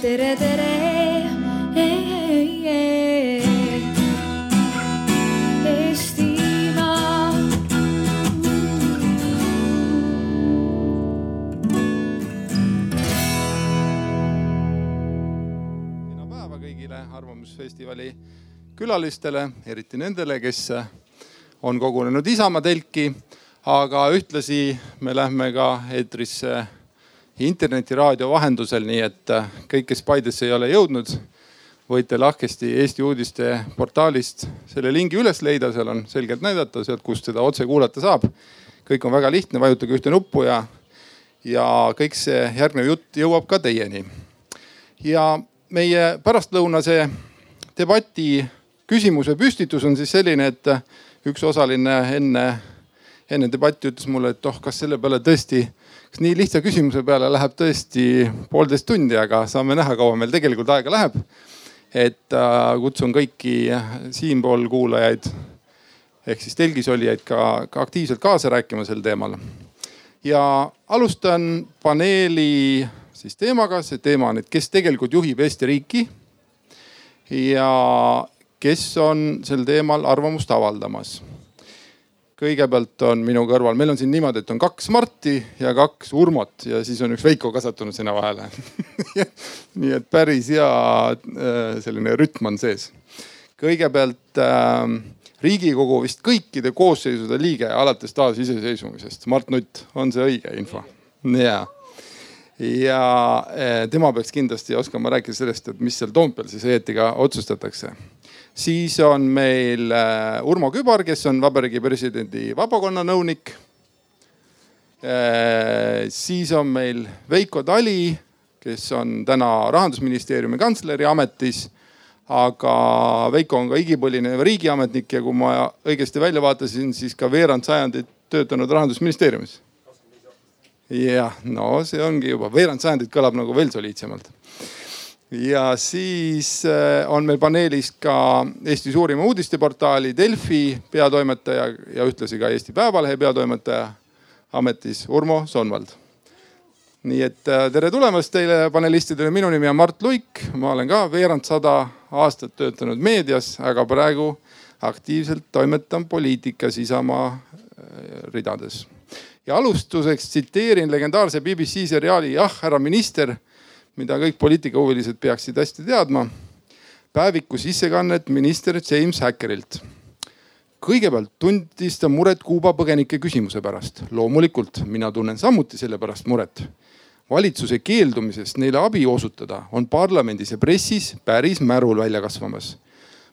tere, tere. Eestimaa. kena päeva kõigile Arvamusfestivali külalistele, eriti nendele, kes on kogunenud Isamaa telki. aga ühtlasi me lähme ka eetrisse internetiraadio vahendusel, nii et kõik, kes Paidesse ei ole jõudnud, võite lahkesti Eesti uudiste portaalist selle lingi üles leida, seal on selgelt näidata sealt, kust seda otse kuulata saab. kõik on väga lihtne, vajutage ühte nuppu ja, ja kõik see järgnev jutt jõuab ka teieni. ja meie pärastlõunase debati küsimuse püstitus on siis selline, et üks osaline enne, enne debatti ütles mulle, et oh, kas selle peale tõesti, kas nii lihtsa küsimuse peale läheb tõesti poolteist tundi, aga saame näha, kaua meil tegelikult aega läheb. et äh, kutsun kõiki siinpool kuulajaid ehk siis telgis olijaid ka, ka aktiivselt kaasa rääkima sel teemal. ja alustan paneeli siis teemaga, see teema on, et kes tegelikult juhib Eesti riiki. ja kes on sel teemal arvamust avaldamas. Kõigepealt on minu kõrval, meil on siin niimoodi, et on kaks Marti ja kaks Urmot ja siis on üks Veiko kasvatunud sinna vahele nii et päris hea äh, selline rütm on sees. kõigepealt äh, riigikogu vist kõikide koosseisude liige alates taasiseseisvumisest. Mart Nutt, on see õige info? jaa ja eh, tema peaks kindlasti oskama rääkida sellest, et mis seal Toompeal siis õietiga otsustatakse. Siis on meil eh, Urmo Kübar, kes on Vabariigi Presidendi vabakonna nõunik. siis on meil Veiko Tali, kes on täna rahandusministeeriumi kantsleri ametis aga Veiko on ka igipõline riigiametnik ja kui ma õigesti välja vaatasin, siis ka veerand sajandit töötanud rahandusministeeriumis jah, no see ongi juba veerand sajandit kõlab nagu veel soliidsemalt. Ja siis äh, on meil paneelis ka Eesti suurima uudisteportaali Delfi peatoimetaja ja ühtlasi ka Eesti Päevalehe peatoimetaja ametis Urmo Sonvald. nii et äh, tere tulemast teile panelistidele, minu nimi on Mart Luik, ma olen ka veerand sada aastat töötanud meedias, aga praegu aktiivselt toimetan poliitikas Isamaa äh, ridades. Ja alustuseks tsiteerin legendaarse BBC seriaali Jah, härra minister, mida kõik poliitikahuvilised peaksid hästi teadma. päeviku sissekannet minister James Hackerilt. kõigepealt tundis ta muret Kuuba põgenike küsimuse pärast. loomulikult, mina tunnen samuti selle pärast muret. valitsuse keeldumisest neile abi osutada on parlamendis ja pressis päris märul välja kasvamas.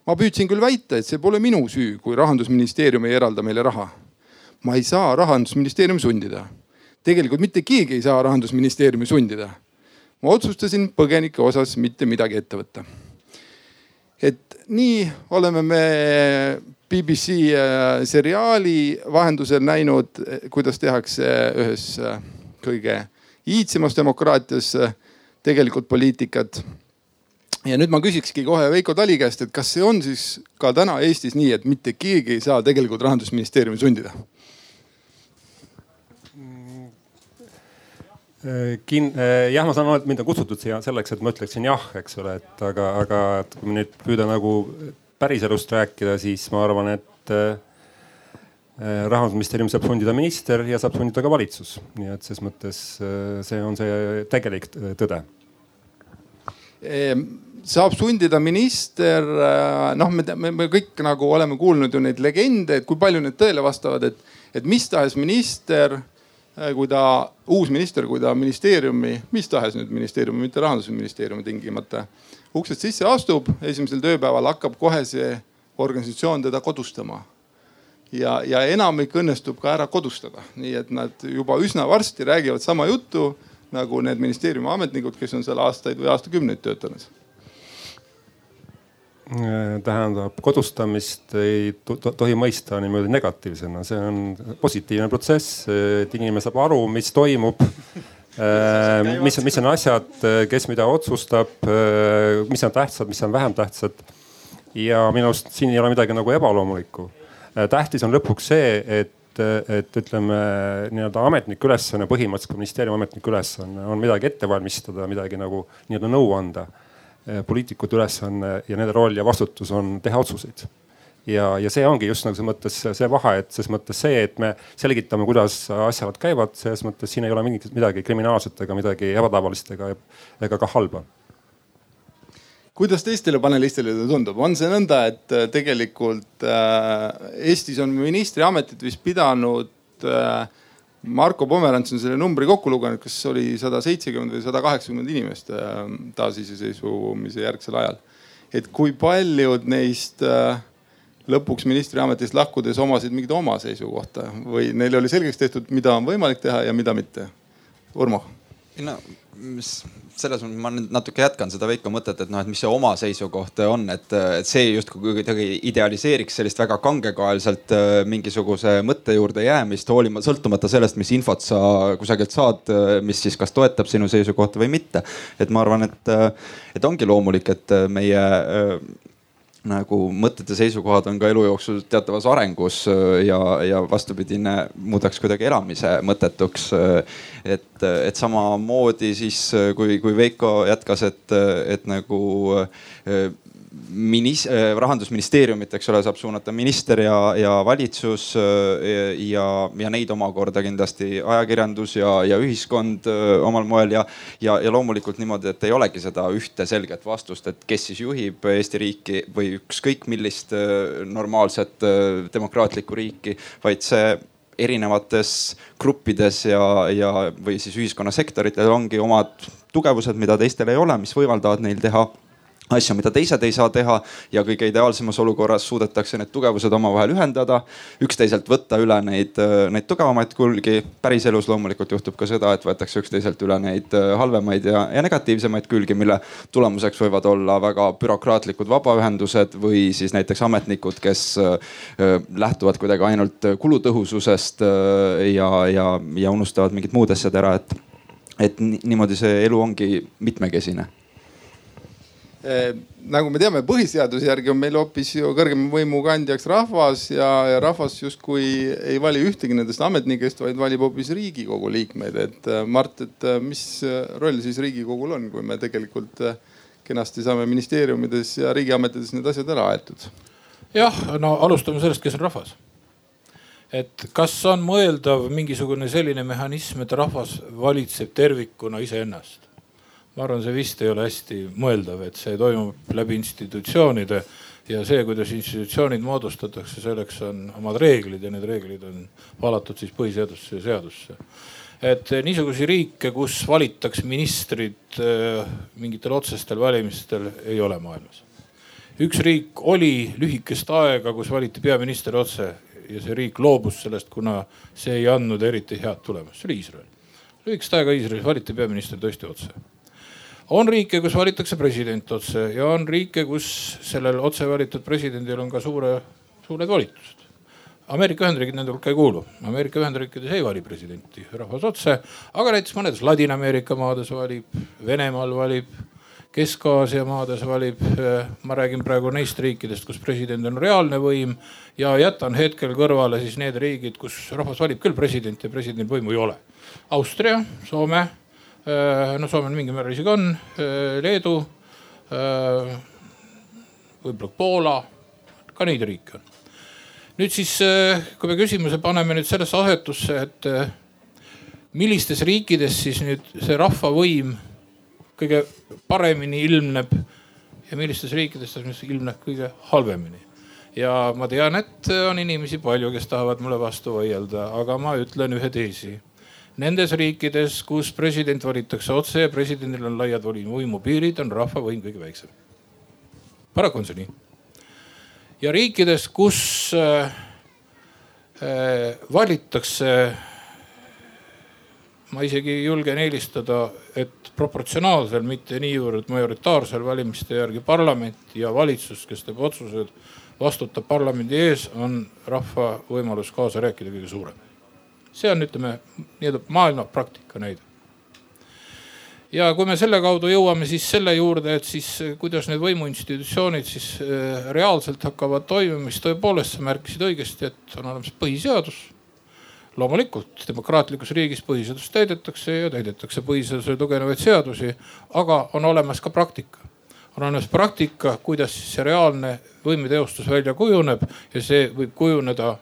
ma püüdsin küll väita, et see pole minu süü, kui rahandusministeerium ei eralda meile raha ma ei saa rahandusministeeriumi sundida. tegelikult mitte keegi ei saa rahandusministeeriumi sundida. Ma otsustasin põgenike osas mitte midagi ette võtta. et nii oleme me BBC äh, seriaali vahendusel näinud, kuidas tehakse ühes äh, kõige iidsemas demokraatias äh, tegelikult poliitikat ja nüüd ma küsikski kohe Veiko Tali käest, et kas see on siis ka täna Eestis nii, et mitte keegi ei saa tegelikult rahandusministeeriumi sundida? Kin-, äh, jah, ma saan aru, et mind on kutsutud siia selleks, et ma ütleksin jah, eks ole, et aga, aga et kui nüüd püüda nagu päriselust rääkida, siis ma arvan, et äh, rahandusministeerium saab sundida minister ja saab sundida ka valitsus. nii et ses mõttes äh, see on see tegelik tõde. Ehm, saab sundida minister, noh, me, me, me kõik nagu oleme kuulnud ju neid legende, et kui palju need tõele vastavad, et, et mis tahes minister Äh, kui ta, uus minister, kui ta ministeeriumi, mis tahes nüüd ministeeriumi, mitte rahandusministeeriumi tingimata, uksest sisse astub, esimesel tööpäeval hakkab kohe see organisatsioon teda kodustama. ja, ja enamik õnnestub ka ära kodustada, nii et nad juba üsna varsti räägivad sama juttu nagu need ministeeriumi ametnikud, kes on seal aastaid või aastakümneid töötanud Äh, tähendab, kodustamist ei tohi mõista niimoodi negatiivsena, see on positiivne protsess, et inimene saab aru, mis toimub äh, mis, mis on asjad, kes mida otsustab, äh, mis on tähtsad, mis on vähem tähtsad. ja minu arust siin ei ole midagi nagu ebaloomulikku. tähtis on lõpuks see, et, et ütleme nii-öelda ametniku ülesanne, põhimõtteliselt ka ministeeriumi ametniku ülesanne on midagi ette valmistada, midagi nagu nii-öelda nõu anda. Poliitikute ülesanne ja nende roll ja vastutus on teha otsuseid. Ja, ja see ongi just nagu selles mõttes see vahe, et selles mõttes see, et me selgitame, kuidas asjad käivad, selles mõttes siin ei ole mingit midagi kriminaalset ega midagi ebatavalist ega, ega ka halba. Kuidas teistele panelistele tundub, on see nõnda, et äh, tegelikult äh, Eestis on ministriametit vist pidanud äh, Marko Pomerants on selle numbri kokku lugenud, kas oli sada seitsekümmend või sada kaheksakümmend inimest taasiseseisvumise järgsel ajal. et kui paljud neist lõpuks ministriametist lahkudes omasid mingit oma seisukohta või neil oli selgeks tehtud, mida on võimalik teha ja mida mitte? Urmo. no selles mõttes ma nüüd natuke jätkan seda Veiko mõtet, et noh, et mis see oma seisukoht on, et, et see justkui kuidagi idealiseeriks sellist väga kangekaelselt äh, mingisuguse mõtte juurde jäämist, hoolimata, sõltumata sellest, mis infot sa kusagilt saad, äh, mis siis kas toetab sinu seisukohta või mitte. et ma arvan, et, äh, et ongi loomulik, et meie nagu mõtted ja seisukohad on ka elu jooksul teatavas arengus äh, ja, ja vastupidine muudaks kuidagi elamise mõttetuks. Äh, et, et samamoodi siis, äh, kui, kui Veiko jätkas, et, et nagu minis-, äh, rahandusministeeriumit, eks ole, saab suunata minister ja, ja valitsus äh, ja, ja neid omakorda kindlasti ajakirjandus ja, ja ühiskond äh, omal moel ja, ja, ja loomulikult niimoodi, et ei olegi seda ühte selget vastust, et kes siis juhib Eesti riiki või ükskõik millist normaalset demokraatlikku riiki, vaid see erinevates gruppides ja, ja, või siis ühiskonnasektoritel ongi omad tugevused, mida teistel ei ole, mis võimaldavad neil teha asju, mida teised ei saa teha ja kõige ideaalsemas olukorras suudetakse need tugevused omavahel ühendada, üksteiselt võtta üle neid, neid tugevamaid külgi. päriselus loomulikult juhtub ka seda, et võetakse üksteiselt üle neid halvemaid ja, ja negatiivsemaid külgi, mille tulemuseks võivad olla väga bürokraatlikud vabaühendused või siis näiteks ametnikud, kes lähtuvad kuidagi ainult kulutõhususest ja, ja, ja unustavad mingid muud asjad ära, et, et niimoodi see elu ongi mitmekesine nagu me teame, põhiseaduse järgi on meil hoopis ju kõrgema võimu kandjaks rahvas ja, ja rahvas justkui ei vali ühtegi nendest ametnikest, vaid valib hoopis riigikogu liikmeid. et eh, Mart, et eh, mis roll siis riigikogul on, kui me tegelikult kenasti saame ministeeriumides ja riigiametites need asjad ära aetud? jah, no alustame sellest, kes on rahvas. et kas on mõeldav mingisugune selline mehhanism, et rahvas valitseb tervikuna iseennast? Ma arvan, see vist ei ole hästi mõeldav, et see toimub läbi institutsioonide ja see, kuidas institutsioonid moodustatakse, selleks on omad reeglid ja need reeglid on valatud siis põhiseadusesse ja seadusse. et niisuguseid riike, kus valitakse ministrid äh, mingitel otsestel valimistel, ei ole maailmas. üks riik oli lühikest aega, kus valiti peaminister otse ja see riik loobus sellest, kuna see ei andnud eriti head tulemust, see oli Iisrael. lühikest aega Iisraelis valiti peaminister tõesti otse on riike, kus valitakse president otse ja on riike, kus sellel otse valitud presidendil on ka suure, suured volitused. Ameerika Ühendriigid nende hulka ei kuulu. Ameerika Ühendriikides ei vali presidenti rahvas otse, aga näiteks mõnedes Ladina-Ameerika maades valib, Venemaal valib, Kesk-Aasia maades valib. ma räägin praegu neist riikidest, kus president on reaalne võim ja jätan hetkel kõrvale siis need riigid, kus rahvas valib küll presidenti ja presidendil võimu ei ole. Austria, Soome no Soomel mingil määral isegi on, äh, Leedu, äh, võib-olla Poola, ka neid riike on. nüüd siis, kui me küsimuse paneme nüüd sellesse asetusse, et millistes riikides siis nüüd see rahvavõim kõige paremini ilmneb ja millistes riikides ta ilmneb kõige halvemini. ja ma tean, et on inimesi palju, kes tahavad mulle vastu vaielda, aga ma ütlen ühe teesi Nendes riikides, kus president valitakse otse ja presidendil on laiad võimupiirid, on rahva võim kõige väiksem. paraku on see nii. ja riikides, kus äh, äh, valitakse, ma isegi julgen eelistada, et proportsionaalsel, mitte niivõrd majoritaarsel valimiste järgi parlament ja valitsus, kes teeb otsused, vastutab parlamendi ees, on rahva võimalus kaasa rääkida kõige suurem see on, ütleme nii-öelda maailma praktika näide. ja kui me selle kaudu jõuame siis selle juurde, et siis kuidas need võimuinstitutsioonid siis äh, reaalselt hakkavad toimima, siis tõepoolest sa märkisid õigesti, et on olemas põhiseadus loomulikult demokraatlikus riigis põhiseadust täidetakse ja täidetakse põhiseadusele tuginevaid seadusi, aga on olemas ka praktika. on olemas praktika, kuidas siis see reaalne võimuteostus välja kujuneb ja see võib kujuneda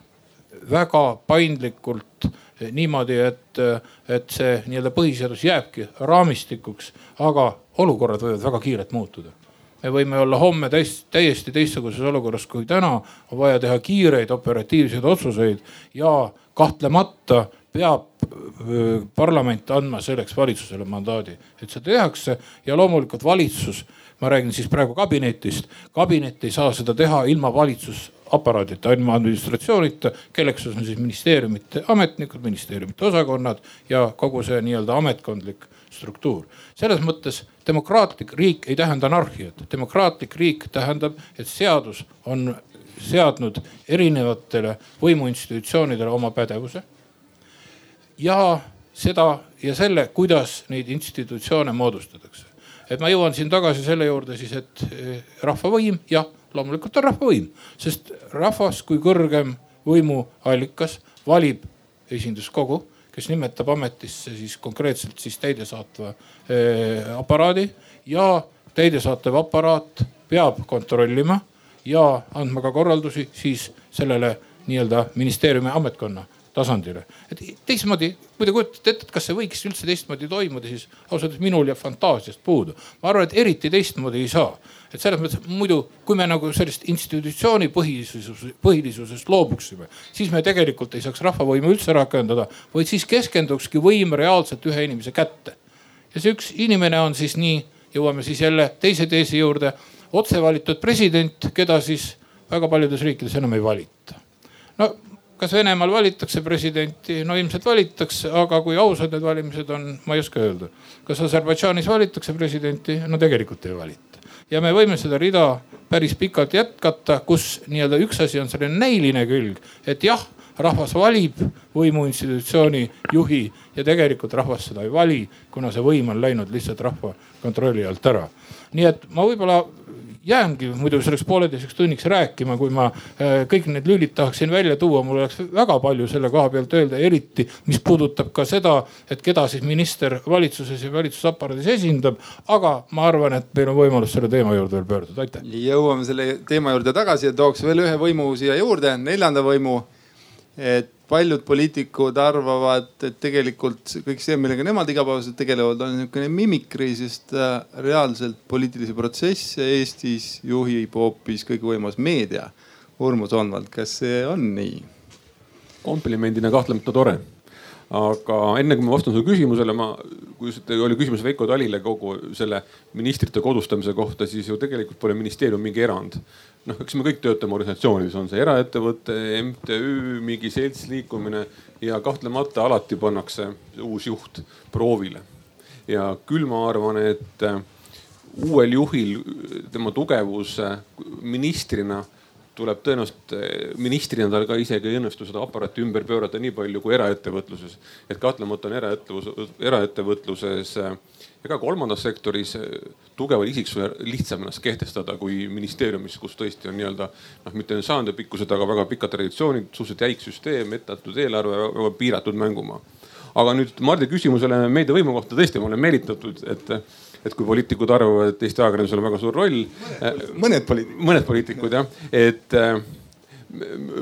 väga paindlikult niimoodi, et, et see nii-öelda põhiseadus jääbki raamistikuks, aga olukorrad võivad väga kiirelt muutuda me võime olla homme täis, täiesti teistsuguses olukorras kui täna. on vaja teha kiireid operatiivseid otsuseid ja kahtlemata peab parlament andma selleks valitsusele mandaadi, et seda tehakse ja loomulikult valitsus, ma räägin siis praegu kabinetist, kabinet ei saa seda teha ilma valitsusaparaadita, ilma administratsioonita, kelleks on siis ministeeriumite ametnikud, ministeeriumite osakonnad ja kogu see nii-öelda ametkondlik struktuur. selles mõttes demokraatlik riik ei tähenda anarhiat, demokraatlik riik tähendab, et seadus on seadnud erinevatele võimuinstitutsioonidele oma pädevuse. ja seda ja selle, kuidas neid institutsioone moodustatakse. et ma jõuan siin tagasi selle juurde siis, et eh, rahvavõim, jah, loomulikult on rahvavõim, sest rahvas kui kõrgem võimuallikas valib esinduskogu kes nimetab ametisse siis konkreetselt siis täidesaatva eh, aparaadi ja täidesaatev aparaat peab kontrollima ja andma ka korraldusi siis sellele nii-öelda ministeeriumi ametkonna tasandile. et teistmoodi, kui te kujutate ette, et kas see võiks üldse teistmoodi toimuda, siis ausalt öeldes minul jääb fantaasiast puudu. ma arvan, et eriti teistmoodi ei saa. et selles mõttes muidu, kui me nagu sellest institutsiooni põhilisus, põhilisusest loobuksime, siis me tegelikult ei saaks rahvavõimu üldse rakendada, vaid siis keskendukski võim reaalselt ühe inimese kätte. ja see üks inimene on siis nii, jõuame siis jälle teise teesi juurde, otse valitud president, keda siis väga paljudes riikides enam ei valita no kas Venemaal valitakse presidenti? no ilmselt valitakse, aga kui ausad need valimised on, ma ei oska öelda. kas Aserbaidžaanis valitakse presidenti? no tegelikult ei valita. ja me võime seda rida päris pikalt jätkata, kus nii-öelda üks asi on selline näiline külg, et jah, rahvas valib võimuinstitutsiooni juhi ja tegelikult rahvas seda ei vali, kuna see võim on läinud lihtsalt rahva kontrolli alt ära. nii et ma võib-olla jäängi muidu selleks pooleteiseks tunniks rääkima, kui ma äh, kõik need lülid tahaksin välja tuua, mul oleks väga palju selle koha pealt öelda, eriti mis puudutab ka seda, et keda siis minister valitsuses ja valitsusaparaadis esindab. aga ma arvan, et meil on võimalus selle teema juurde veel pöörduda, aitäh. jõuame selle teema juurde tagasi ja tooks veel ühe võimu siia juurde, neljanda võimu. Et paljud poliitikud arvavad, et tegelikult kõik see, millega nemad igapäevaselt tegelevad, on niisugune mimikri, sest äh, reaalselt poliitilisi protsesse Eestis juhib hoopis kõigevõimas meedia. Urmo Soonvald, kas see on nii? komplimendina kahtlemata tore aga enne kui ma vastan su küsimusele, ma, kui oli küsimus Veiko Talile kogu selle ministrite kodustamise kohta, siis ju tegelikult pole ministeerium mingi erand noh, eks me kõik töötame organisatsioonides, on see eraettevõte, MTÜ, mingi seltsliikumine ja kahtlemata alati pannakse uus juht proovile. ja küll ma arvan, et äh, uuel juhil tema tugevus ministrina tuleb tõenäoliselt äh, ministrina tal ka isegi ei õnnestu seda aparaati ümber pöörata nii palju kui eraettevõtluses. et kahtlemata on eraettevõtlus, eraettevõtluses äh, ega kolmandas sektoris eh, tugeval isiksusel lihtsam ennast kehtestada kui ministeeriumis, kus tõesti on nii-öelda noh, mitte sajandipikkused, aga väga pikad traditsioonid, suhteliselt jäik süsteem, etteantud eelarve, väga piiratud mängumaa. aga nüüd Mardi küsimusele meediavõimu kohta tõesti ma olen meelitatud, et, et kui poliitikud arvavad, et Eesti ajakirjandusel on väga suur roll. mõned poliitikud. mõned poliitikud jah, et eh,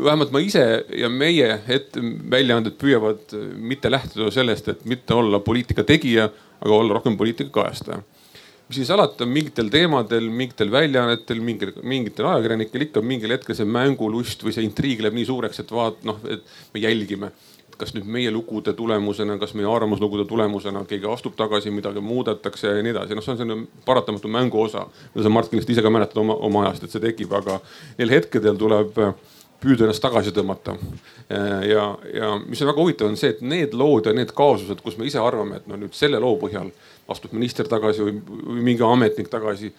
vähemalt ma ise ja meie ette väljaanded püüavad mitte lähtuda sellest, et mitte olla poliitika tegija, aga olla rohkem poliitika kajastaja. mis siis alati on mingitel teemadel, mingitel väljaannetel, mingil, mingitel ajakirjanikel ikka mingil hetkel see mängulust või see intriig läheb nii suureks, et vaat noh, et me jälgime kas nüüd meie lugude tulemusena, kas meie arvamuslugude tulemusena keegi astub tagasi, midagi muudetakse ja nii edasi. noh, see on selline paratamatu mängu osa. mida sa Mart kindlasti ise ka mäletad oma, oma ajast, et see tekib, aga neil hetkedel tuleb püüda ennast tagasi tõmmata. ja, ja mis on väga huvitav, on see, et need lood ja need kaasused, kus me ise arvame, et no nüüd selle loo põhjal astub minister tagasi või, või mingi ametnik tagasi,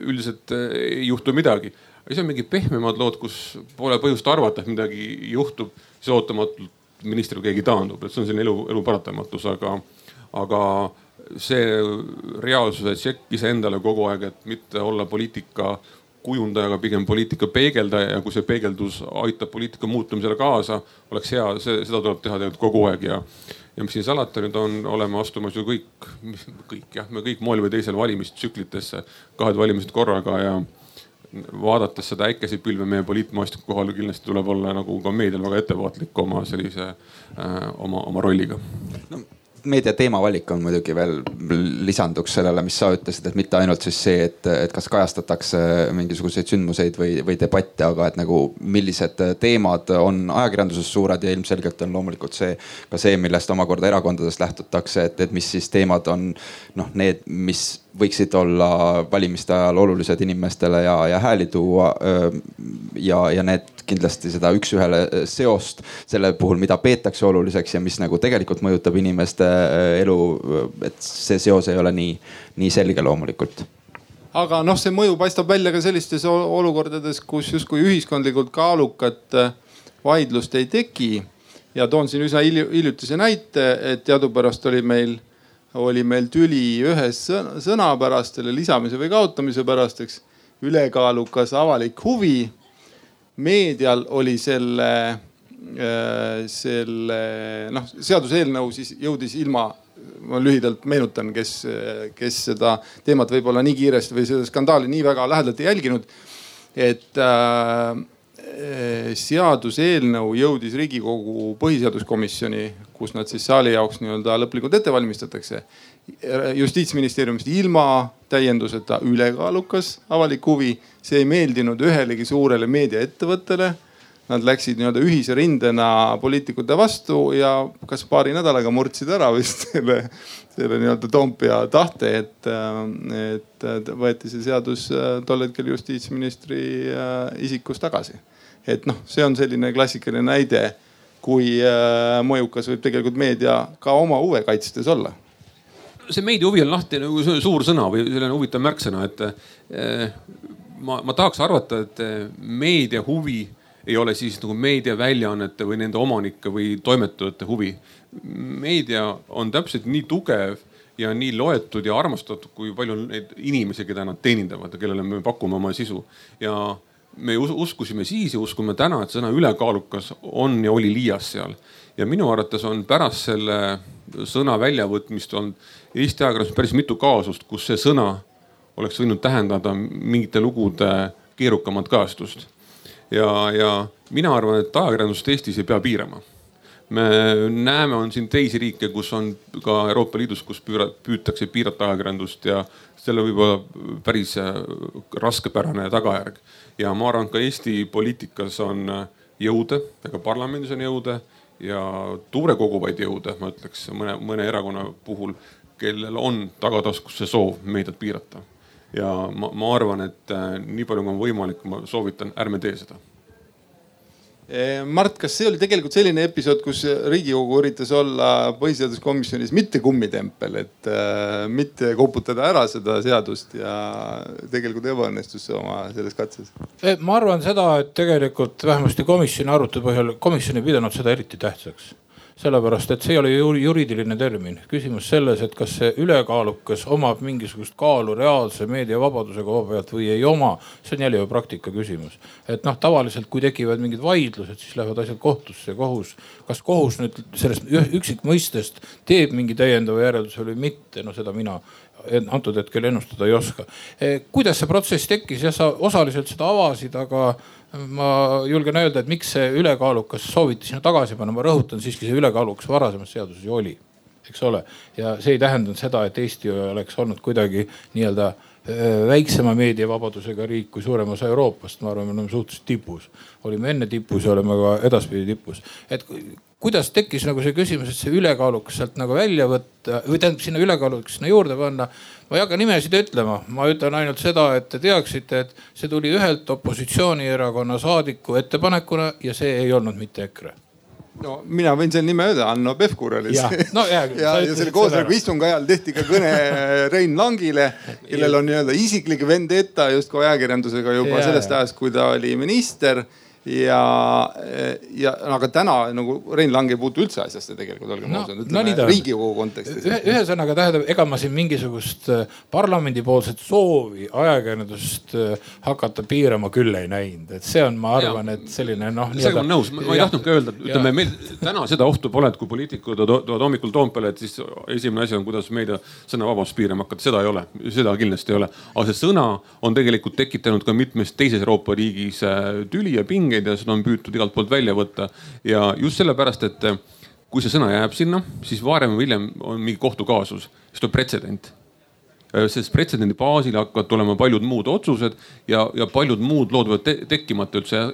üldiselt eh, ei juhtu midagi. siis on mingid pehmemad lood, kus pole põhjust arvata, et midagi juhtub, siis ootamatult ministril keegi taandub, et see on selline elu, elu paratamatus, aga, aga see reaalsuse tšekk iseendale kogu aeg, et mitte olla poliitika kujundaja, aga pigem poliitika peegeldaja ja kui see peegeldus aitab poliitika muutumisele kaasa, oleks hea, see, seda tuleb teha tegelikult kogu aeg ja ja mis siin salata, nüüd on, oleme astumas ju kõik, kõik jah, me kõik moel või teisel valimistsüklitesse, kahed valimised korraga ja vaadates seda äikesipilve meie poliitmaastiku kohal kindlasti tuleb olla nagu ka meedial väga ettevaatlik oma sellise äh, oma, oma rolliga. No meedia teemavalik on muidugi veel lisanduks sellele, mis sa ütlesid, et mitte ainult siis see, et, et kas kajastatakse mingisuguseid sündmuseid või, või debatte, aga et nagu millised teemad on ajakirjanduses suured ja ilmselgelt on loomulikult see ka see, millest omakorda erakondadest lähtutakse, et, et mis siis teemad on noh, need, mis võiksid olla valimiste ajal olulised inimestele ja, ja hääli tuua. ja, ja need kindlasti seda üks-ühele seost selle puhul, mida peetakse oluliseks ja mis nagu tegelikult mõjutab inimeste elu. et see seos ei ole nii, nii selge loomulikult aga noh, see mõju paistab välja ka sellistes olukordades, kus justkui ühiskondlikult kaalukat vaidlust ei teki. ja toon siin üsna hiljutise näite, et teadupärast oli meil oli meil tüli ühe sõna pärast, selle lisamise või kaotamise pärast, eks. ülekaalukas avalik huvi. meedial oli selle, äh, selle noh, seaduseelnõu siis jõudis ilma, ma lühidalt meenutan, kes, kes seda teemat võib-olla nii kiiresti või seda skandaali nii väga lähedalt ei jälginud. et äh, seaduseelnõu jõudis Riigikogu põhiseaduskomisjoni, kus nad siis saali jaoks nii-öelda lõplikult ette valmistatakse. justiitsministeeriumist ilma täienduseta ülekaalukas avalik huvi, see ei meeldinud ühelegi suurele meediaettevõttele. Nad läksid nii-öelda ühise rindena poliitikute vastu ja kas paari nädalaga murdsid ära vist selle, selle nii-öelda Toompea tahte, et, et võeti see seadus tol hetkel justiitsministri isikus tagasi et noh, see on selline klassikaline näide, kui äh, mõjukas võib tegelikult meedia ka oma huve kaitstes olla see meedia huvi on lahti nagu suur sõna või selline huvitav märksõna, et eh, ma, ma tahaks arvata, et äh, meedia huvi ei ole siis nagu meediaväljaannete või nende omanike või toimetajate huvi. meedia on täpselt nii tugev ja nii loetud ja armastatud, kui palju on neid inimesi, keda nad teenindavad ja kellele me pakume oma sisu ja me uskusime siis ja uskume täna, et sõna ülekaalukas on ja oli liias seal. ja minu arvates on pärast selle sõna väljavõtmist olnud Eesti ajakirjanduses päris mitu kaasust, kus see sõna oleks võinud tähendada mingite lugude keerukamat kajastust. ja, ja mina arvan, et ajakirjandust Eestis ei pea piirama me näeme, on siin teisi riike, kus on ka Euroopa Liidus, kus püüra, püütakse piirata ajakirjandust ja sellel võib olla päris äh, raskepärane tagajärg. Ja ma arvan, et ka Eesti poliitikas on äh, jõude ka parlamendis on jõude ja tuure koguvaid jõude, ma ütleks mõne, mõne erakonna puhul, kellel on tagataskus see soov meediat piirata. ja ma, ma arvan, et äh, nii palju kui on võimalik, ma soovitan, ärme tee seda Mart, kas see oli tegelikult selline episood, kus Riigikogu üritas olla põhiseaduskomisjonis mitte kummitempel, et äh, mitte koputada ära seda seadust ja tegelikult ebaõnnestus oma selles katses? Eh, ma arvan seda, et tegelikult vähemasti komisjoni arutelu põhjal, komisjon ei pidanud seda eriti tähtsaks sellepärast et see ei ole juriidiline termin. küsimus selles, et kas see ülekaalukas omab mingisugust kaalu reaalse meediavabaduse koha pealt või ei oma, see on jälle ju praktika küsimus. et noh, tavaliselt kui tekivad mingid vaidlused, siis lähevad asjad kohtusse kohus, kas kohus nüüd sellest üksikmõistest teeb mingi täiendava järelduse või mitte, no seda mina antud hetkel ennustada ei oska. Eh, kuidas see protsess tekkis, jah, sa osaliselt seda avasid, aga ma julgen öelda, et miks see ülekaalukas sooviti sinna tagasi panna, ma rõhutan siiski see ülekaalukas varasemas seaduses ju oli, eks ole. ja see ei tähendanud seda, et Eesti oleks olnud kuidagi nii-öelda väiksema meediavabadusega riik kui suurem osa Euroopast, ma arvan, me oleme suhteliselt tipus. olime enne tipus ja oleme ka edaspidi tipus. et kuidas tekkis nagu see küsimus, et see ülekaalukas sealt nagu välja võtta või tähendab sinna ülekaalukas sinna juurde panna. ma ei hakka nimesid ütlema, ma ütlen ainult seda, et te teaksite, et see tuli ühelt opositsioonierakonna saadiku ettepanekuna ja see ei olnud mitte EKRE. No mina võin selle nime öelda, Hanno Pevkur oli see. No, ja, ja, ja selle koosoleku istungi ajal tehti ka kõne Rein Langile, kellel on nii-öelda isiklik vendeta justkui ajakirjandusega juba ja, sellest ajast, kui ta oli minister ja, ja aga täna nagu Rein Lang ei puutu üldse asjasse tegelikult, olgem no, ausad, ütleme no, riigikogu kontekstis. ühesõnaga tähendab, ega ma siin mingisugust äh, parlamendipoolset soovi ajakirjandust äh, hakata piirama küll ei näinud, et see on, ma arvan, et selline noh. sellega olen nõus, ma ei tahtnudki öelda, et ütleme meil täna seda ohtu pole, et kui poliitikud tulevad hommikul Toompeale, et siis esimene asi on, kuidas meedia sõnavabadust piirama hakata, seda ei ole, seda kindlasti ei ole. aga see sõna on tegelikult tekitanud ka mitmes teises Euroopa riigis äh, tüli ja pingeid pingeid ja seda on püütud igalt poolt välja võtta. ja just sellepärast, et eh, kui see sõna jääb sinna, siis varem või hiljem on mingi kohtukaasus, siis tuleb pretsedent eh, sest pretsedendi baasil hakkavad tulema paljud muud otsused ja, ja paljud muud lood võivad te tekkimata üldse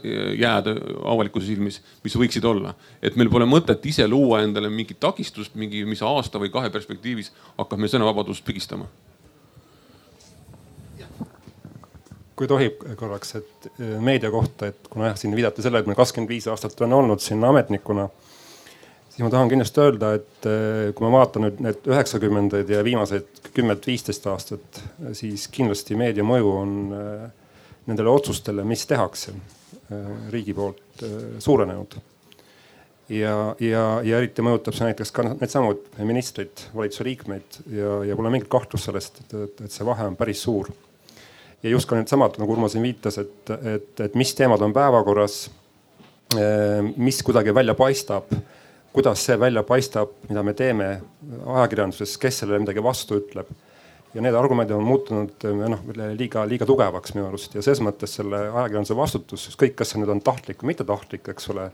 jääda avalikkuse silmis, mis võiksid olla. et meil pole mõtet ise luua endale mingit takistust, mingi, mis aasta või kahe perspektiivis hakkab meie sõnavabadust pigistama kui tohib korraks, et äh, meedia kohta, et kuna jah, siin viidati sellele, et ma kakskümmend viis aastat olen olnud siin ametnikuna. siis ma tahan kindlasti öelda, et äh, kui ma vaatan nüüd need üheksakümnendaid ja viimased kümmet-viisteist aastat, siis kindlasti meedia mõju on äh, nendele otsustele, mis tehakse riigi poolt suurenenud. ja, ja, ja eriti mõjutab see näiteks ka needsamad ministrid, valitsuse liikmeid ja, ja pole mingit kahtlust sellest, et, et see vahe on päris suur ja just ka needsamad, nagu Urmo siin viitas, et, et, et mis teemad on päevakorras, eh, mis kuidagi välja paistab, kuidas see välja paistab, mida me teeme ajakirjanduses, kes sellele midagi vastu ütleb. ja need argumendid on muutunud eh, noh liiga, liiga tugevaks minu arust ja ses mõttes selle ajakirjanduse vastutus, ükskõik kas see nüüd on tahtlik või mittetahtlik, eks ole,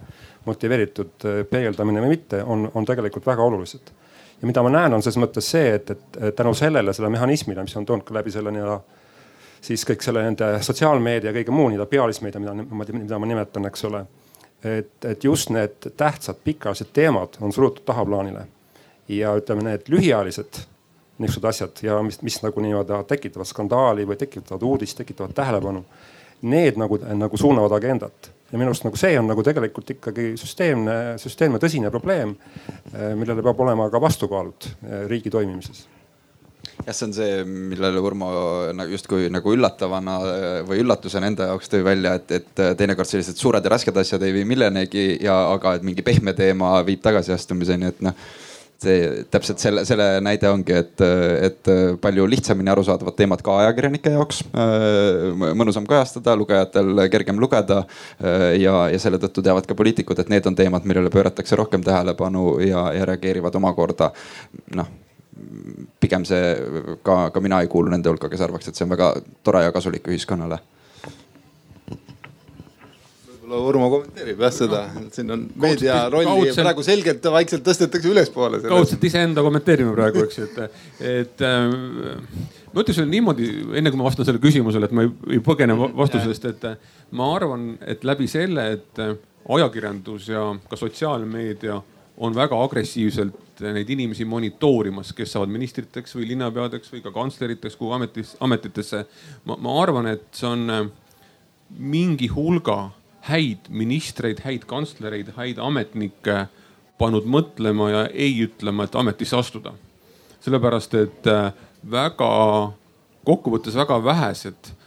motiveeritud eh, peegeldamine või mitte, on, on tegelikult väga olulised ja mida ma näen, on ses mõttes see, et, et tänu sellele, selle mehhanismile, mis on toonud ka läbi selle nii-öelda siis kõik selle nende sotsiaalmeedia ja kõige muu nii-öelda pealismeedia, mida, mida ma nimetan, eks ole. et, et just need tähtsad pikaajalised teemad on surutud tahaplaanile ja ütleme, need lühiajalised niisugused asjad ja mis, mis nagu nii-öelda tekitavad skandaali või tekitavad uudist, tekitavad tähelepanu. Need nagu, nagu suunavad agendat ja minu arust nagu see on nagu tegelikult ikkagi süsteemne, süsteemne tõsine probleem, millele peab olema ka vastukaalud eh, riigi toimimises jah, see on see, millele Urmo nagu justkui nagu üllatavana või üllatusena enda jaoks tõi välja, et, et teinekord sellised suured ja rasked asjad ei vii millenegi ja, aga et mingi pehme teema viib tagasiastumiseni, et noh see täpselt selle, selle näide ongi, et, et palju lihtsamini arusaadavad teemad ka ajakirjanike jaoks. mõnusam kajastada, lugejatel kergem lugeda. ja, ja selle tõttu teavad ka poliitikud, et need on teemad, millele pööratakse rohkem tähelepanu ja, ja reageerivad omakorda noh pigem see ka, ka mina ei kuulu nende hulka, kes arvaks, et see on väga tore ja kasulik ühiskonnale võib-olla Urmo kommenteerib jah seda, et siin on meedia rolli kaudselt, praegu selgelt vaikselt tõstetakse ülespoole. kaudselt iseenda kommenteerime praegu, eks ju, et, et äh, ma ütleks niimoodi, enne kui ma vastan sellele küsimusele, et ma ei, ei põgene vastusest, et ma arvan, et läbi selle, et ajakirjandus ja ka sotsiaalmeedia on väga agressiivselt neid inimesi monitoorimas, kes saavad ministriteks või linnapeadeks või ka kantsleriteks, kuhu ametis, ametitesse. ma, ma arvan, et see on äh, mingi hulga häid ministreid, häid kantslereid, häid ametnikke pannud mõtlema ja ei ütlema, et ametisse astuda. sellepärast, et äh, väga, kokkuvõttes väga vähesed Äh,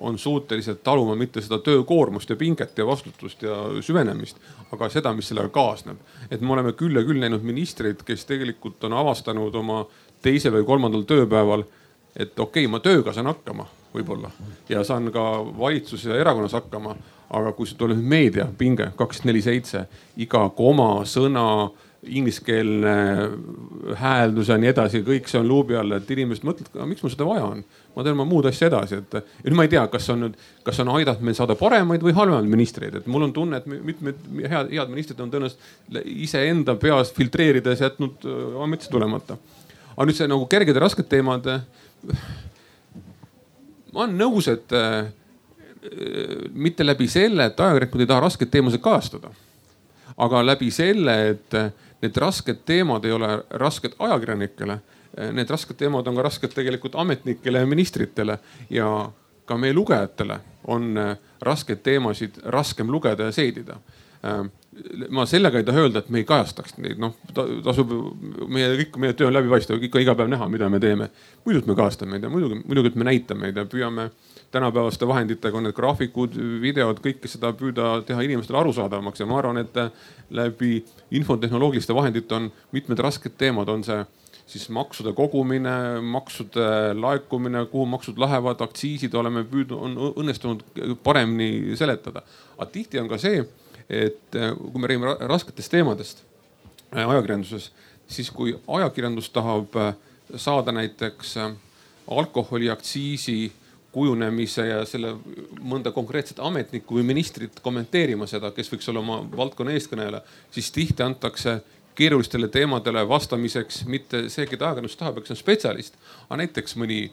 on suutelised taluma mitte seda töökoormust ja pinget ja vastutust ja süvenemist, aga seda, mis sellega kaasneb. et me oleme küll ja küll näinud ministreid, kes tegelikult on avastanud oma teisel või kolmandal tööpäeval, et okei okay,, ma tööga saan hakkama võib-olla ja saan ka valitsuses ja erakonnas hakkama. aga kui see tuleb meediapinge kaksteist, neli, seitse, iga koma, sõna ingliskeelne hääldus ja nii edasi, kõik see on luubi all, et inimesed mõtlevad, miks mul seda vaja on. ma teen oma muud asja edasi, et ja nüüd ma ei tea, kas on nüüd, kas on aidanud meil saada paremaid või halvemaid ministreid, et mul on tunne, et mitmed head, head ministrid on tõenäoliselt iseenda peas filtreerides jätnud äh, ametisse tulemata. aga nüüd see nagu kerged ja rasked teemad. ma olen nõus, et äh, mitte läbi selle, et ajakirjanikud ei taha raskeid teemasid kajastada aga läbi selle, et need rasked teemad ei ole rasked ajakirjanikele. Need rasked teemad on ka rasked tegelikult ametnikele ja ministritele ja ka meie lugejatele on raskeid teemasid raskem lugeda ja seedida. ma sellega ei taha öelda, et me ei kajastaks neid, noh tasub meie kõik, meie töö on läbipaistev, ikka iga päev näha, mida me teeme. muidugi me kajastame neid ja muidugi, muidugi, et me näitame neid ja püüame tänapäevaste vahenditega on need graafikud, videod, kõike seda püüda teha inimestele arusaadavamaks ja ma arvan, et läbi infotehnoloogiliste vahendite on mitmed rasked teemad, on see siis maksude kogumine, maksude laekumine, kuhu maksud lähevad, aktsiisid oleme püüdnud, on õnnestunud paremini seletada. aga tihti on ka see et äh, kui me räägime rasketest teemadest äh, ajakirjanduses, siis kui ajakirjandus tahab äh, saada näiteks alkoholiaktsiisi kujunemise ja selle mõnda konkreetset ametnikku või ministrit kommenteerima seda, kes võiks olla oma valdkonna eestkõneleja, siis tihti antakse keerulistele teemadele vastamiseks mitte see, keda ajakirjandus tahab, eks see on spetsialist, aga näiteks mõni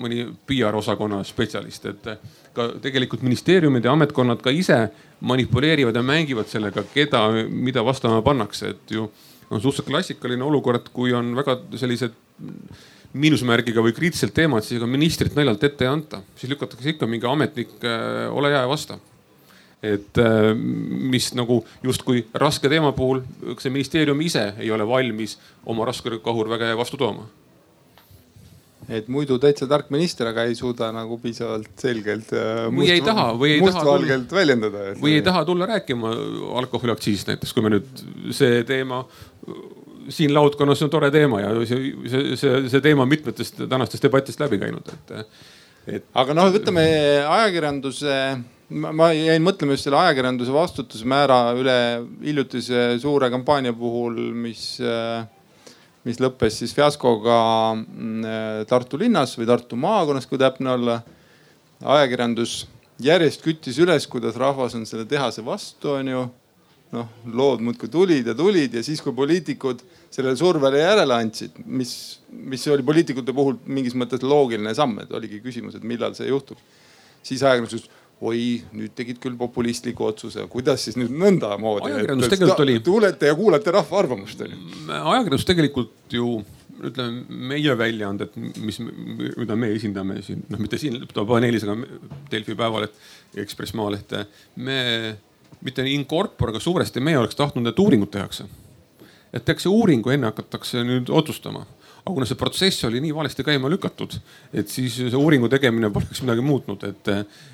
mõni PR osakonna spetsialist, et ka tegelikult ministeeriumid ja ametkonnad ka ise manipuleerivad ja mängivad sellega, keda, mida vastama pannakse, et ju on suhteliselt klassikaline olukord, kui on väga sellised miinusmärgiga või kriitilised teemad, siis ega ministrit naljalt ette ei anta, siis lükatakse ikka mingi ametnik, äh, ole hea ja vasta. Et äh, mis nagu justkui raske teema puhul see ministeerium ise ei ole valmis oma raskekahur väga vastu tooma. Et muidu täitsa tark minister, aga ei suuda nagu piisavalt selgelt äh, või must, ei taha või ei taha väljendada. või ei taha tulla rääkima alkoholiaktsiisist näiteks, kui me nüüd see teema siin laudkonnas on tore teema ja see, see, see, see teema mitmetest tänastest debattidest läbi käinud, et, et. aga noh, võtame ajakirjanduse ma jäin mõtlema just selle ajakirjanduse vastutusmäära üle hiljutise suure kampaania puhul, mis mis lõppes siis fiaskoga mm, Tartu linnas või Tartu maakonnas, kui täpne olla. ajakirjandus järjest küttis üles, kuidas rahvas on selle tehase vastu, onju. Noh, lood muudkui tulid ja tulid ja siis, kui poliitikud sellele survele järele andsid, mis, mis oli poliitikute puhul mingis mõttes loogiline samm, et oligi küsimus, et millal see juhtub. siis ajakirjandus ütles oi, nüüd tegid küll populistliku otsuse, kuidas siis nüüd nõndamoodi. ajakirjandus tegelikult oli. tuulete ja kuulete rahva arvamust on ju. ajakirjandus tegelikult ju ütleme, meie väljaanded, mis, mida me esindame siin, noh mitte siin paneelis, aga Delfi Päevaleht, Ekspress Maaleht. me mitte in corpore, aga suuresti meie oleks tahtnud, et uuringut tehakse. et tehakse uuringu, enne hakatakse nüüd otsustama aga kuna see protsess oli nii valesti käima lükatud, et siis see uuringu tegemine poleks midagi muutnud, et,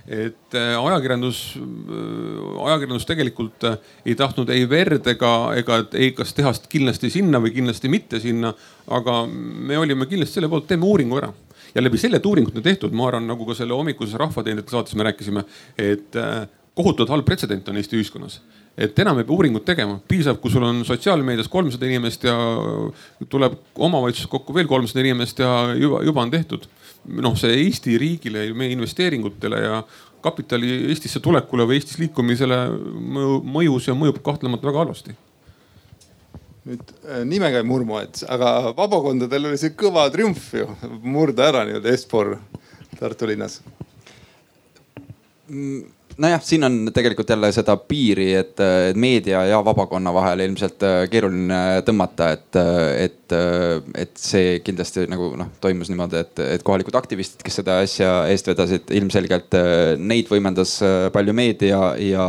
et ajakirjandus, ajakirjandus tegelikult ei tahtnud ei verd ega, ega ei, kas tehast kindlasti sinna või kindlasti mitte sinna. aga me olime kindlasti selle poolt, teeme uuringu ära ja läbi selle, et uuringut on tehtud, ma arvan, nagu ka selle hommikuses Rahvateenijate saates me rääkisime, et kohutavalt halb pretsedent on Eesti ühiskonnas. Et enam ei pea uuringut tegema, piisab, kui sul on sotsiaalmeedias kolmsada inimest ja tuleb omavalitsuses kokku veel kolmsada inimest ja juba, juba on tehtud. noh, see Eesti riigile, meie investeeringutele ja kapitali Eestisse tulekule või Eestis liikumisele mõjus ja mõjub kahtlemata väga halvasti. Nüüd äh, nimega ei murmu, et aga vabakondadel oli see kõva triumf ju murda ära nii-öelda Est-For Tartu linnas. Mm nojah, siin on tegelikult jälle seda piiri, et meedia ja vabakonna vahel ilmselt äh, keeruline tõmmata, et, et, et see kindlasti nagu noh, toimus niimoodi, et, et kohalikud aktivistid, kes seda asja eest vedasid, ilmselgelt äh, neid võimendas äh, palju meedia ja,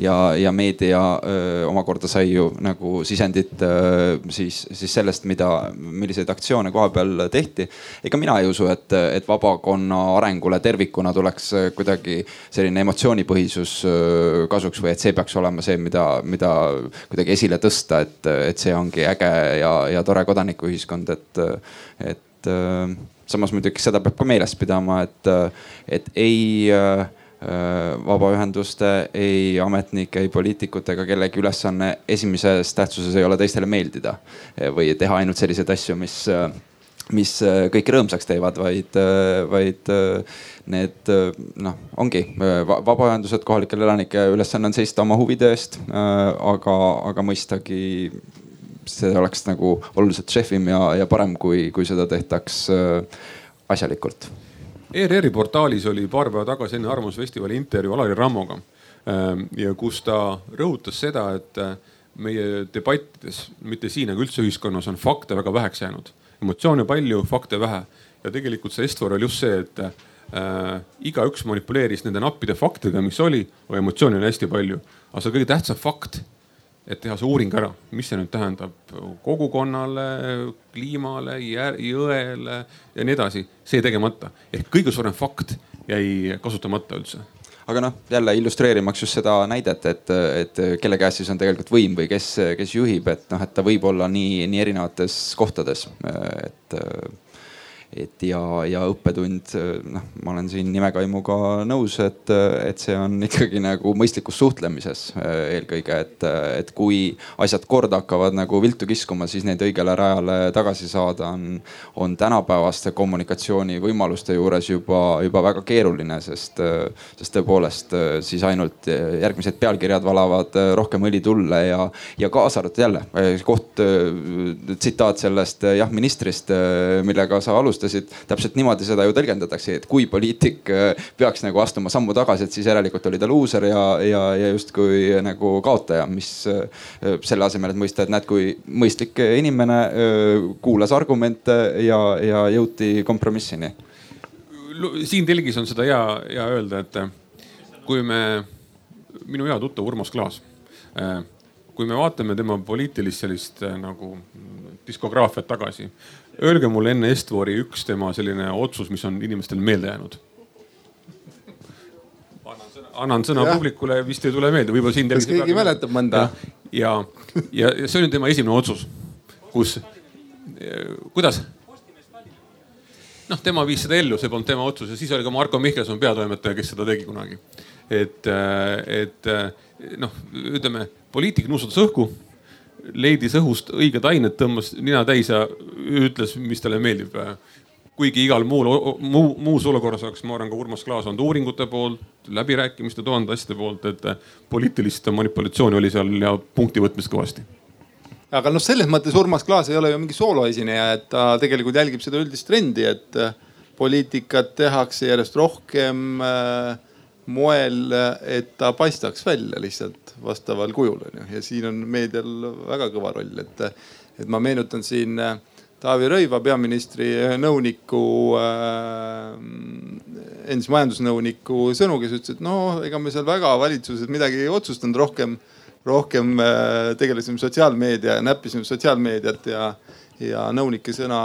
ja, ja meedia öö, omakorda sai ju nagu sisendit öö, siis, siis sellest, mida, milliseid aktsioone koha peal tehti. ega mina ei usu, et, et vabakonna arengule tervikuna tuleks kuidagi selline emotsiooni emotsioonipõhisus kasuks või et see peaks olema see, mida, mida kuidagi esile tõsta, et, et see ongi äge ja, ja tore kodanikuühiskond, et, et samas muidugi seda peab ka meeles pidama, et, et ei vabaühenduste, ei ametnike, ei poliitikute ega kellegi ülesanne esimeses tähtsuses ei ole teistele meeldida või teha ainult selliseid asju, mis mis äh, kõiki rõõmsaks teevad, vaid, äh, vaid äh, need noh, ongi vabaühendused, kohalike elanike ülesanne on seista oma huvide eest. aga, aga mõistagi see oleks nagu oluliselt šefim ja, ja parem, kui, kui seda tehtaks asjalikult. ERR-i portaalis oli paar päeva tagasi enne Arvamusfestivali intervjuu Alari Rammoga ja kus ta rõhutas seda, et meie debattides, mitte siin, aga üldse ühiskonnas on fakte väga väheks jäänud emotsioone palju, fakte vähe. ja tegelikult see Est-For oli just see, et äh, igaüks manipuleeris nende nappide faktidega, mis oli, aga emotsiooni oli hästi palju. aga see kõige tähtsam fakt, et teha see uuring ära, mis see nüüd tähendab kogukonnale, kliimale, jõele ja nii edasi, see tegemata. ehk kõige suurem fakt jäi kasutamata üldse aga noh, jälle illustreerimaks just seda näidet, et, et kelle käes siis on tegelikult võim või kes, kes juhib, et noh, et ta võib olla nii, nii erinevates kohtades, et et ja, ja õppetund, noh, ma olen siin nimekaimuga nõus, et, et see on ikkagi nagu mõistlikus suhtlemises eelkõige, et, et kui asjad korda hakkavad nagu viltu kiskuma, siis neid õigele rajale tagasi saada on, on tänapäevaste kommunikatsioonivõimaluste juures juba, juba väga keeruline, sest, sest tõepoolest siis ainult järgmised pealkirjad valavad rohkem õli tulle ja, ja kaasa arvatud jälle koht, tsitaat sellest jah ministrist, millega sa alustasid alustasid, täpselt niimoodi seda ju tõlgendatakse, et kui poliitik äh, peaks nagu astuma sammu tagasi, et siis järelikult oli ta luuser ja, ja, ja justkui nagu kaotaja, mis äh, selle asemel, et mõista, et näed, kui mõistlik inimene äh, kuulas argumente ja, ja jõuti kompromissini. siin telgis on seda hea, hea öelda, et kui me, minu hea tuttav Urmas Klaas kui me vaatame tema poliitilist sellist nagu diskograafiat tagasi, Öelge mulle enne Estvori üks tema selline otsus, mis on inimestele meelde jäänud. annan sõna ja. publikule, vist ei tule meelde, võib-olla siin. kas keegi mäletab mõnda? ja, ja, ja see oli tema esimene otsus, kus, kuidas? noh, tema viis seda ellu, see polnud tema otsus ja siis oli ka Marko Mihkelson peatoimetaja, kes seda tegi kunagi. et, et noh, ütleme poliitik nuusutas õhku leidis õhust õiged ained, tõmbas nina täis ja ütles, mis talle meeldib. kuigi igal muul, muu, muus olukorras oleks, ma arvan, ka Urmas Klaas olnud uuringute poolt, läbirääkimiste, tuhande asjade poolt, et poliitilist manipulatsiooni oli seal ja punkti võtmist kõvasti aga noh, selles mõttes Urmas Klaas ei ole ju mingi sooloesineja, et ta tegelikult jälgib seda üldist trendi, et poliitikat tehakse järjest rohkem äh, moel, et ta paistaks välja lihtsalt vastaval kujul onju ja siin on meedial väga kõva roll, et, et ma meenutan siin äh, Taavi Rõiva, peaministri nõuniku äh,, endise majandusnõuniku sõnu, kes ütles, et noh, ega me seal väga valitsuses midagi ei otsustanud, rohkem, rohkem äh, tegelesime sotsiaalmeedia, näppisime sotsiaalmeediat ja, ja nõunike sõna,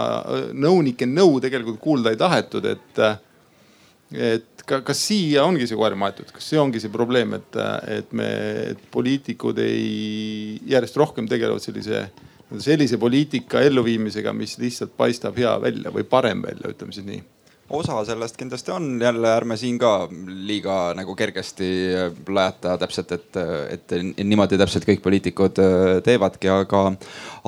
nõunike nõu tegelikult kuulda ei tahetud, et et ka, kas siia ongi see koer maetud, kas see ongi see probleem, et, et me, et poliitikud ei, järjest rohkem tegelevad sellise, sellise poliitika elluviimisega, mis lihtsalt paistab hea välja või parem välja, ütleme siis nii? Osa sellest kindlasti on, jälle ärme siin ka liiga nagu kergesti lajata täpselt, et, et niimoodi täpselt kõik poliitikud teevadki, aga,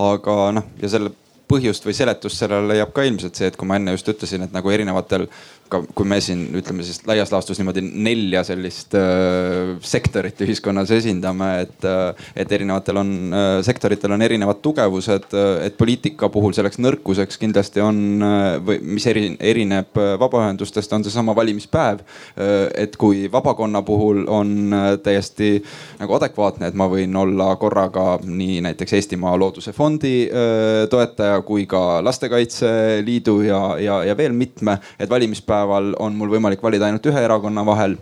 aga noh, ja selle põhjust või seletust sellele leiab ka ilmselt see, et kui ma enne just ütlesin, et nagu erinevatel ka kui me siin ütleme siis laias laastus niimoodi nelja sellist äh, sektorit ühiskonnas esindame, et äh,, et erinevatel on äh,, sektoritel on erinevad tugevused äh,. et poliitika puhul selleks nõrkuseks kindlasti on äh, või mis eri, erineb äh, vabaühendustest, on seesama valimispäev äh,. et kui vabakonna puhul on äh, täiesti nagu adekvaatne, et ma võin olla korraga nii näiteks Eestimaa Looduse Fondi äh, toetaja kui ka Lastekaitse Liidu ja, ja, ja veel mitme, et valimispäev päeval on mul võimalik valida ainult ühe erakonna vahel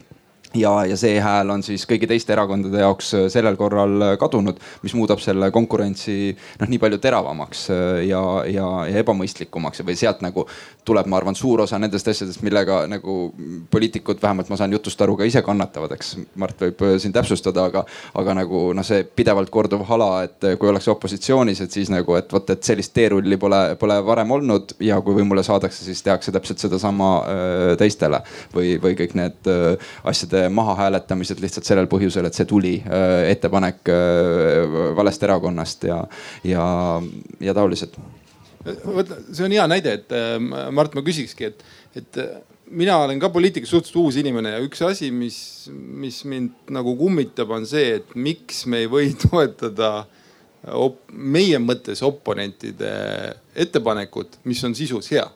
ja, ja see hääl on siis kõigi teiste erakondade jaoks äh, sellel korral äh, kadunud, mis muudab selle konkurentsi noh, nii palju teravamaks äh, ja, ja, ja ebamõistlikumaks. Või sealt nagu tuleb, ma arvan, suur osa nendest asjadest, millega nagu poliitikud, vähemalt ma saan jutust aru, ka ise kannatavad, eks Mart võib siin täpsustada, aga, aga nagu noh, see pidevalt korduv hala, et kui ollakse opositsioonis, et siis nagu, et vot, et sellist teerulli pole, pole varem olnud ja kui võimule saadakse, siis tehakse täpselt sedasama teistele. Või, või kõik need asjade mahahääletamised lihtsalt sellel põhjusel, et see tuli äh, ettepanek äh, valest erakonnast ja, ja, ja taolised. vot see on hea näide, et äh, Mart, ma küsikski, et, et mina olen ka poliitikas suhteliselt uus inimene ja üks asi, mis, mis mind nagu kummitab, on see, et miks me ei või toetada op, meie mõttes oponentide ettepanekut, mis on sisus hea.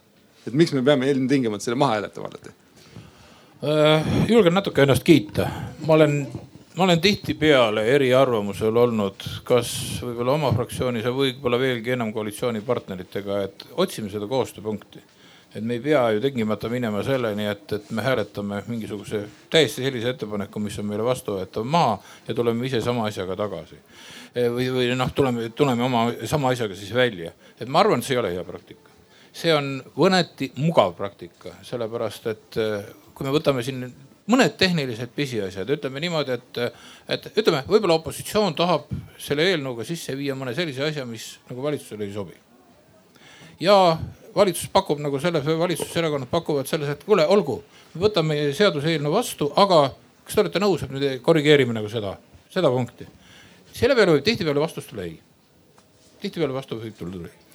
et miks me peame ilmtingimata selle maha hääletama alati? Äh, julgen natuke ennast kiita, ma olen, ma olen tihtipeale eriarvamusel olnud, kas võib-olla oma fraktsioonis ja võib-olla veelgi enam koalitsioonipartneritega, et otsime seda koostööpunkti. et me ei pea ju tingimata minema selleni, et, et me hääletame mingisuguse täiesti sellise ettepaneku, mis on meile vastuvõetav maha ja tuleme ise sama asjaga tagasi. või, või noh, tuleme, tuleme oma sama asjaga siis välja, et ma arvan, et see ei ole hea praktika. see on mõneti mugav praktika, sellepärast et kui me võtame siin mõned tehnilised pisiasjad, ütleme niimoodi, et, et ütleme, võib-olla opositsioon tahab selle eelnõuga sisse viia mõne sellise asja, mis nagu valitsusele ei sobi. ja valitsus pakub nagu selles või valitsuserakonnad pakuvad selles, et kuule, olgu, võtame seaduseelnõu vastu, aga kas te olete nõus, et me korrigeerime nagu seda, seda punkti? selle peale võib tihtipeale vastus tulla ei. tihtipeale vastus võib tulla ei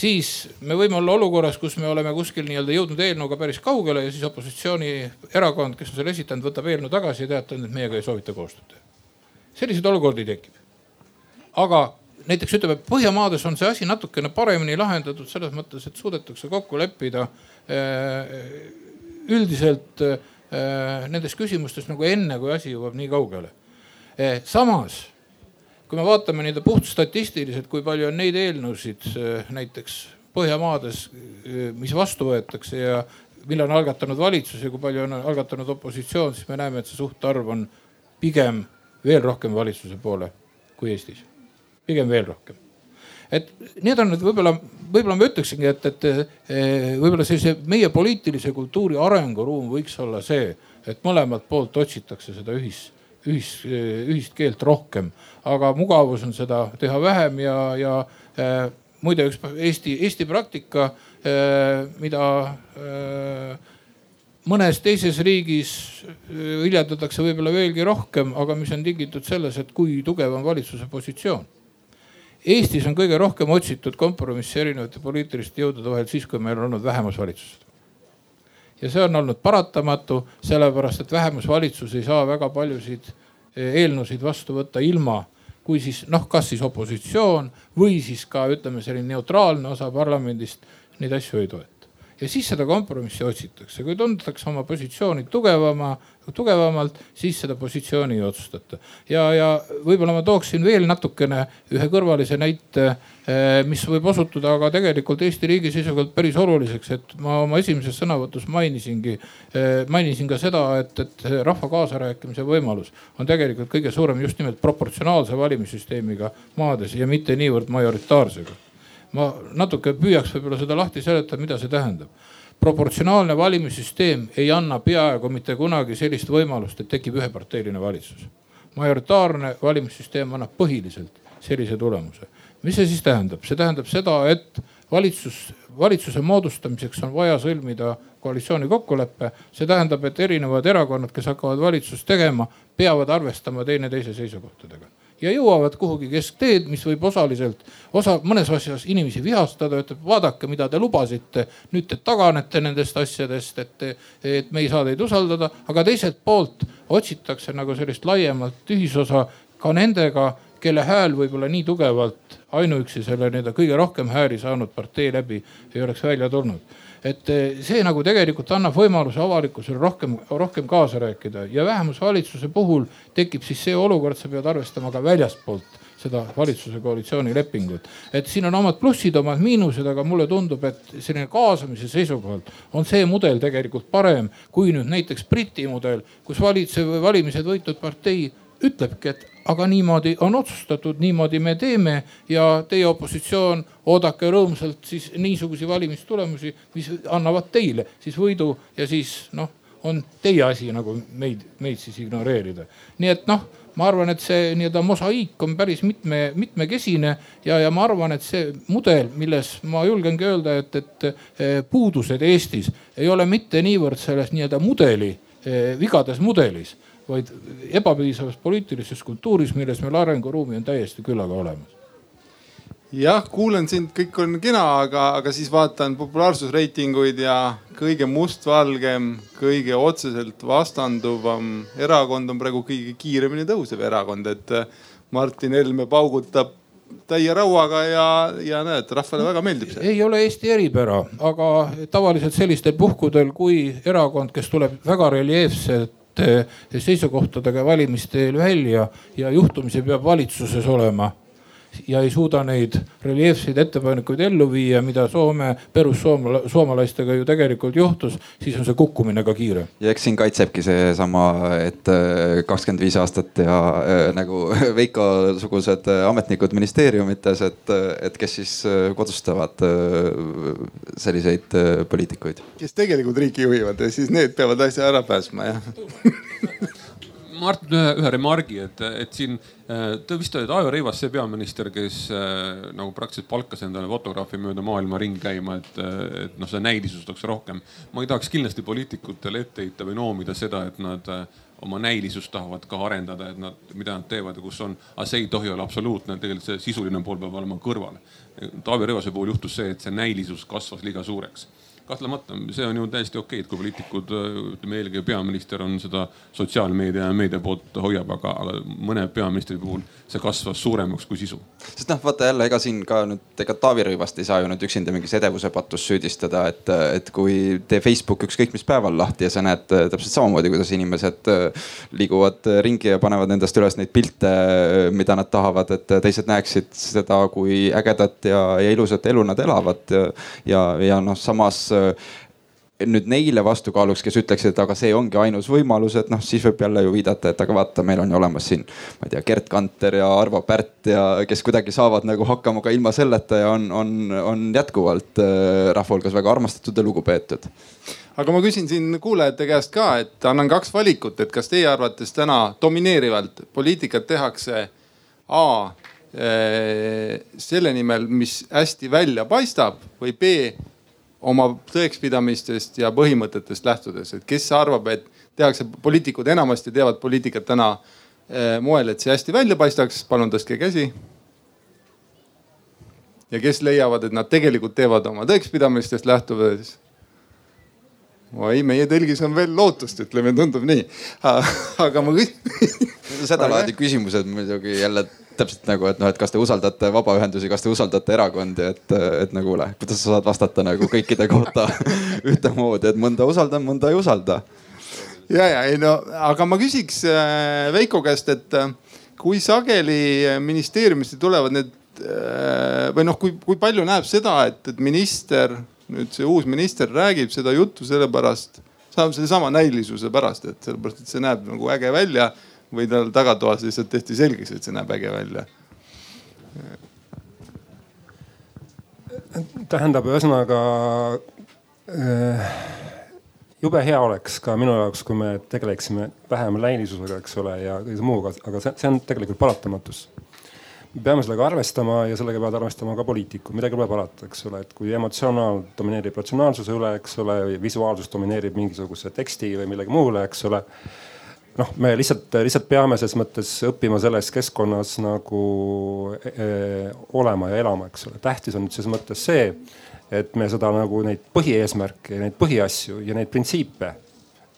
siis me võime olla olukorras, kus me oleme kuskil nii-öelda jõudnud eelnõuga päris kaugele ja siis opositsioonierakond, kes on selle esitanud, võtab eelnõu tagasi ja teatab, et meiega ei soovita koostööd teha. selliseid olukordi tekib. aga näiteks ütleme, Põhjamaades on see asi natukene paremini lahendatud selles mõttes, et suudetakse kokku leppida äh, üldiselt äh, nendes küsimustes nagu enne, kui asi jõuab nii kaugele. Äh, samas kui me vaatame nii-öelda puht statistiliselt, kui palju on neid eelnõusid äh, näiteks Põhjamaades, äh, mis vastu võetakse ja mille on algatanud valitsus ja kui palju on algatanud opositsioon, siis me näeme, et see suhtarv on pigem veel rohkem valitsuse poole kui Eestis. pigem veel rohkem. et need on nüüd võib-olla, võib-olla ma ütleksingi, et, et äh, võib-olla sellise meie poliitilise kultuuri arenguruum võiks olla see, et mõlemalt poolt otsitakse seda ühis ühis, ühist keelt rohkem, aga mugavus on seda teha vähem ja, ja äh, muide üks Eesti, Eesti praktika äh,, mida äh, mõnes teises riigis viljeldatakse võib-olla veelgi rohkem, aga mis on tingitud selles, et kui tugev on valitsuse positsioon. Eestis on kõige rohkem otsitud kompromissi erinevate poliitiliste jõudude vahel siis, kui meil on olnud vähemusvalitsused ja see on olnud paratamatu, sellepärast et vähemusvalitsus ei saa väga paljusid eh, eelnõusid vastu võtta ilma, kui siis noh, kas siis opositsioon või siis ka ütleme, selline neutraalne osa parlamendist neid asju ei toeta ja siis seda kompromissi otsitakse, kui tuntakse oma positsiooni tugevama, tugevamalt, siis seda positsiooni ei otsustata. ja, ja võib-olla ma tooksin veel natukene ühe kõrvalise näite, eh, mis võib osutuda aga tegelikult Eesti riigi seisukohalt päris oluliseks, et ma oma esimeses sõnavõtus mainisingi, eh, mainisin ka seda, et, et rahva kaasarääkimise võimalus on tegelikult kõige suurem just nimelt proportsionaalse valimissüsteemiga maades ja mitte niivõrd majoritaarsega ma natuke püüaks võib-olla seda lahti seletada, mida see tähendab. proportsionaalne valimissüsteem ei anna peaaegu mitte kunagi sellist võimalust, et tekib üheparteiline valitsus. majoritaarne valimissüsteem annab põhiliselt sellise tulemuse. mis see siis tähendab? see tähendab seda, et valitsus, valitsuse moodustamiseks on vaja sõlmida koalitsiooni kokkulepe. see tähendab, et erinevad erakonnad, kes hakkavad valitsust tegema, peavad arvestama teineteise seisukohtadega ja jõuavad kuhugi keskteed, mis võib osaliselt, osa, mõnes asjas inimesi vihastada, ütleb vaadake, mida te lubasite. nüüd te taganete nendest asjadest, et, et me ei saa teid usaldada, aga teiselt poolt otsitakse nagu sellist laiemat ühisosa ka nendega, kelle hääl võib-olla nii tugevalt ainuüksi selle nii-öelda kõige rohkem hääli saanud partei läbi ei oleks välja tulnud et eh, see nagu tegelikult annab võimaluse avalikkusele rohkem, rohkem kaasa rääkida ja vähemusvalitsuse puhul tekib siis see olukord, sa pead arvestama ka väljastpoolt seda valitsuse koalitsioonilepingut. et siin on omad plussid, omad miinused, aga mulle tundub, et selline kaasamise seisukohalt on see mudel tegelikult parem kui nüüd näiteks Briti mudel, kus valitsev, valimised võitnud partei ütlebki, et aga niimoodi on otsustatud, niimoodi me teeme ja teie opositsioon oodake rõõmsalt siis niisuguseid valimistulemusi, mis annavad teile siis võidu ja siis noh, on teie asi nagu meid, meid siis ignoreerida. nii et noh, ma arvan, et see nii-öelda mosaiik on päris mitme, mitmekesine ja, ja ma arvan, et see mudel, milles ma julgengi öelda, et, et eh, puudused Eestis ei ole mitte niivõrd selles nii-öelda mudeli, eh, vigades mudelis vaid ebapiisavas poliitilises kultuuris, milles meil arenguruumi on täiesti küllaga olemas jah, kuulen sind, kõik on kena, aga, aga siis vaatan populaarsusreitinguid ja kõige mustvalgem, kõige otseselt vastanduvam erakond on praegu kõige kiiremini tõusev erakond, et äh, Martin Helme paugutab täie rauaga ja, ja näed, rahvale väga meeldib see. ei ole Eesti eripära, aga tavaliselt sellistel puhkudel, kui erakond, kes tuleb väga reljeefselt seisukohtadega valimiste eel välja ja juhtumisi peab valitsuses olema, ja ei suuda neid reljeefseid ettepanekuid ellu viia, mida Soome perussoomlastega ju tegelikult juhtus, siis on see kukkumine ka kiire. ja eks siin kaitsebki seesama, et äh, kakskümmend viis aastat ja äh, nagu Veiko sugused ametnikud ministeeriumites, et, et kes siis kodustavad selliseid poliitikuid. kes tegelikult riiki juhivad ja siis need peavad asja ära päästma jah ma arvan ühe, ühe remargi, et, et siin äh, te vist olete Aivar Rõivas see peaminister, kes äh, nagu praktiliselt palkas endale fotograafi mööda maailma ringi käima, et, et noh, seda näilisust oleks rohkem. ma ei tahaks kindlasti poliitikutele ette heita või noomida seda, et nad äh, oma näilisust tahavad ka arendada, et nad, mida nad teevad ja kus on, aga see ei tohi olla absoluutne, tegelikult see sisuline pool peab olema kõrval. Taavi Rõivase puhul juhtus see, et see näilisus kasvas liiga suureks kahtlemata, see on ju täiesti okei, et kui poliitikud, ütleme eelkõige peaminister on seda sotsiaalmeedia ja meedia poolt hoiab, aga, aga mõne peaministri puhul see kasvas suuremaks kui sisu. sest noh, vaata jälle, ega siin ka nüüd, ega Taavi Rõivast ei saa ju nüüd üksinda mingis edevuse patus süüdistada, et, et kui tee Facebook ükskõik mis päeval lahti ja sa näed täpselt samamoodi, kuidas inimesed liiguvad ringi ja panevad endast üles neid pilte, mida nad tahavad, et teised näeksid seda, kui ägedat ja, ja ilusat elu nad elavad ja, ja, ja noh, samas nüüd neile vastukaaluks, kes ütleksid, et aga see ongi ainus võimalus, et noh, siis võib jälle ju viidata, et aga vaata, meil on ju olemas siin, ma ei tea, Gerd Kanter ja Arvo Pärt ja kes kuidagi saavad nagu hakkama ka ilma selleta ja on, on, on jätkuvalt äh, rahva hulgas väga armastatud ja lugupeetud. aga ma küsin siin kuulajate käest ka, et annan kaks valikut, et kas teie arvates täna domineerivalt poliitikat tehakse A äh, selle nimel, mis hästi välja paistab või B oma tõekspidamistest ja põhimõtetest lähtudes, et kes arvab, et tehakse, poliitikud enamasti teevad poliitikat täna eh, moel, et see hästi välja paistaks, palun tõstke käsi. ja kes leiavad, et nad tegelikult teevad oma tõekspidamistest lähtudes. oi, meie tõlgis on veel lootust, ütleme, tundub nii. aga ma küsin sedalaadi küsimused muidugi jälle täpselt nagu, et noh, et kas te usaldate vabaühendusi, kas te usaldate erakondi, et, et nagu kuule, kuidas sa saad vastata nagu kõikide kohta ühtemoodi, et mõnda usaldan, mõnda ei usalda. ja, ja ei no, aga ma küsiks äh, Veiko käest, et äh, kui sageli ministeeriumist tulevad need äh, või noh, kui, kui palju näeb seda, et, et minister, nüüd see uus minister räägib seda juttu sellepärast, sellesama näilisuse pärast, et sellepärast, et see näeb nagu äge välja või tal tagatoas lihtsalt tehti selgeks, et see näeb äge välja? tähendab, ühesõnaga äh, jube hea oleks ka minu jaoks, kui me tegeleksime vähem näilisusega, eks ole, ja kõige muuga, aga see, see on tegelikult paratamatus. me peame sellega arvestama ja sellega peavad arvestama ka poliitikud, midagi pole parata, eks ole, et kui emotsionaal domineerib ratsionaalsuse üle, eks ole, visuaalsus domineerib mingisuguse teksti või millegi muule, eks ole noh, me lihtsalt, lihtsalt peame selles mõttes õppima selles keskkonnas nagu e, e olema ja elama, eks ole. tähtis on nüüd selles mõttes see, et me seda nagu neid põhieesmärke, neid põhiasju ja neid printsiipe,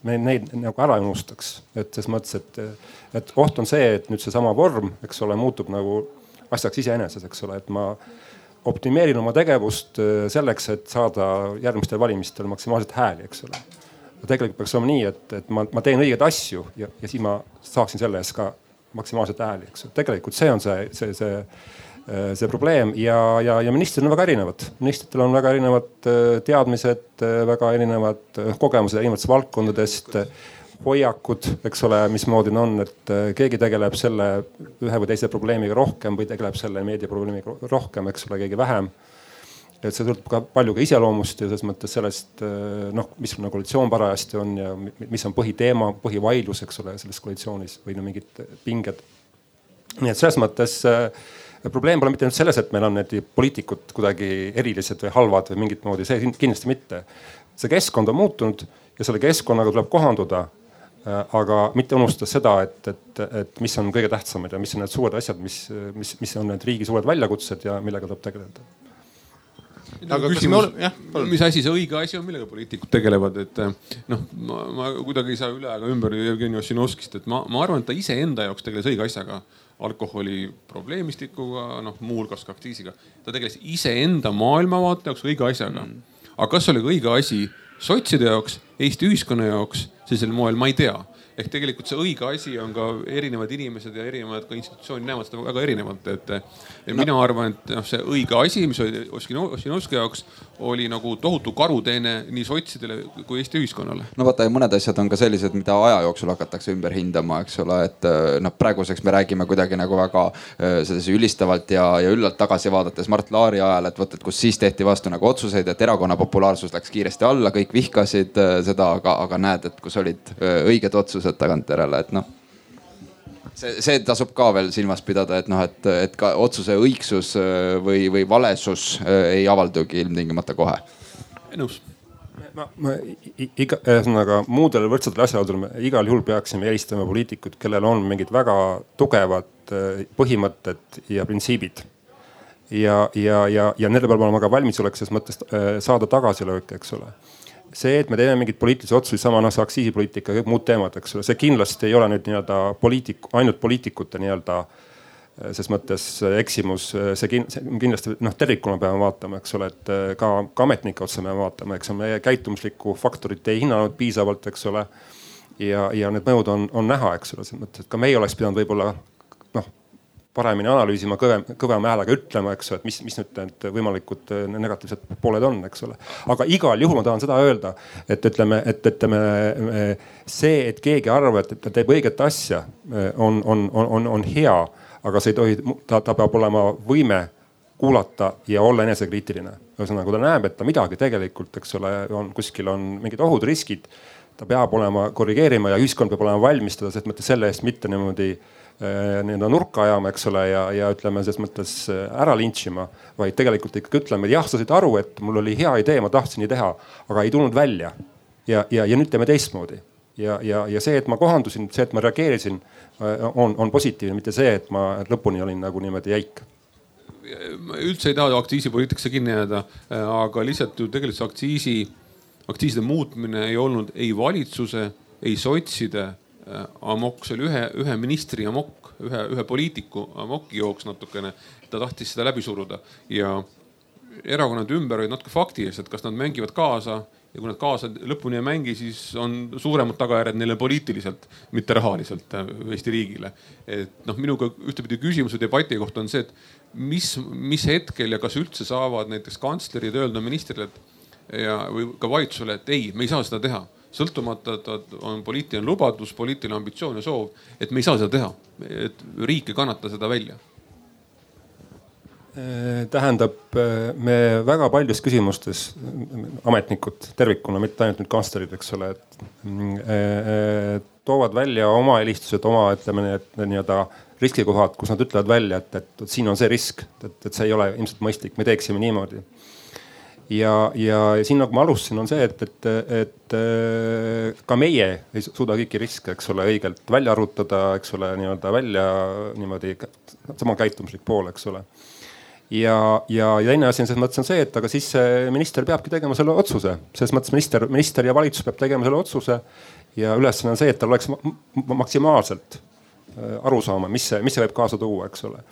me neid nagu ära ei unustaks. et selles mõttes, et, et oht on see, et nüüd seesama vorm, eks ole, muutub nagu asjaks iseeneses, eks ole, et ma optimeerin oma tegevust e, selleks, et saada järgmistel valimistel maksimaalselt hääli, eks ole tegelikult peaks olema nii, et, et ma, ma teen õigeid asju ja, ja siis ma saaksin selle eest ka maksimaalselt hääli, eks tegelikult see on see, see, see, see probleem ja, ja, ja ministrid on väga erinevad. ministritel on väga erinevad äh, teadmised, äh, väga erinevad äh, kogemused erinevatest valdkondadest hoiakud, eks ole, mismoodi on, et keegi tegeleb selle ühe või teise probleemiga rohkem või tegeleb selle meediaprobleemiga rohkem, eks ole, keegi vähem et see sõltub ka palju ka iseloomust ja selles mõttes sellest eh, noh, missugune koalitsioon parajasti on ja mis on põhiteema, põhivaidlus, eks ole, selles koalitsioonis või no mingid pinged. nii et selles mõttes äh, probleem pole mitte ainult selles, et meil on need poliitikud kuidagi erilised või halvad või mingit moodi, see kindlasti mitte. see keskkond on muutunud ja selle keskkonnaga tuleb kohanduda äh, aga mitte unustada seda, et, et, et mis on kõige tähtsamad ja mis on need suured asjad, mis, mis, mis on need riigi suured väljakutsed ja millega tuleb tegeleda aga küsimus, mis asi see õige asi on, millega poliitikud tegelevad, et eh, noh, ma, ma kuidagi ei saa üle ega ümber Jevgeni Ossinovskist, et ma, ma arvan, et ta iseenda jaoks tegeles õige asjaga. Alkoholi probleemistikuga, noh muuhulgas ka aktsiisiga. ta tegeles iseenda maailmavaate jaoks õige asjaga. Mm.. aga kas oli õige asi sotside jaoks, Eesti ühiskonna jaoks, sellisel moel ma ei tea ehk tegelikult see õige asi on ka erinevad inimesed ja erinevad ka institutsioonid näevad seda väga erinevalt, et. No. mina arvan, et noh, see õige asi, mis oli Ossinovski jaoks, oli nagu tohutu karuteene nii sotsidele kui Eesti ühiskonnale. no vaata mõned asjad on ka sellised, mida aja jooksul hakatakse ümber hindama, eks ole, et noh, praeguseks me räägime kuidagi nagu väga sedasi ülistavalt ja, ja üllalt tagasi vaadates Mart Laari ajal, et vot, et kus siis tehti vastu nagu otsuseid, et erakonna populaarsus läks kiiresti alla, kõik vihkasid seda, aga, aga näed, et kus olid õiged otsused tagantjärele, et noh see, see tasub ka veel silmas pidada, et noh, et, et ka otsuse õigsus äh, või, või valesus äh, ei avaldugi ilmtingimata kohe. nõus ma, ma iga, ühesõnaga muudel võrdsetel asjaoludel me igal juhul peaksime eelistama poliitikuid, kellel on mingid väga tugevad äh, põhimõtted ja printsiibid. ja, ja, ja, ja nendel peab olema ka valmisolek selles mõttes saada tagasilööke, eks ole see, et me teeme mingeid poliitilisi otsuseid, sama noh see aktsiisipoliitika ja kõik muud teemad, eks ole, see kindlasti ei ole nüüd nii-öelda poliitik, ainult poliitikute nii-öelda äh, ses mõttes äh, eksimus, äh, see kindlasti noh tervikuna peame vaatama, eks ole, et ka, ka ametnike otsa peame vaatama, eks ole, meie käitumuslikku faktorit ei hinnanud piisavalt, eks ole. ja, ja need mõjud on, on näha, eks ole, selles mõttes, et ka meie oleks pidanud võib-olla paremini analüüsima, kõvem, kõvema häälega ütlema, eks ju, et mis, mis nüüd need võimalikud äh, negatiivsed pooled on, eks ole. aga igal juhul ma tahan seda öelda, et ütleme, et ütleme see, et keegi arvab, et ta teeb õiget asja, äh, on, on, on, on hea, aga see ei tohi, ta, ta peab olema võime kuulata ja olla enesekriitiline. ühesõnaga, kui ta näeb, et ta midagi tegelikult, eks ole, on kuskil on mingid ohud, riskid, ta peab olema korrigeerima ja ühiskond peab olema valmis teda selles mõttes selle eest mitte niimoodi äh, Äh, nii-öelda nurka ajama, eks ole, ja, ja ütleme selles mõttes äh, ära lintšima. vaid tegelikult ikkagi ütleme, et jah, sa said aru, et mul oli hea idee, ma tahtsin nii teha, aga ei tulnud välja. ja, ja, ja nüüd teeme teistmoodi. ja, ja, ja see, et ma kohandusin, see, et ma reageerisin, äh, on, on positiivne, mitte see, et ma lõpuni olin nagu niimoodi jäik ma üldse ei taha aktsiisipoliitikasse kinni jääda, aga lihtsalt ju tegelikult see aktsiisi, aktsiiside muutmine ei olnud ei valitsuse, ei sotside amokk, see oli ühe, ühe ministri amokk, ühe, ühe poliitiku amokki jooks natukene. ta tahtis seda läbi suruda ja erakonnad ümber olid natuke fakti ees, et kas nad mängivad kaasa ja kui nad kaasa lõpuni ei mängi, siis on suuremad tagajärjed neile poliitiliselt, mitte rahaliselt äh, Eesti riigile. et noh, minuga ühtepidi küsimuse debati kohta on see, et mis, mis hetkel ja kas üldse saavad näiteks kantslerid öelda ministrile, et ja, või ka valitsusele, et ei, me ei saa seda teha sõltumata, et on poliitiline lubadus, poliitiline ambitsioon ja soov, et me ei saa seda teha, et riik ei kannata seda välja. Äh, tähendab, äh, me väga paljudes küsimustes, ametnikud tervikuna, mitte ainult nüüd kantslerid, eks ole, et äh, toovad välja oma eelistused, oma ütleme need nii-öelda riskikohad, kus nad ütlevad välja, et, et, et siin on see risk, et, et see ei ole ilmselt mõistlik, me teeksime niimoodi ja, ja siin nagu ma alustasin, on see, et, et, et äh, ka meie ei suuda kõiki riske, eks ole, õigelt välja arvutada, eks ole, nii-öelda välja niimoodi sama käitumuslik pool, eks ole. ja, ja, ja teine asi on selles mõttes on see, et aga siis minister peabki tegema selle otsuse, selles mõttes minister, minister ja valitsus peab tegema selle otsuse. ja ülesanne on see, et tal oleks maksimaalselt äh, aru saama, mis see, mis see võib kaasa tuua, eks ole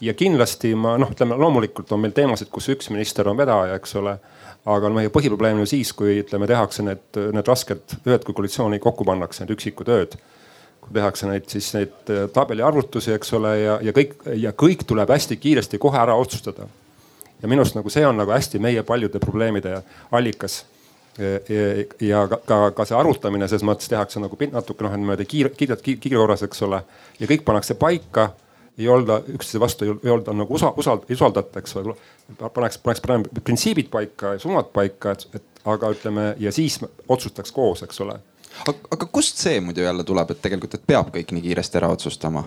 ja kindlasti ma noh, ütleme loomulikult on meil teemasid, kus üks minister on vedaja, eks ole. aga meie põhiprobleem on ju siis, kui ütleme, tehakse need, need rasked ööd, kui koalitsiooni kokku pannakse, need üksikud ööd. kui tehakse neid siis neid äh, tabeliarvutusi, eks ole, ja, ja kõik ja kõik tuleb hästi kiiresti kohe ära otsustada. ja minu arust nagu see on nagu hästi meie paljude probleemide allikas ja, ja ka, ka, ka see arutamine selles mõttes tehakse nagu natuke noh, niimoodi kiire, kiire, kiirkorras, eks ole. ja kõik pannakse paika ei olda üksteise vastu, ei olda nagu usa, usald-, ei usaldata, eks ole. paneks, paneks parem printsiibid paika ja suunad paika, et, et aga ütleme ja siis otsustaks koos, eks ole. aga, kust see muidu jälle tuleb, et tegelikult, et peab kõik nii kiiresti ära otsustama?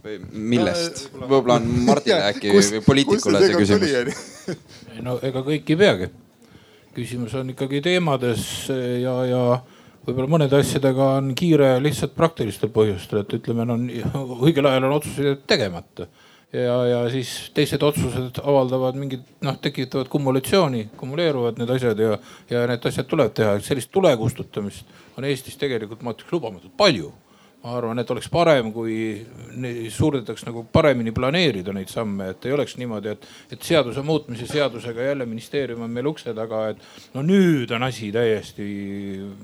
või millest no,? võib-olla on Mardile äkki või poliitikule see küsimus. no ega kõik ei peagi. küsimus on ikkagi teemades ja, ja võib-olla mõnede asjadega on kiire lihtsalt praktilistel põhjustel, et ütleme, on õigel ajal on otsused tegemata. ja, ja siis teised otsused avaldavad mingit noh, tekitavad kumulatsiooni, kumuleeruvad need asjad ja, ja need asjad tuleb teha, sellist tule kustutamist on Eestis tegelikult ma ütleks lubamatult palju ma arvan, et oleks parem, kui suudetaks nagu paremini planeerida neid samme, et ei oleks niimoodi, et, et seaduse muutmise seadusega jälle ministeerium on meil ukse taga, et no nüüd on asi täiesti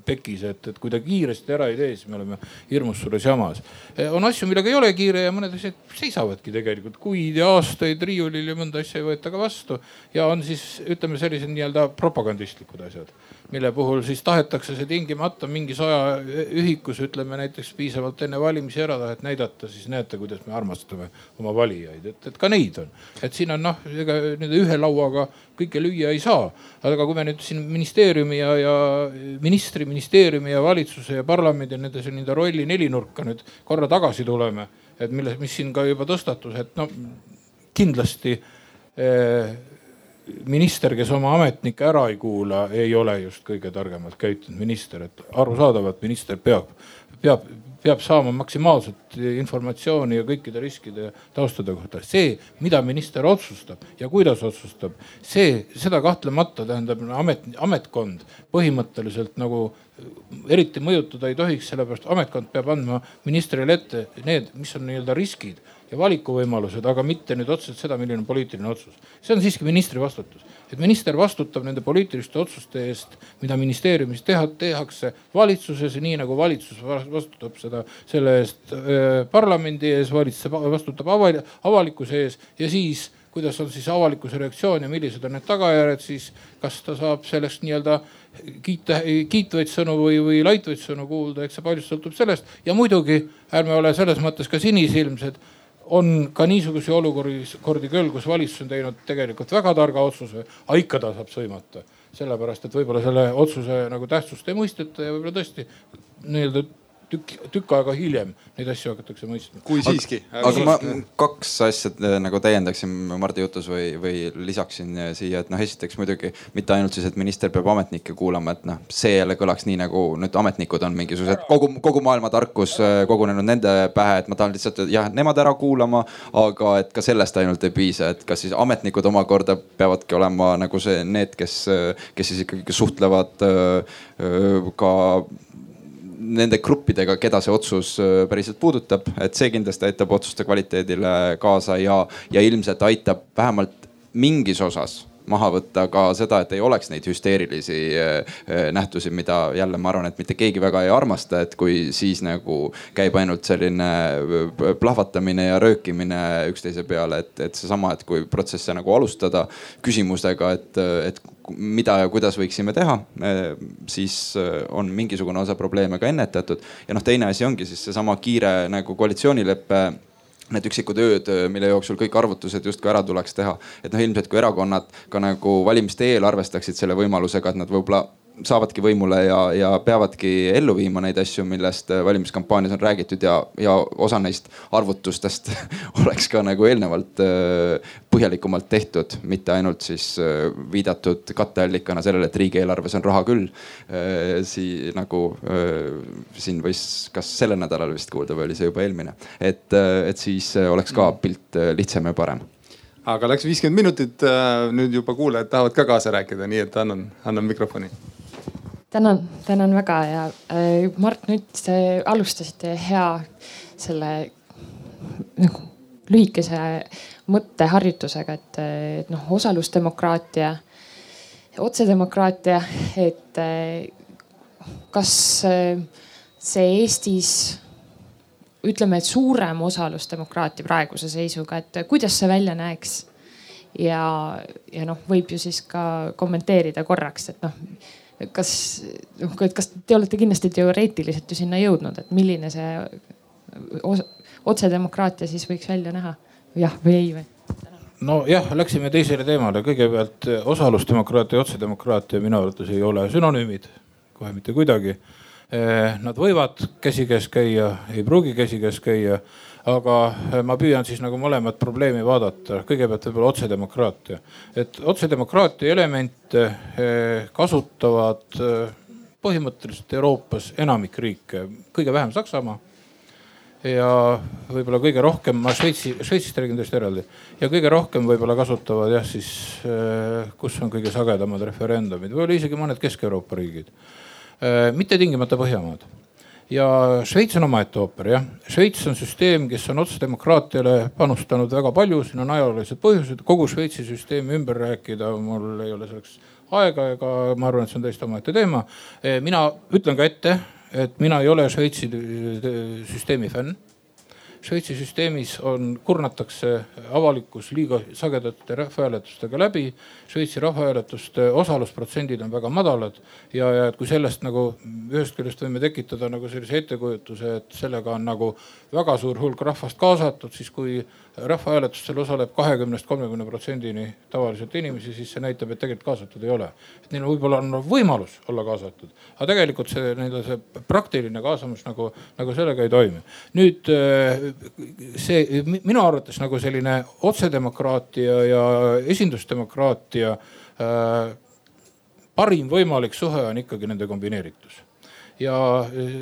pekis, et, et kui ta kiiresti ära ei tee, siis me oleme hirmus suures jamas. on asju, millega ei ole kiire ja mõned asjad seisavadki tegelikult kuid ja aastaid riiulil ja mõnda asja ei võeta ka vastu. ja on siis ütleme sellised nii-öelda propagandistlikud asjad mille puhul siis tahetakse see tingimata mingi saja ühikus, ütleme näiteks piisavalt enne valimisi ära tahet näidata, siis näete, kuidas me armastame oma valijaid, et, et ka neid on. et siin on noh, ega nüüd ühe lauaga kõike lüüa ei saa. aga kui me nüüd siin ministeeriumi ja, ja ministri, ministeeriumi ja valitsuse ja parlamendi nende nii-öelda rolli nelinurka nüüd korra tagasi tuleme, et mille, mis siin ka juba tõstatus, et no kindlasti eh, minister, kes oma ametnikke ära ei kuula, ei ole just kõige targemalt käitunud minister, et arusaadavalt minister peab, peab, peab saama maksimaalset informatsiooni ja kõikide riskide taustade kohta. see, mida minister otsustab ja kuidas otsustab, see, seda kahtlemata tähendab amet, ametkond põhimõtteliselt nagu eriti mõjutada ei tohiks, sellepärast ametkond peab andma ministrile ette need, mis on nii-öelda riskid ja valikuvõimalused, aga mitte nüüd otseselt seda, milline on poliitiline otsus. see on siiski ministri vastutus, et minister vastutab nende poliitiliste otsuste eest, mida ministeeriumis teha, tehakse valitsuses, nii nagu valitsus vastutab seda selle eest äh, parlamendi ees, valitsus vastutab avali, avalikkuse ees ja siis kuidas on siis avalikkuse reaktsioon ja millised on need tagajärjed, siis kas ta saab sellest nii-öelda kiita, kiitvaid sõnu või, või laitvaid sõnu kuulda, eks see paljust sõltub sellest. ja muidugi ärme ole selles mõttes ka sinisilmsed on ka niisuguseid olukordi küll, kus valitsus on teinud tegelikult väga targa otsuse, aga ikka ta saab sõimata. sellepärast, et võib-olla selle otsuse nagu tähtsust ei mõisteta ja võib-olla tõesti nii-öelda tükk, tükk aega hiljem neid asju hakatakse mõistma. kui siiski. aga ma kaks asja äh, nagu täiendaksin Mardi jutus või, või lisaksin äh, siia, et noh, esiteks muidugi mitte ainult siis, et minister peab ametnikke kuulama, et noh, see jälle kõlaks nii nagu nüüd ametnikud on mingisugused kogu, kogu maailma tarkus äh, kogunenud nende pähe, et ma tahan lihtsalt jah, nemad ära kuulama, aga et ka sellest ainult ei piisa, et kas siis ametnikud omakorda peavadki olema nagu see, need, kes, kes siis ikkagi suhtlevad ka nende gruppidega, keda see otsus äh, päriselt puudutab, et see kindlasti aitab otsuste kvaliteedile kaasa ja, ja ilmselt aitab vähemalt mingis osas maha võtta ka seda, et ei oleks neid hüsteerilisi äh, äh, nähtusi, mida jälle ma arvan, et mitte keegi väga ei armasta, et kui siis nagu käib ainult selline äh, plahvatamine ja röökimine üksteise peale, et, et seesama, et kui protsesse nagu alustada küsimusega, et, et mida ja kuidas võiksime teha, siis on mingisugune osa probleeme ka ennetatud. ja noh, teine asi ongi siis seesama kiire nagu koalitsioonileppe need üksikud ööd, mille jooksul kõik arvutused justkui ära tuleks teha. et noh, ilmselt kui erakonnad ka nagu valimiste eel arvestaksid selle võimalusega, et nad võib-olla saavadki võimule ja, ja peavadki ellu viima neid asju, millest äh, valimiskampaanias on räägitud ja, ja osa neist arvutustest oleks ka nagu eelnevalt äh, põhjalikumalt tehtud, mitte ainult siis äh, viidatud katteallikana sellele, et riigieelarves on raha küll. Sii nagu siin võis, kas sellel nädalal vist kuulda või oli see juba eelmine, et, et siis oleks ka pilt lihtsam ja parem. Aga läks viiskümmend minutit, nüüd juba kuulajad tahavad ka kaasa rääkida, nii et annan, annan mikrofoni tänan, tänan väga ja äh, Mart, nüüd te alustasite hea selle nagu lühikese mõtteharjutusega, et, et noh, osalusdemokraatia, otsedemokraatia, et äh, kas äh, see Eestis ütleme, et suurem osalusdemokraatia praeguse seisuga, et kuidas see välja näeks? ja, ja noh, võib ju siis ka kommenteerida korraks, et noh kas, noh, kas te olete kindlasti teoreetiliselt ju sinna jõudnud, et milline see otsedemokraatia siis võiks välja näha? jah või ei või? nojah, läksime teisele teemale, kõigepealt osalusdemokraatia ja otsedemokraatia minu arvates ei ole sünonüümid, kohe mitte kuidagi. Eh, nad võivad käsikäes käia, ei pruugi käsikäes käia aga äh, ma püüan siis nagu mõlemat probleemi vaadata. kõigepealt võib-olla otsedemokraatia, et otsedemokraatia elemente äh, kasutavad äh, põhimõtteliselt Euroopas enamik riike, kõige vähem Saksamaa ja võib-olla kõige rohkem, ma Šveitsi, Šveitsist räägin tõesti eraldi ja kõige rohkem võib-olla kasutavad jah, siis kus on kõige sagedamad referendumid, võib-olla isegi mõned Kesk-Euroopa riigid. mitte tingimata Põhjamaad ja Šveits on omaette ooper jah. Šveits on süsteem, kes on otsedemokraatiale panustanud väga palju, siin on ajaloolised põhjused, kogu Šveitsi süsteemi ümber rääkida, mul ei ole selleks aega ega ma arvan, et see on täiesti omaette teema. mina ütlen ka ette, et mina ei ole Šveitsi süsteemi fänn Šveitsi süsteemis on, kurnatakse avalikkus liiga sagedate rahvahääletustega läbi. Šveitsi rahvahääletuste osalusprotsendid on väga madalad ja, ja et kui sellest nagu ühest küljest võime tekitada nagu sellise ettekujutuse, et sellega on nagu väga suur hulk rahvast kaasatud, siis kui rahvahääletustel osaleb kahekümnest kolmekümne protsendini tavaliselt inimesi, siis see näitab, et tegelikult kaasatud ei ole. et neil võib-olla on võimalus olla kaasatud, aga tegelikult see nii-öelda see praktiline kaasamus nagu, nagu sellega ei toimi. nüüd äh, see minu arvates nagu selline otsedemokraatia ja esindusdemokraatia äh, parim võimalik suhe on ikkagi nende kombineeritus ja eh,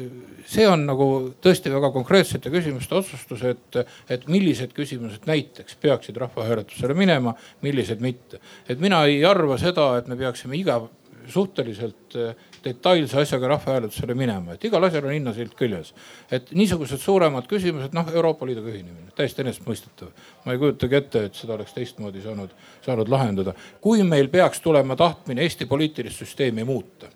see on nagu tõesti väga konkreetsete küsimuste otsustus, et, et millised küsimused näiteks peaksid rahvahääletusele minema, millised mitte. et mina ei arva seda, et me peaksime iga suhteliselt eh, detailse asjaga rahvahääletusele minema, et igal asjal on hinnasilt küljes. et niisugused suuremad küsimused, noh Euroopa Liiduga ühinemine, täiesti enesestmõistetav. ma ei kujutagi ette, et seda oleks teistmoodi saanud, saanud lahendada. kui meil peaks tulema tahtmine Eesti poliitilist süsteemi muuta,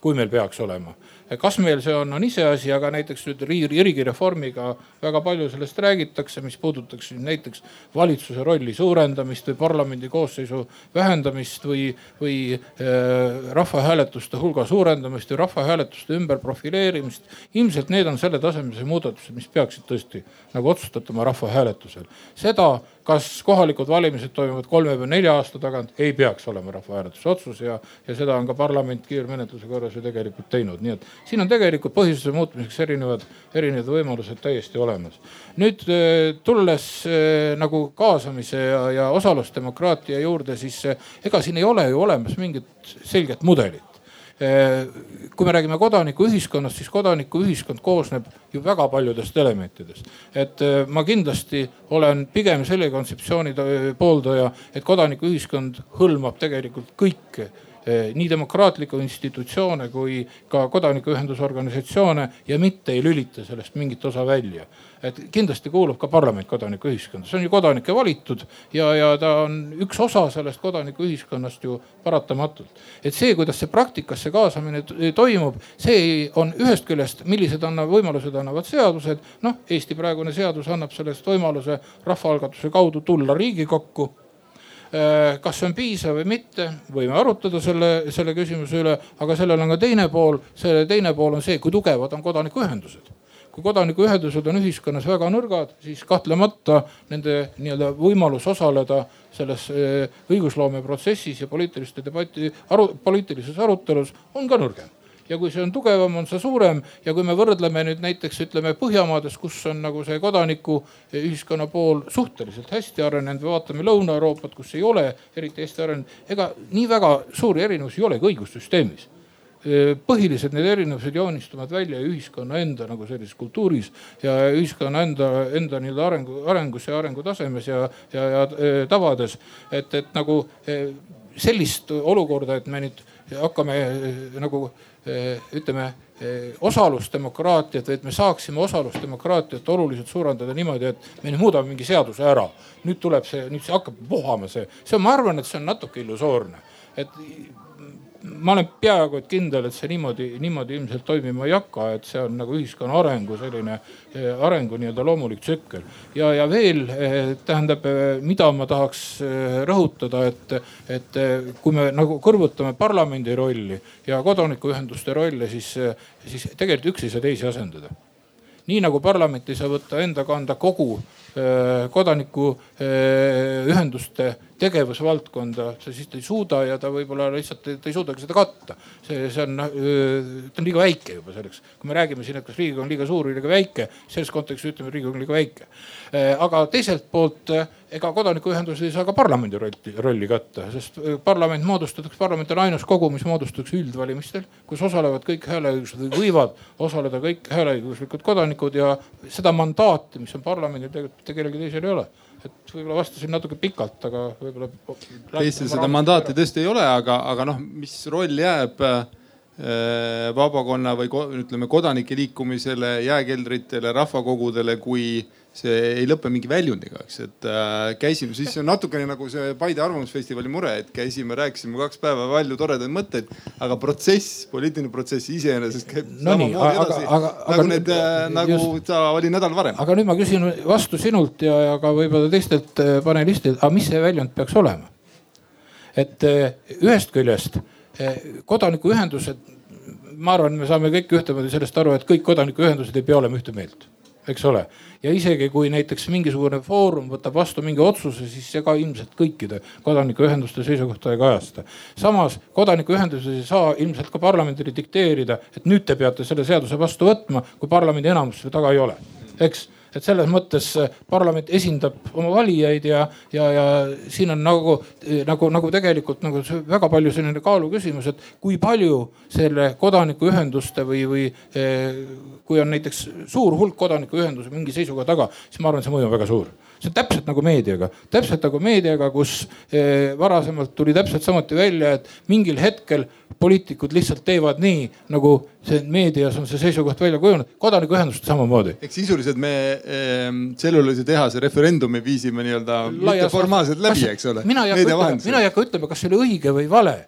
kui meil peaks olema kas meil see on, on iseasi, aga näiteks nüüd riigireformiga väga palju sellest räägitakse, mis puudutaks näiteks valitsuse rolli suurendamist või parlamendi koosseisu vähendamist või, või äh, rahvahääletuste hulga suurendamist või rahvahääletuste ümber profileerimist. ilmselt need on selle tasemelise muudatused, mis peaksid tõesti nagu otsustatama rahvahääletusel. seda kas kohalikud valimised toimuvad kolme või nelja aasta tagant, ei peaks olema rahvahääletuse otsus ja, ja seda on ka parlament kiirmenetluse korras ju tegelikult teinud, nii et siin on tegelikult põhiseaduse muutmiseks erinevad, erinevad võimalused täiesti olemas. nüüd eh, tulles eh, nagu kaasamise ja, ja osalusdemokraatia juurde, siis eh, ega siin ei ole ju olemas mingit selget mudelit kui me räägime kodanikuühiskonnast, siis kodanikuühiskond koosneb ju väga paljudest elementidest. et ma kindlasti olen pigem selle kontseptsiooni pooldaja, et kodanikuühiskond hõlmab tegelikult kõike nii demokraatlikke institutsioone kui ka kodanikuühendusorganisatsioone ja mitte ei lülita sellest mingit osa välja. et kindlasti kuulub ka parlament kodanikuühiskonda, see on ju kodanike valitud ja, ja ta on üks osa sellest kodanikuühiskonnast ju paratamatult. et see, kuidas see praktikasse kaasamine toimub, see on ühest küljest, millised annab, võimalused annavad seadused. noh, Eesti praegune seadus annab sellest võimaluse rahvaalgatuse kaudu tulla Riigikokku kas see on piisav või mitte, võime arutada selle, selle küsimuse üle, aga sellel on ka teine pool. selle teine pool on see, kui tugevad on kodanikuühendused kui kodanikuühendused on ühiskonnas väga nõrgad, siis kahtlemata nende nii-öelda võimalus osaleda selles äh, õigusloome protsessis ja poliitiliste debati, aru, poliitilises arutelus on ka nõrgem ja kui see on tugevam, on see suurem ja kui me võrdleme nüüd näiteks ütleme Põhjamaades, kus on nagu see kodanikuühiskonna pool suhteliselt hästi arenenud või vaatame Lõuna-Euroopat, kus ei ole eriti hästi arenenud, ega nii väga suuri erinevusi ei olegi õigussüsteemis põhilised need erinevused joonistuvad välja ühiskonna enda nagu sellises kultuuris ja ühiskonna enda, enda nii-öelda arengu, arengus ja arengutasemes ja, ja, ja tavades. et, et nagu sellist olukorda, et me nüüd hakkame nagu Eh, ütleme eh, osalusdemokraatiat või et me saaksime osalusdemokraatiat oluliselt suurendada niimoodi, et me nüüd muudame mingi seaduse ära. nüüd tuleb see, nüüd see hakkab vohama see, see, ma arvan, et see on natuke illusoorne. et ma olen peaaegu et kindel, et see niimoodi, niimoodi ilmselt toimima ei hakka, et see on nagu ühiskonna arengu selline eh, arengu nii-öelda loomulik tsükkel. ja, ja veel eh, tähendab, eh, mida ma tahaks rõhutada, et, et kui me nagu kõrvutame parlamendi rolli ja kodanikuühenduste rolle, siis, siis tegelikult üks ei saa teisi asendada nii nagu parlament ei saa võtta enda kanda kogu kodanikuühenduste tegevusvaldkonda, siis ei suuda ja ta võib-olla lihtsalt ta ei suudagi seda katta. see, see on, ta on liiga väike juba selleks. kui me räägime siin, et kas Riigikogu on liiga suur või liiga väike, selles kontekstis ütleme, et Riigikogu on liiga väike. aga teiselt poolt ega kodanikuühendused ei saa ka parlamendi rolli, rolli katta, sest parlament moodustatakse, parlament on ainus kogu, mis moodustatakse üldvalimistel, kus osalevad kõik hääleõiguslikud või võivad osaleda kõik hääleõiguslikud kodanikud ja seda mandaati, mis on parlamendil tegelikult kellelgi teisel ei ole et võib-olla vastasin natuke pikalt, aga võib-olla. Eestil seda mandaati tõesti ei ole, aga, aga noh, mis roll jääb äh, vabakonna või ütleme kodanike liikumisele, jääkeldritele, rahvakogudele, kui see ei lõpe mingi väljundiga, eks, et äh, käisime, siis on natukene nagu see Paide Arvamusfestivali mure, et käisime, rääkisime kaks päeva palju toredaid mõtteid, aga protsess, poliitiline protsess iseenesest käib no samamoodi edasi aga, aga, nagu need äh,, nagu just, ta oli nädal varem. aga nüüd ma küsin vastu sinult ja, ja ka võib-olla teistelt äh, panelistidelt, aga mis see väljund peaks olema? et äh, ühest küljest äh, kodanikuühendused, ma arvan, me saame kõik ühtemoodi sellest aru, et kõik kodanikuühendused ei pea olema ühte meelt eks ole. ja isegi kui näiteks mingisugune foorum võtab vastu mingi otsuse, siis see ka ilmselt kõikide kodanikuühenduste seisukohta ei kajasta. samas kodanikuühendused ei saa ilmselt ka parlamendile dikteerida, et nüüd te peate selle seaduse vastu võtma, kui parlamendi enamus selle taga ei ole, eks et selles mõttes äh, parlament esindab oma valijaid ja, ja, ja siin on nagu, nagu, nagu tegelikult nagu väga palju selline kaaluküsimus, et kui palju selle kodanikuühenduste või, või eh, kui on näiteks suur hulk kodanikuühendusi mingi seisukoha taga, siis ma arvan, see mõju on väga suur see on täpselt nagu meediaga, täpselt nagu meediaga, kus eh, varasemalt tuli täpselt samuti välja, et mingil hetkel poliitikud lihtsalt teevad nii, nagu see meedias on see seisukoht välja kujunenud, kodanikuühendused samamoodi. ehk sisuliselt me eh, tselluloisi tehase referendumi viisime nii-öelda mitteformaalselt läbi, eks ole. mina ei hakka ütlema, mina ei hakka ütlema, kas see oli õige või vale,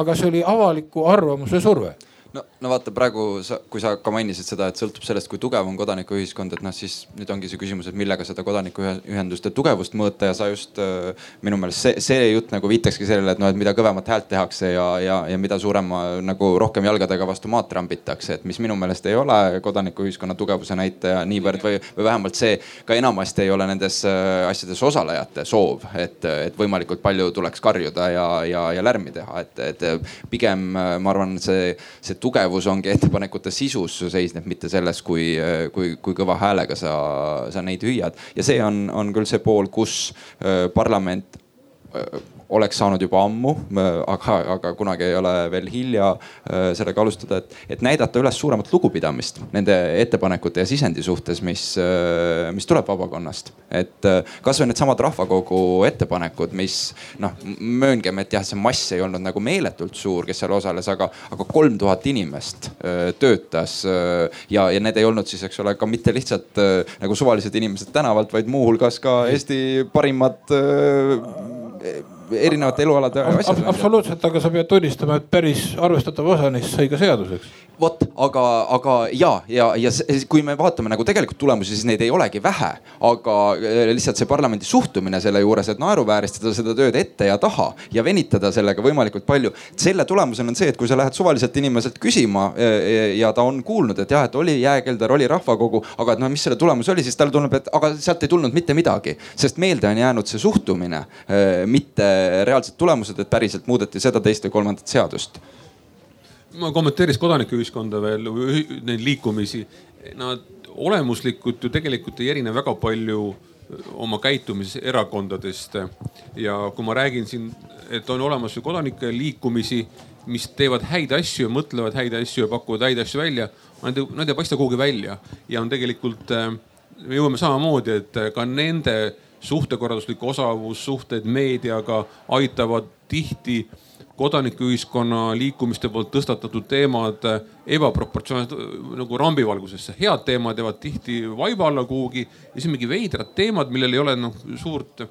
aga see oli avaliku arvamuse surve no, no vaata praegu sa, kui sa ka mainisid seda, et sõltub sellest, kui tugev on kodanikuühiskond, et noh, siis nüüd ongi see küsimus, et millega seda kodanikuühenduste tugevust mõõta ja sa just äh, minu meelest see, see jutt nagu viitakski sellele, et noh, et mida kõvemat häält tehakse ja, ja, ja mida suurema nagu rohkem jalgadega vastu maad trambitakse, et mis minu meelest ei ole kodanikuühiskonna tugevuse näitaja niivõrd või, või vähemalt see ka enamasti ei ole nendes äh, asjades osalejate soov, et, et võimalikult palju tuleks karjuda ja, ja, ja lärmi teha, et, et pigem äh, ma arvan, see, see tugevus ongi ettepanekute sisus seisneb, mitte selles, kui, kui, kui kõva häälega sa, sa neid hüüad. ja see on, on küll see pool, kus äh, parlament äh, oleks saanud juba ammu, aga, aga kunagi ei ole veel hilja äh, sellega alustada, et, et näidata üles suuremat lugupidamist nende ettepanekute ja sisendi suhtes, mis, äh, mis tuleb vabakonnast. et äh, kasvõi needsamad rahvakogu ettepanekud, mis noh, mööngem, et jah, see mass ei olnud nagu meeletult suur, kes seal osales, aga, aga kolm tuhat inimest töötas ja, ja need ei olnud siis, eks ole, ka mitte lihtsalt nagu suvalised inimesed tänavalt, vaid muuhulgas ka Eesti parimad erinevate elualade asjad. absoluutselt, aga sa pead tunnistama, et päris arvestatav osa neist sai ka seaduseks vot, aga, aga ja, ja, ja kui me vaatame nagu tegelikult tulemusi, siis neid ei olegi vähe. aga äh, lihtsalt see parlamendi suhtumine selle juures, et naeruvääristada seda tööd ette ja taha ja venitada sellega võimalikult palju. selle tulemusena on see, et kui sa lähed suvaliselt inimeselt küsima äh, äh, ja ta on kuulnud, et jah, et oli jääkelder, oli rahvakogu, aga et noh, mis selle tulemus oli, siis talle tundub, et aga sealt ei tulnud mitte midagi. sest meelde on jäänud see suhtumine, mitte reaalsed tulemused, et päriselt muudeti seda, teist või kolmandat seadust ma kommenteeriks kodanikuühiskonda veel, neid liikumisi. Nad olemuslikult ju tegelikult ei erine väga palju oma käitumises erakondadest. ja kui ma räägin siin, et on olemas ju kodanike liikumisi, mis teevad häid asju, mõtlevad häid asju ja pakuvad häid asju välja, nad, nad ei paista kuhugi välja ja on tegelikult, me jõuame samamoodi, et ka nende suhtekorralduslik osavus, suhted meediaga aitavad tihti kodanikuühiskonna liikumiste poolt tõstatatud teemad ebaproportsionaalselt nagu rambivalgusesse. head teemad jäävad tihti vaiba alla kuhugi ja siis mingi veidrad teemad, millel ei ole noh suurt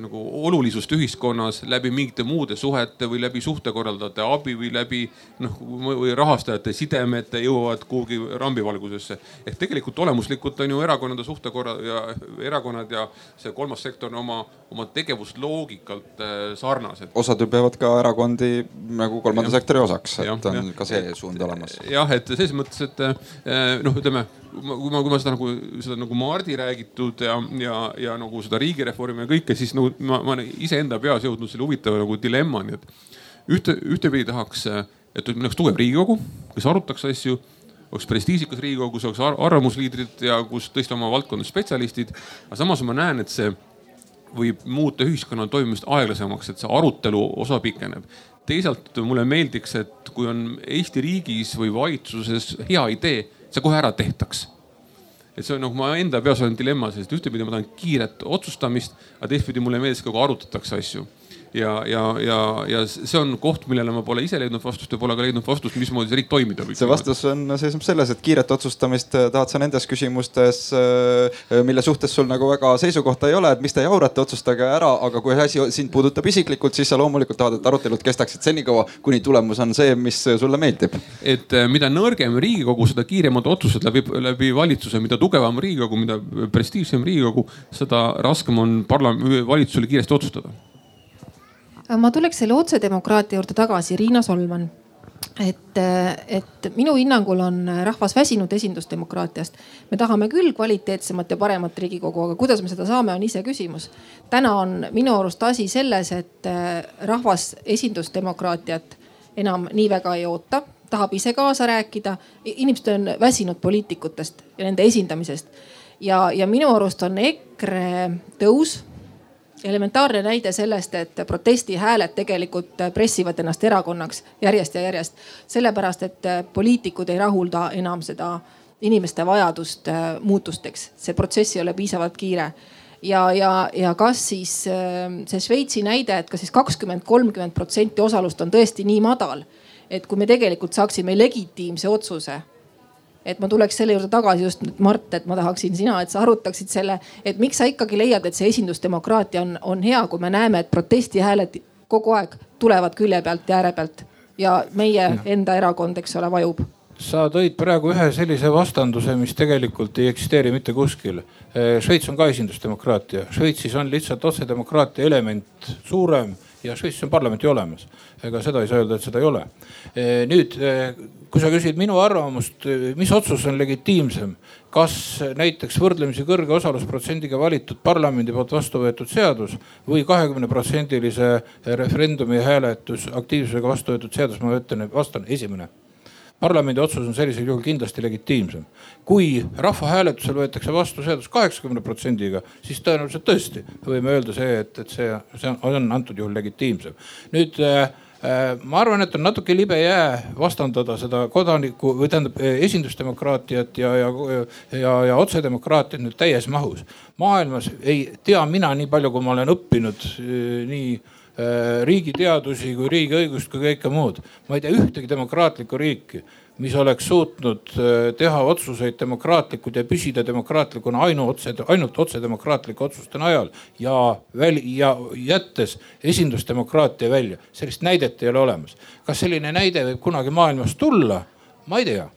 nagu olulisust ühiskonnas läbi mingite muude suhete või läbi suhtekorraldajate abi või läbi noh või rahastajate sidemete jõuavad kuhugi rambivalgusesse. ehk tegelikult olemuslikult on ju erakonnade suhtekorra ja erakonnad ja see kolmas sektor on oma, oma tegevusloogikalt äh, sarnased. osad ju peavad ka erakondi nagu kolmanda ja. sektori osaks, et ja, on ja. ka see suund olemas. jah, et selles mõttes, et äh, noh, ütleme kui ma, kui ma seda nagu, seda nagu Mardi räägitud ja, ja, ja nagu seda riigireformi ja kõike, siis nagu ma, ma olen iseenda peas jõudnud selle huvitava nagu dilemmani, et ühte, ühtepidi tahaks, et meil oleks tugev riigikogu, kes arutaks asju oleks prestiižikas riigikogu, kus oleks arvamusliidrid ja kus tõesti oma valdkonna spetsialistid. aga samas ma näen, et see võib muuta ühiskonna toimimist aeglasemaks, et see arutelu osa pikeneb. teisalt mulle meeldiks, et kui on Eesti riigis või valitsuses hea idee see kohe ära tehtaks et see on nagu ma enda peas olen dilemmas, sest ühtepidi ma tahan kiiret otsustamist, aga teistpidi mulle meeldis ka, kui arutatakse asju. Ja, ja, ja, ja see on koht, millele ma pole ise leidnud vastust ja pole ka leidnud vastust, mismoodi see riik toimida võiks. see vastus on, seisneb selles, et kiiret otsustamist äh, tahad sa nendes küsimustes, äh, mille suhtes sul nagu väga seisukohta ei ole, et mis te jaurate, otsustage ära, aga kui asi sind puudutab isiklikult, siis sa loomulikult tahad, et arutelud kestaksid senikaua, kuni tulemus on see, mis sulle meeldib. et äh, mida nõrgem Riigikogu, seda kiiremad otsused läbi, läbi valitsuse, mida tugevam Riigikogu, mida prestiižsem Riigikogu, seda raskem on parla-, valitsusele kiiresti otsustada ma tuleks selle otsedemokraatia juurde tagasi, Riina Solman et, et minu hinnangul on rahvas väsinud esindusdemokraatiast. me tahame küll kvaliteetsemat ja paremat Riigikogu, aga kuidas me seda saame, on iseküsimus. täna on minu arust asi selles, et rahvas esindusdemokraatiat enam nii väga ei oota, tahab ise kaasa rääkida. inimesed on väsinud poliitikutest ja nende esindamisest ja, ja minu arust on EKRE tõus elementaarne näide sellest, et protestihääled tegelikult pressivad ennast erakonnaks järjest ja järjest. sellepärast, et poliitikud ei rahulda enam seda inimeste vajadust äh, muutusteks, see protsess ei ole piisavalt kiire ja, ja, ja kas siis äh, see Šveitsi näide, et kas siis kakskümmend, kolmkümmend protsenti osalust on tõesti nii madal, et kui me tegelikult saaksime legitiimse otsuse et ma tuleks selle juurde tagasi just nüüd Mart, et ma tahaksin sina, et sa arutaksid selle, et miks sa ikkagi leiad, et see esindusdemokraatia on, on hea, kui me näeme, et protestihääled kogu aeg tulevad külje pealt ja ääre pealt ja meie enda erakond, eks ole, vajub. Sa tõid praegu ühe sellise vastanduse, mis tegelikult ei eksisteeri mitte kuskil. Šveits on ka esindusdemokraatia, Šveitsis on lihtsalt otsedemokraatia element suurem ja Šveitsis on parlament ju olemas. ega seda ei saa öelda, et seda ei ole. nüüd kui sa küsid minu arvamust, mis otsus on legitiimsem, kas näiteks võrdlemisi kõrge osalusprotsendiga valitud parlamendi poolt vastu võetud seadus või kahekümne protsendilise referendumi hääletus aktiivsusega vastu võetud seadus, ma ütlen, vastan esimene parlamendi otsus on sellisel juhul kindlasti legitiimsem. kui rahvahääletusel võetakse vastu seadus kaheksakümne protsendiga, siis tõenäoliselt tõesti võime öelda see, et, et see, see on, antud juhul legitiimsem. nüüd äh, Äh, ma arvan, et on natuke libe jää vastandada seda kodaniku või tähendab äh, esindusdemokraatiat ja, ja, ja, ja otsedemokraatiat nüüd täies mahus. maailmas ei tea mina nii palju, kui ma olen õppinud nii riigiteadusi kui riigiõigust kui kõike muud. ma ei tea ühtegi demokraatlikku riiki mis oleks suutnud äh, teha otsuseid demokraatlikud ja püsida demokraatlikuna ainuotse, ainult otsedemokraatlike otsuste najal ja väl- ja jättes esindusdemokraatia välja. sellist näidet ei ole olemas. kas selline näide võib kunagi maailmas tulla? ma ei tea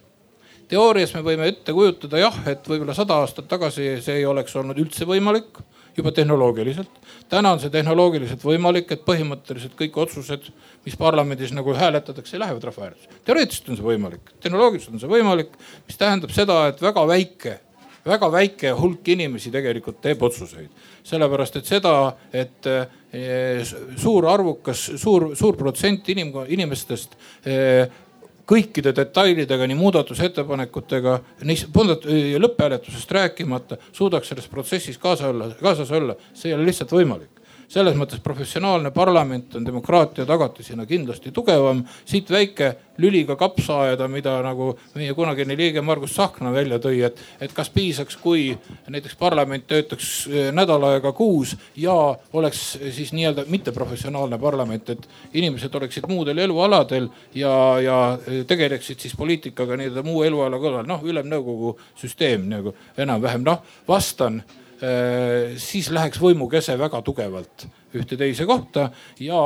teoorias me võime ette kujutada jah, et võib-olla sada aastat tagasi see ei oleks olnud üldse võimalik juba tehnoloogiliselt. täna on see tehnoloogiliselt võimalik, et põhimõtteliselt kõik otsused, mis parlamendis nagu hääletatakse, lähevad rahvahääletusele. teoreetiliselt on see võimalik, tehnoloogiliselt on see võimalik, mis tähendab seda, et väga väike väga väike hulk inimesi tegelikult teeb otsuseid. sellepärast et seda, et eh, suur arvukas, suur, suur protsent inim, inimestest eh, kõikide detailidega, nii muudatusettepanekutega, lõpphääletusest rääkimata, suudaks selles protsessis kaasa olla, kaasas olla, see ei ole lihtsalt võimalik selles mõttes professionaalne parlament on demokraatia tagatisena kindlasti tugevam. siit väike lüliga kapsaaeda, mida nagu meie kunagine liige Margus Tsahkna välja tõi, et, et kas piisaks, kui näiteks parlament töötaks eh, nädal aega kuus ja oleks siis nii-öelda mitteprofessionaalne parlament, et inimesed oleksid muudel elualadel ja, ja tegeleksid siis poliitikaga nii-öelda muu eluala kõrval, noh ülemnõukogu süsteem nagu enam-vähem, noh vastan siis läheks võimukese väga tugevalt ühte teise kohta ja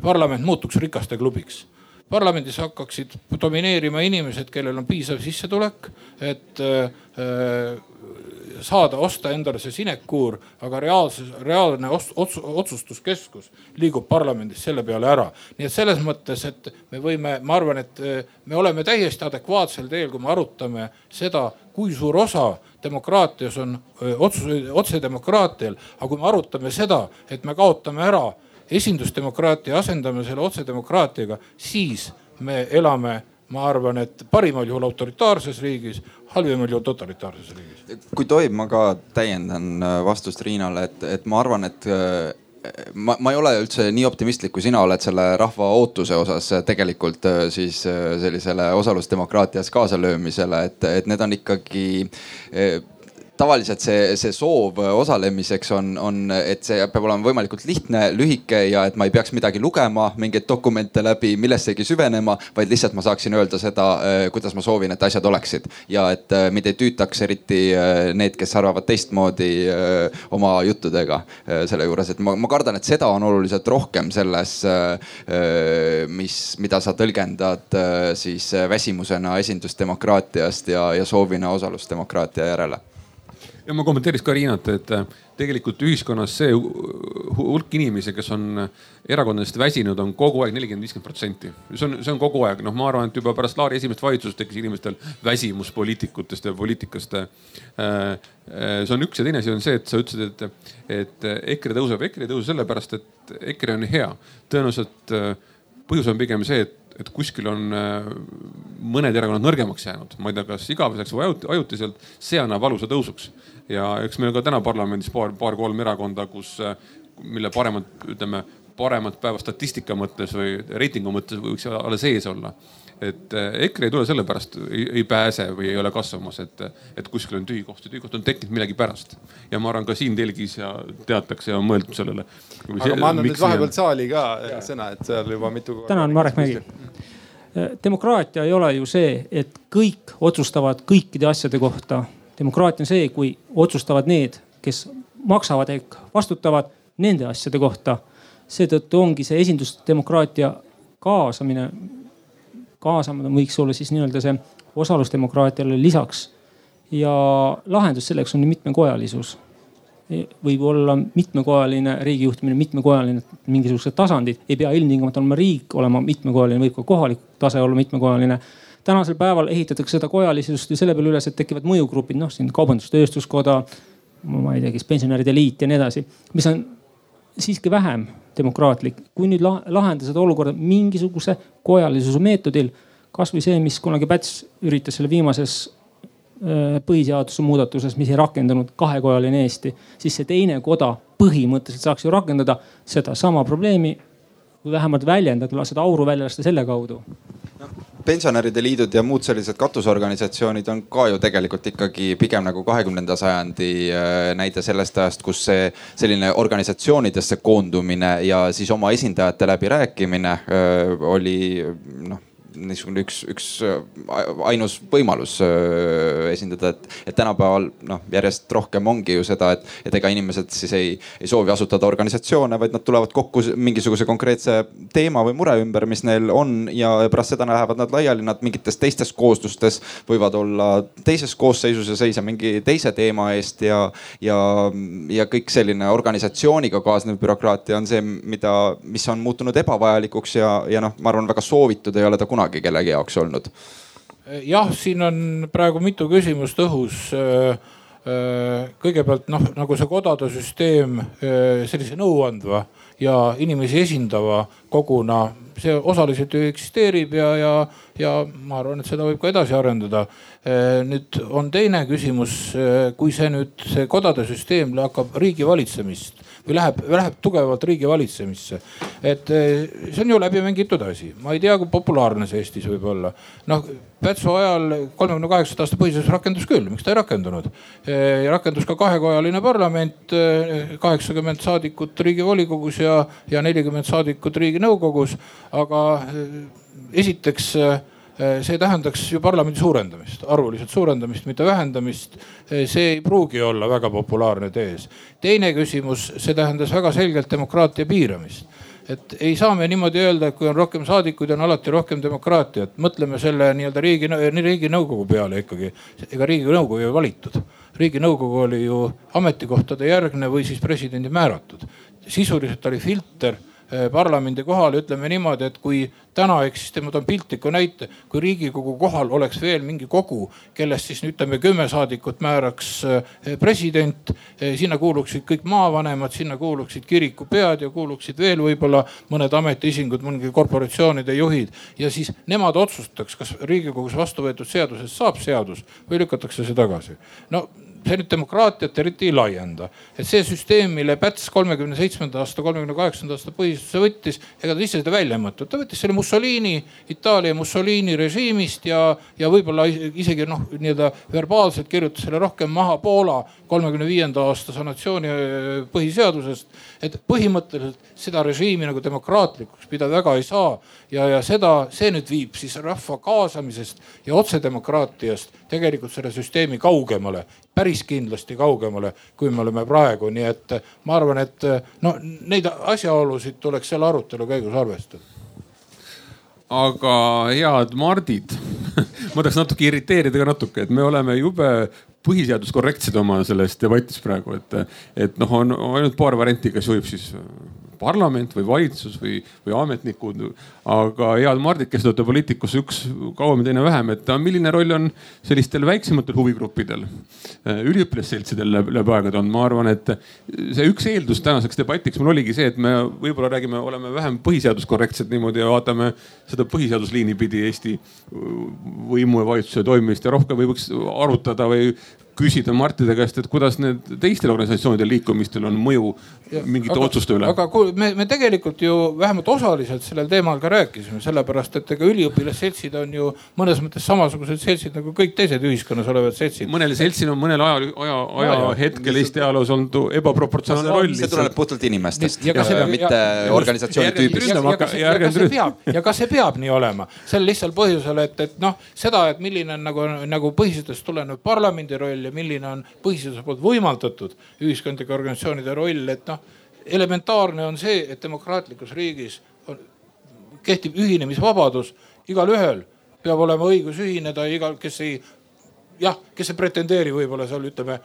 parlament muutuks rikaste klubiks parlamendis hakkaksid domineerima inimesed, kellel on piisav sissetulek, et äh, saada osta endale see sinekuur, aga reaalses, reaalne ots, otsustuskeskus liigub parlamendis selle peale ära. nii et selles mõttes, et me võime, ma arvan, et me oleme täiesti adekvaatsel teel, kui me arutame seda, kui suur osa demokraatias on otsus, otsedemokraatial. aga kui me arutame seda, et me kaotame ära esindusdemokraatia, asendame selle otsedemokraatiaga, siis me elame ma arvan, et parimal juhul autoritaarses riigis, halvimal juhul totalitaarses riigis. kui tohib, ma ka täiendan vastust Riinale, et, et ma arvan, et ma, ma ei ole üldse nii optimistlik, kui sina oled selle rahva ootuse osas tegelikult äh, siis äh, sellisele osalusdemokraatias kaasalöömisele, et, et need on ikkagi äh, tavaliselt see, see soov osalemiseks on, on, et see peab olema võimalikult lihtne, lühike ja et ma ei peaks midagi lugema, mingeid dokumente läbi, millessegi süvenema, vaid lihtsalt ma saaksin öelda seda, kuidas ma soovin, et asjad oleksid. ja et mind ei tüütaks eriti need, kes arvavad teistmoodi oma juttudega selle juures, et ma, ma kardan, et seda on oluliselt rohkem selles, mis, mida sa tõlgendad siis väsimusena esindusdemokraatiast ja, ja soovina osalusdemokraatia järele ja ma kommenteeriks ka Riinat, et äh, tegelikult ühiskonnas see hulk inimesi, kes on äh, erakondadest väsinud, on kogu aeg nelikümmend, viiskümmend protsenti. see on, see on kogu aeg, noh, ma arvan, et juba pärast Laari esimest valitsust tekkis inimestel väsimus poliitikutest ja poliitikast. Äh, see on üks ja teine asi on see, et sa ütlesid, et, et EKRE tõuseb, EKRE ei tõuse sellepärast, et EKRE on hea. tõenäoliselt põhjus on pigem see, et et kuskil on mõned erakonnad nõrgemaks jäänud, ma ei tea, kas igaveseks või ajutiselt, see annab valusa tõusuks. Ja eks meil on ka täna parlamendis paar, paar-kolm erakonda, kus, äh, mille paremat, ütleme paremat päeva statistika mõttes või reitingu mõttes võiks alles ees olla et äh, EKRE ei tule sellepärast, ei pääse või ei ole kasvamas, et, et kuskil on tühi koht ja tühi koht on tekkinud millegipärast. ja ma arvan, ka siin telgis ja teatakse ja on mõeldud sellele. aga ma annan nüüd vahepealt saali ka ja. sõna, et seal juba mitu tänan, Marek Mägi. Demokraatia ei ole ju see, et kõik otsustavad kõikide asjade kohta. Demokraatia on see, kui otsustavad need, kes maksavad ehk vastutavad nende asjade kohta. seetõttu ongi see esindusdemokraatia kaasamine kaasamine võiks olla siis nii-öelda see osalusdemokraatiale lisaks. ja lahendus selleks on mitmekojalisus. võib olla mitmekojaline riigijuhtimine, mitmekojaline mingisugused tasandid, ei pea ilmtingimata olema riik olema mitmekojaline, võib ka kohalik tase olla mitmekojaline tänasel päeval ehitatakse seda kojalisust ju selle peale üles, et tekivad mõjugrupid, noh siin kaubandus-tööstuskoda, ma ei tea, kes pensionäride liit ja nii edasi, mis on siiski vähem demokraatlik. kui nüüd lahendada seda olukorda mingisuguse kojalisuse meetodil, kasvõi see, mis kunagi Päts üritas selle viimases äh, põhiseaduse muudatuses, mis ei rakendunud, kahekojaline Eesti, siis see teine koda põhimõtteliselt saaks ju rakendada sedasama probleemi või vähemalt väljendada, seda auru välja lasta selle kaudu pensionäride liidud ja muud sellised katusorganisatsioonid on ka ju tegelikult ikkagi pigem nagu kahekümnenda sajandi äh, näide sellest ajast, kus see selline organisatsioonidesse koondumine ja siis oma esindajate läbirääkimine äh, oli noh niisugune üks, üks äh, ainus võimalus äh, esindada, et, et tänapäeval noh, järjest rohkem ongi ju seda, et, et ega inimesed siis ei, ei soovi asutada organisatsioone, vaid nad tulevad kokku mingisuguse konkreetse teema või mure ümber, mis neil on ja pärast seda lähevad nad laiali, nad mingites teistes kooslustes võivad olla teises koosseisus ja seisa mingi teise teema eest ja, ja, ja kõik selline organisatsiooniga kaasnev bürokraatia on see, mida, mis on muutunud ebavajalikuks ja, ja noh, ma arvan, väga soovitud ei ole ta kunagi kunagi kellegi jaoks olnud? jah, siin on praegu mitu küsimust õhus kõigepealt noh, nagu see kodade süsteem sellise nõuandva ja inimesi esindava koguna, see osaliselt ju eksisteerib ja, ja, ja ma arvan, et seda võib ka edasi arendada. nüüd on teine küsimus, kui see nüüd, see kodade süsteem hakkab riigi valitsemist läheb, läheb tugevalt riigi valitsemisse. et eh, see on ju läbi mängitud asi, ma ei tea, kui populaarne see Eestis võib olla. noh, Pätsu ajal kolmekümne kaheksanda aasta põhiseadus rakendus küll, miks ta ei rakendunud? Eh, rakendus ka kahekojaline parlament, eh, kaheksakümmend saadikut riigivolikogus ja, ja nelikümmend saadikut riiginõukogus, aga esiteks see tähendaks ju parlamendi suurendamist, arvuliselt suurendamist, mitte vähendamist. Eh, see ei pruugi olla väga populaarne tees. teine küsimus, see tähendas väga selgelt demokraatia piiramist et ei saa me niimoodi öelda, et kui on rohkem saadikuid, on alati rohkem demokraatiat. mõtleme selle nii-öelda riigi, riiginõukogu peale ikkagi. ega riiginõukogu ei valitud. riiginõukogu oli ju ametikohtade järgne või siis presidendi määratud. sisuliselt oli filter parlamendi kohale, ütleme niimoodi, et kui täna eksisteerib, ma toon piltliku näite, kui riigikogu kohal oleks veel mingi kogu, kellest siis ütleme kümme saadikut määraks eh, president. Eh, sinna kuuluksid kõik maavanemad, sinna kuuluksid kirikupead ja kuuluksid veel võib-olla mõned ametiisingud, mõningad korporatsioonide juhid. ja siis nemad otsustaks, kas riigikogus vastu võetud seadusest saab seadus või lükatakse see tagasi. no see nüüd demokraatiat eriti ei laienda. et see süsteem, mille Päts kolmekümne seitsmenda aasta, kolmekümne kaheksanda aasta põhiseaduse võttis, ega ta ise seda välja ei mõtnud, ta võttis selle Mussolini, Itaalia Mussolini režiimist ja, ja võib-olla isegi noh, nii-öelda verbaalselt kirjutas selle rohkem maha Poola kolmekümne viienda aasta sanatsiooni äh, põhiseadusest. Et põhimõtteliselt seda režiimi nagu demokraatlikuks pidada väga ei saa ja, ja seda, see nüüd viib siis rahva kaasamisest ja otsedemokraatiast tegelikult selle süsteemi kaugemale päris kindlasti kaugemale, kui me oleme praegu, nii et ma arvan, et no neid asjaolusid tuleks selle arutelu käigus arvestada. aga head Mardid ma tahaks natuke irriteerida ka natuke, et me oleme jube põhiseaduskorrektsed oma selles debatis praegu, et, et noh, on ainult paar varianti, kas võib siis parlament või valitsus või, või ametnikud. aga head Mardid, kes te olete poliitikus, üks kauem ja teine vähem, et milline roll on sellistel väiksematel huvigruppidel, äh, üliõpilasseltsidel läbi, aegade olnud, ma arvan, et see üks eeldus tänaseks debatiks mul oligi see, et me võib-olla räägime, oleme vähem põhiseaduskorrektsed niimoodi ja vaatame seda põhiseadusliini pidi Eesti võimu ja valitsuse toimimist ja rohkem või võiks arutada või küsida Martide käest, et kuidas need teistel organisatsioonidel liikumistel on mõju ja, mingite aga, otsuste üle. aga me, me tegelikult ju vähemalt osaliselt sellel teemal ka rääkisime, sellepärast et ega üliõpilasseltsid on ju mõnes mõttes samasugused seltsid nagu kõik teised ühiskonnas olevad seltsid. mõnel seltsil on mõnel aja, aja, aja, aja hetkel Eesti ajaloos olnud ebaproportsionaalne roll. see tuleneb puhtalt inimestest, mitte organisatsiooni tüübist. ja kas see peab nii olema, sel lihtsal põhjusel, et, et noh, seda, et milline on nagu, nagu põhiseadusest tulenev parlamendi roll ja milline on põhiseaduse poolt võimaldatud ühiskondlike organisatsioonide roll, et noh, elementaarne on see, et demokraatlikus riigis on, kehtib ühinemisvabadus, igalühel peab olema õigus ühineda, igal, kes ei, jah, kes ei pretendeeri võib-olla seal ütleme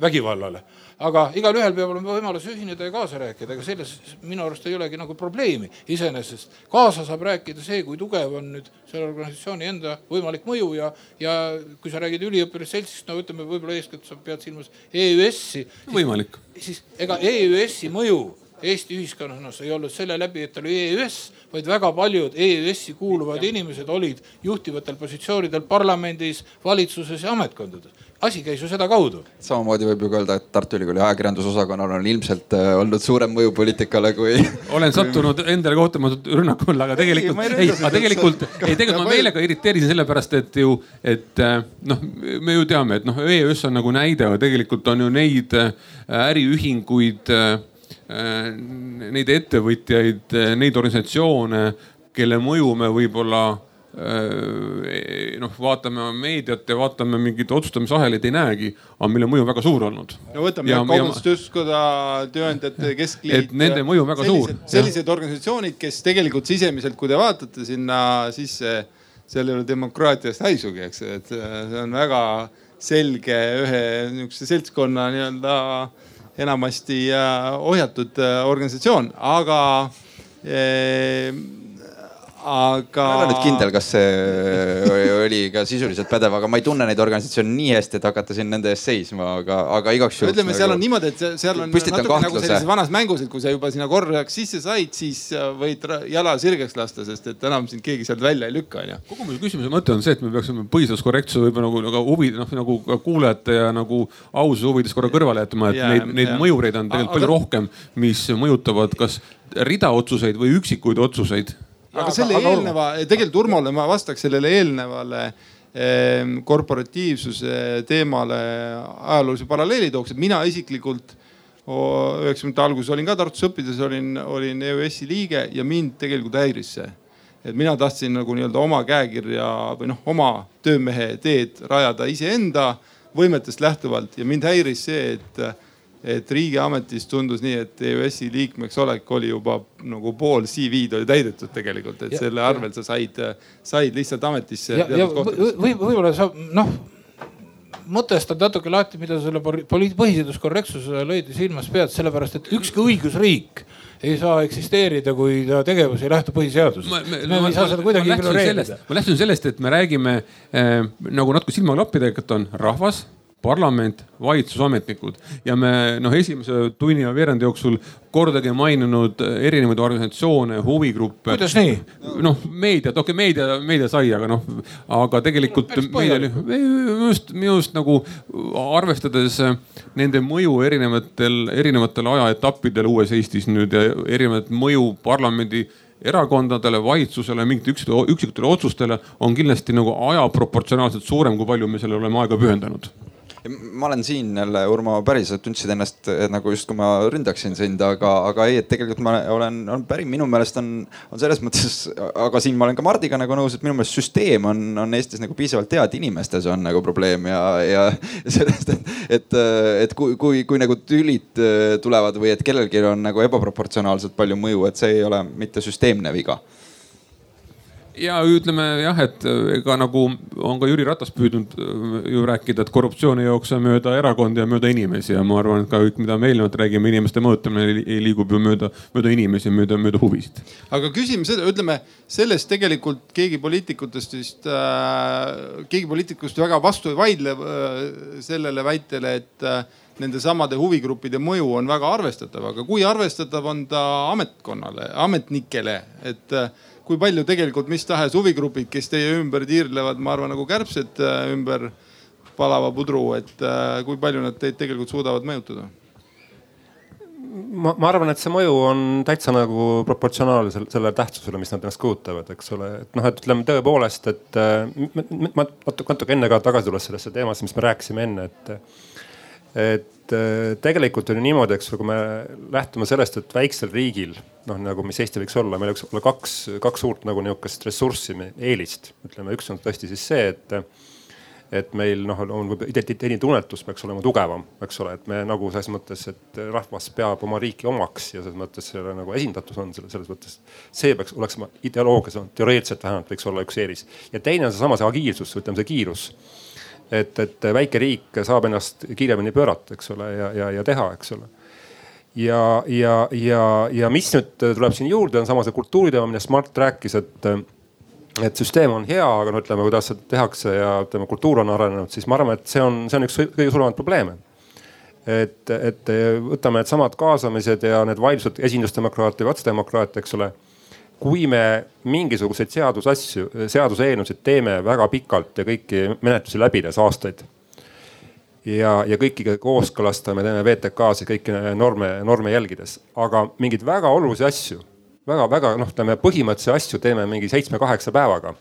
vägivallale. aga igalühel peab olema võimalus ühineda ja kaasa rääkida, ega selles minu arust ei olegi nagu probleemi iseenesest. kaasa saab rääkida see, kui tugev on nüüd selle organisatsiooni enda võimalik mõju ja, ja kui sa räägid üliõpilasseltsist, no ütleme, võib-olla eeskätt sa pead silmas EÜS-i. võimalik. siis ega EÜS-i mõju Eesti ühiskonnas ei olnud selle läbi, et oli EÜS, vaid väga paljud EÜS-i kuuluvad inimesed olid juhtivatel positsioonidel parlamendis, valitsuses ja ametkondades asi käis ju sedakaudu. samamoodi võib ju ka öelda, et Tartu Ülikooli ajakirjandusosakonnal on ilmselt äh, olnud suurem mõju poliitikale kui. olen sattunud endale kohtamatut rünnakule, aga tegelikult, ei, aga tegelikult, ei tegelikult ma meelega irriteerisin sellepärast, et ju, et äh, noh, me ju teame, et noh, EÜS on nagu näide, aga tegelikult on ju neid äh, äriühinguid, neid ettevõtjaid, neid organisatsioone, kelle mõju me võib-olla noh, vaatame meediat ja vaatame mingeid otsustamisahelaid, ei näegi, aga mille mõju on väga suur olnud. no võtame kaubandus-tööstuskoda, tööandjate keskliit. et nende mõju on väga sellised, suur. sellised organisatsioonid, kes tegelikult sisemiselt, kui te vaatate sinna sisse, seal ei ole demokraatiast haisugi, eks, et see on väga selge ühe niisuguse seltskonna nii-öelda enamasti äh, ohjatud äh, organisatsioon, aga eh, aga. ma ei ole nüüd kindel, kas see oli ka sisuliselt pädev, aga ma ei tunne neid organisatsioone nii hästi, et hakata siin nende eest seisma, aga, aga igaks juhuks. ütleme nagu,, seal on niimoodi, et seal on natuke kahtluse. nagu sellises vanas mängus, et kui sa juba sinna korraks sisse said, siis võid jala sirgeks lasta, sest et enam sind keegi sealt välja ei lükka, onju. kogu mu küsimuse mõte on see, et me peaksime põhiseaduskorrektsuse võib-olla nagu, nagu huvi, noh nagu kuulajate ja nagu aususe huvides korra kõrvale jätma, et ja, neid, neid mõjureid on tegelikult palju rohkem, mis mõjutavad kas rida otsuseid või üksikuid otsuseid aga selle aga eelneva, tegelikult Urmole ma vastaks sellele eelnevale eh, korporatiivsuse teemale ajaloolise paralleeli tooks, et mina isiklikult üheksakümnendate alguses olin ka Tartus õppides, olin, olin EÜS-i liige ja mind tegelikult häiris see. et mina tahtsin nagu nii-öelda oma käekirja või noh, oma töömehe teed rajada iseenda võimetest lähtuvalt ja mind häiris see, et et riigiametis tundus nii, et EÜS-i liikmeks olek oli juba nagu pool CV-d oli täidetud tegelikult, et ja, selle arvelt sa said, said lihtsalt ametisse. ja, ja või võib-olla sa noh mõtestad natuke lahti, mida selle põhiseaduskorrektsuse lõid silmas pead, sellepärast et ükski õigusriik ei saa eksisteerida, kui ta tegevus ei lähtu põhiseadusest. me ei saa seda kuidagi ignoreerida. ma lähtun sellest, et me räägime äh, nagu natuke silmaklappi tegelikult on rahvas parlament, valitsusametnikud ja me noh, esimese tunni ja veerandi jooksul kordagi maininud erinevaid organisatsioone, huvigruppe. kuidas nii? noh, meediat, okei okay,, meedia, meedia sai, aga noh, aga tegelikult meedia oli minu arust, minu arust nagu arvestades nende mõju erinevatel, erinevatel ajaetappidel uues Eestis nüüd ja erinevat mõju parlamendi erakondadele, valitsusele, mingitele üksikutele otsustele on kindlasti nagu aja proportsionaalselt suurem, kui palju me sellele oleme aega pühendanud ma olen siin jälle, Urmo, päriselt tundsid ennast nagu justkui ma ründaksin sind, aga, aga ei, et tegelikult ma olen, olen päri, minu meelest on, on selles mõttes, aga siin ma olen ka Mardiga nagu nõus, et minu meelest süsteem on, on Eestis nagu piisavalt hea, et inimestes on nagu probleem ja, ja sellest, et, et, et kui, kui, kui nagu tülid tulevad või et kellelgi on nagu ebaproportsionaalselt palju mõju, et see ei ole mitte süsteemne viga ja ütleme jah, et äh, ega nagu on ka Jüri Ratas püüdnud äh, ju rääkida, et korruptsioon ei jookse mööda erakondi ja mööda inimesi ja ma arvan, et ka kõik, mida me eelnevalt räägime, inimeste mõjutamine liigub ju mööda, mööda inimesi, mööda, mööda huvisid. aga küsime seda, ütleme sellest tegelikult keegi poliitikutest vist äh,, keegi poliitikust väga vastu ei vaidle äh, sellele väitele, et äh, nende samade huvigruppide mõju on väga arvestatav, aga kui arvestatav on ta ametkonnale, ametnikele, et äh, kui palju tegelikult mis tahes huvigrupid, kes teie ümber tiirlevad, ma arvan nagu kärbsed äh, ümber palava pudru, et äh, kui palju nad teid tegelikult suudavad mõjutada? ma, ma arvan, et see mõju on täitsa nagu proportsionaalne selle, sellele tähtsusele, mis nad ennast kujutavad, eks ole. et noh, et ütleme tõepoolest, et äh, ma natuke, natuke enne ka tagasi tulles sellesse teemasse, mis me rääkisime enne, et et äh, tegelikult on ju niimoodi, eks ole, kui me lähtume sellest, et väiksel riigil noh, nagu mis Eesti võiks olla, meil võiks olla kaks, kaks suurt nagu nihukest ressurssi, eelist. ütleme, üks on tõesti siis see, et, et meil noh, on identiteeditunnetus peaks olema tugevam, eks ole, et me nagu selles mõttes, et rahvas peab oma riiki omaks ja selles mõttes selle nagu esindatus on selle, selles mõttes. see peaks, oleks ideoloogias teoreetiliselt vähemalt võiks olla üks eelis ja teine on seesama see agiilsus, ütleme see kiirus et, et väike riik saab ennast kiiremini pöörata, eks ole, ja, ja, ja teha, eks ole. ja, ja, ja, ja mis nüüd tuleb siin juurde, on sama see kultuuriteema, millest Mart rääkis, et et süsteem on hea, aga no ütleme, kuidas seda tehakse ja ütleme, kultuur on arenenud, siis ma arvan, et see on, see on üks kõige suuremaid probleeme et, et võtame needsamad kaasamised ja need vaidlused esindusdemokraatia või otsedemokraatia, eks ole kui me mingisuguseid seadusasju, seaduseelnõusid teeme väga pikalt ja kõiki menetlusi läbides aastaid. ja, ja kõiki kooskõlastame, teeme VTK-sid kõiki norme, norme jälgides, aga mingeid väga olulisi asju väga, väga noh, ütleme põhimõttelisi asju teeme mingi seitsme-kaheksa päevaga.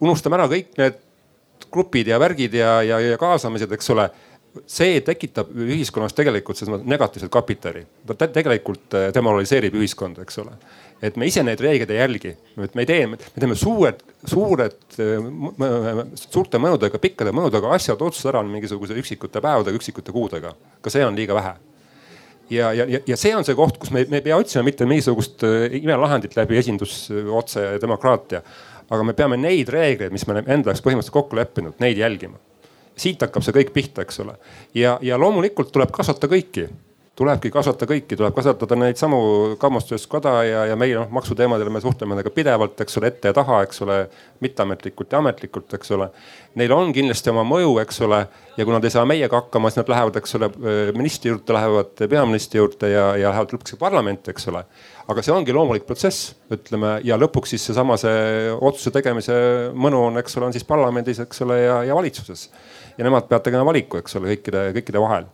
unustame ära kõik need grupid ja värgid ja, ja, ja kaasamised, eks ole see tekitab ühiskonnas tegelikult selles mõttes negatiivset kapitali. ta tegelikult demoraliseerib ühiskonda, eks ole et me ise neid reegleid ei jälgi, et me ei tee, me teeme suured, suured, suurte mõjudega, pikkade mõjudega asjad otsused ära mingisuguse üksikute päevadega, üksikute kuudega. ka see on liiga vähe. ja, ja, ja see on see koht, kus me, me ei pea otsima mitte mingisugust äh, imelahendit läbi esindus otse demokraatia. aga me peame neid reegleid, mis me enda jaoks põhimõtteliselt kokku leppinud, neid jälgima. siit hakkab see kõik pihta, eks ole. ja, ja loomulikult tuleb kasvata kõiki tulebki kaasata kõiki, tuleb kasvatada neid samu Kaubanduskoda ja, ja meie noh maksuteemadel me suhtleme nendega pidevalt, eks ole, ette ja taha, eks ole, mitteametlikult ja ametlikult, eks ole. Neil on kindlasti oma mõju, eks ole, ja kui nad ei saa meiega hakkama, siis nad lähevad, eks ole, ministri juurde, lähevad peaministri juurde ja, ja lähevad lõpuks parlamenti, eks ole. aga see ongi loomulik protsess, ütleme ja lõpuks siis seesama see otsuse tegemise mõnu on, eks ole, on siis parlamendis, eks ole, ja, ja valitsuses. ja nemad peavad tegema valiku, eks ole, kõikide, kõikide vahel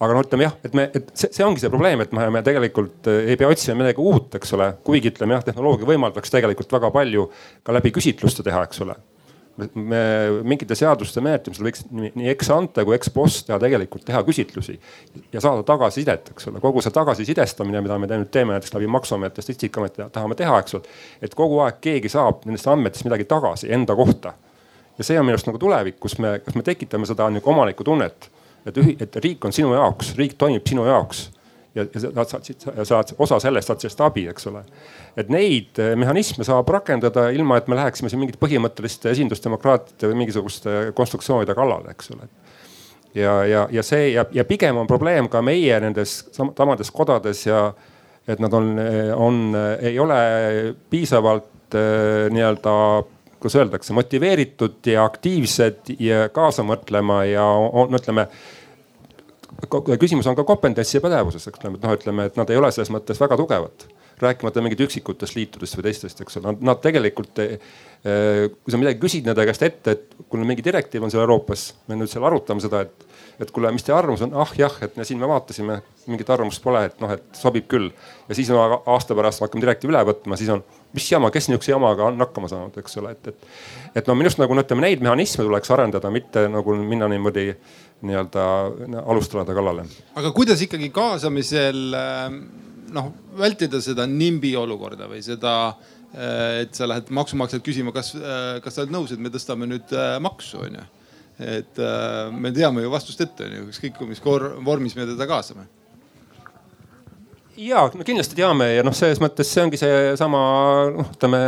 aga no ütleme jah, et me, et see, see ongi see probleem, et me, me tegelikult eh, ei pea otsima midagi uut, eks ole, kuigi ütleme jah, tehnoloogia võimaldaks tegelikult väga palju ka läbi küsitluste teha, eks ole me mingite seaduste menetlemisel võiks nii, nii ex ante kui ex post teha tegelikult teha küsitlusi ja saada tagasisidet, eks ole, kogu see tagasisidestamine, mida me nüüd teeme näiteks läbi maksuameti ja Statistikaameti tahame teha, eks ole. et kogu aeg keegi saab nendest andmetest midagi tagasi enda kohta. ja see on minu arust nagu tulevik, kus me, kas me tekitame seda nagu omanikutunnet et et riik on sinu jaoks, riik toimib sinu jaoks ja, ja sa saad, saad osa sellest, saad sellest abi, eks ole. et neid eh, mehhanisme saab rakendada ilma, et me läheksime siin mingite põhimõtteliste esindusdemokraatide või mingisuguste konstruktsioonide kallale, eks ole. ja, ja, ja see ja, ja pigem on probleem ka meie nendes samades kodades ja et nad on, on, ei ole piisavalt eh, nii-öelda kuidas öeldakse, motiveeritud ja aktiivsed ja kaasa mõtlema ja on, ütleme küsimus on ka ja pädevuses, eks ole, et noh, ütleme, et nad ei ole selles mõttes väga tugevad rääkimata mingit üksikutest liitudest või teistest, eks ole, nad tegelikult. Eh, kui sa midagi küsid nende käest ette, et kuule mingi direktiiv on seal Euroopas, me nüüd seal arutame seda, et, et kuule, mis teie arvamus on, ah jah, et siin me vaatasime, mingit arvamust pole, et noh, et sobib küll. ja siis no, aasta pärast hakkame direktiivi üle võtma, siis on, mis jama, kes nihukese jamaga on hakkama saanud, eks ole, et, et. et no minu arust nagu no ütleme, neid mehhanisme tuleks arendada, mitte nagu minna niimoodi nii-öelda alustalade kallale. aga kuidas ikkagi kaasamisel äh noh, vältida seda nimbi olukorda või seda, äh, et sa lähed maksumaksjalt küsima, kas, äh, kas sa oled nõus, et me tõstame nüüd maksu, onju. et me teame ju vastust ette, onju, ükskõik mis vormis me teda kaasame ja no kindlasti teame ja noh, selles mõttes see ongi seesama noh, ütleme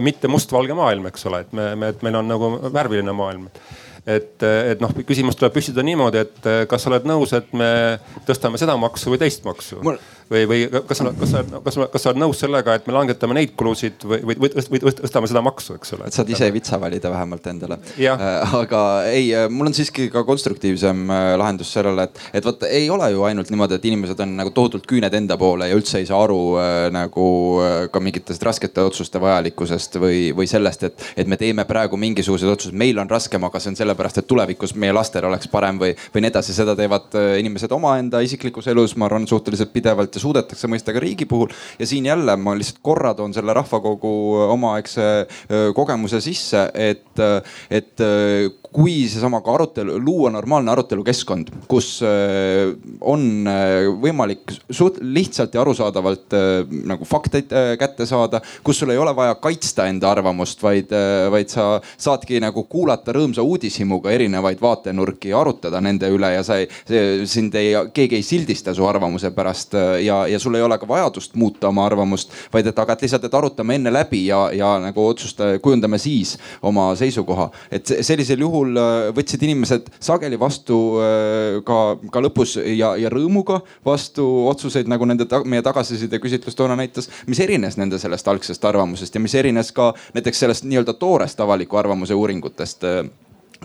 mitte mustvalge maailm, eks ole, et me, me, et meil on nagu värviline maailm et, et noh, küsimus tuleb püstitada niimoodi, et kas sa oled nõus, et me tõstame seda maksu või teist maksu? Mul või, või kas sa, kas sa, kas sa, kas sa oled nõus sellega, et me langetame neid kulusid või, või, või, või tõstame seda maksu, eks ole? et saad ise vitsa valida vähemalt endale. Äh, aga ei, äh, mul on siiski ka konstruktiivsem äh, lahendus sellele, et, et vot ei ole ju ainult niimoodi, et inimesed on nagu tohutult küüned enda poole ja üldse ei saa aru nagu ka mingitest raskete otsuste vajalikkusest või, või sellest, et, et me teeme praegu mingisuguseid otsuseid, meil on raskem, aga see on sellepärast, et tulevikus meie lastel oleks parem või, või nii edasi, seda teevad inimesed omaenda isiklikus elus, ma arvan, suhteliselt pidevalt ja suudetakse mõista ka riigi puhul. ja siin jälle ma lihtsalt korra toon selle rahvakogu omaaegse kogemuse sisse, et, et kui seesama ka arutelu, luua normaalne arutelukeskkond, kus äh, on äh, võimalik suht lihtsalt ja arusaadavalt äh, nagu fakteid kätte saada, kus sul ei ole vaja kaitsta enda arvamust, vaid, vaid sa saadki nagu kuulata rõõmsa uudishimuga erinevaid vaatenurki ja arutada nende üle ja sa ei, sind ei, keegi ei sildista su arvamuse pärast ja, ja sul ei ole ka vajadust muuta oma arvamust, vaid et aga et lihtsalt, et arutame enne läbi ja, ja nagu otsusta, kujundame siis oma seisukoha. et sellisel juhul puhul äh, võtsid inimesed sageli vastu äh, ka, ka lõpus ja, ja rõõmuga vastu otsuseid, nagu nende ta, meie tagasiside küsitlus toona näitas, mis erines nende sellest algsest arvamusest ja mis erines ka näiteks sellest nii-öelda toorest avaliku arvamuse uuringutest äh,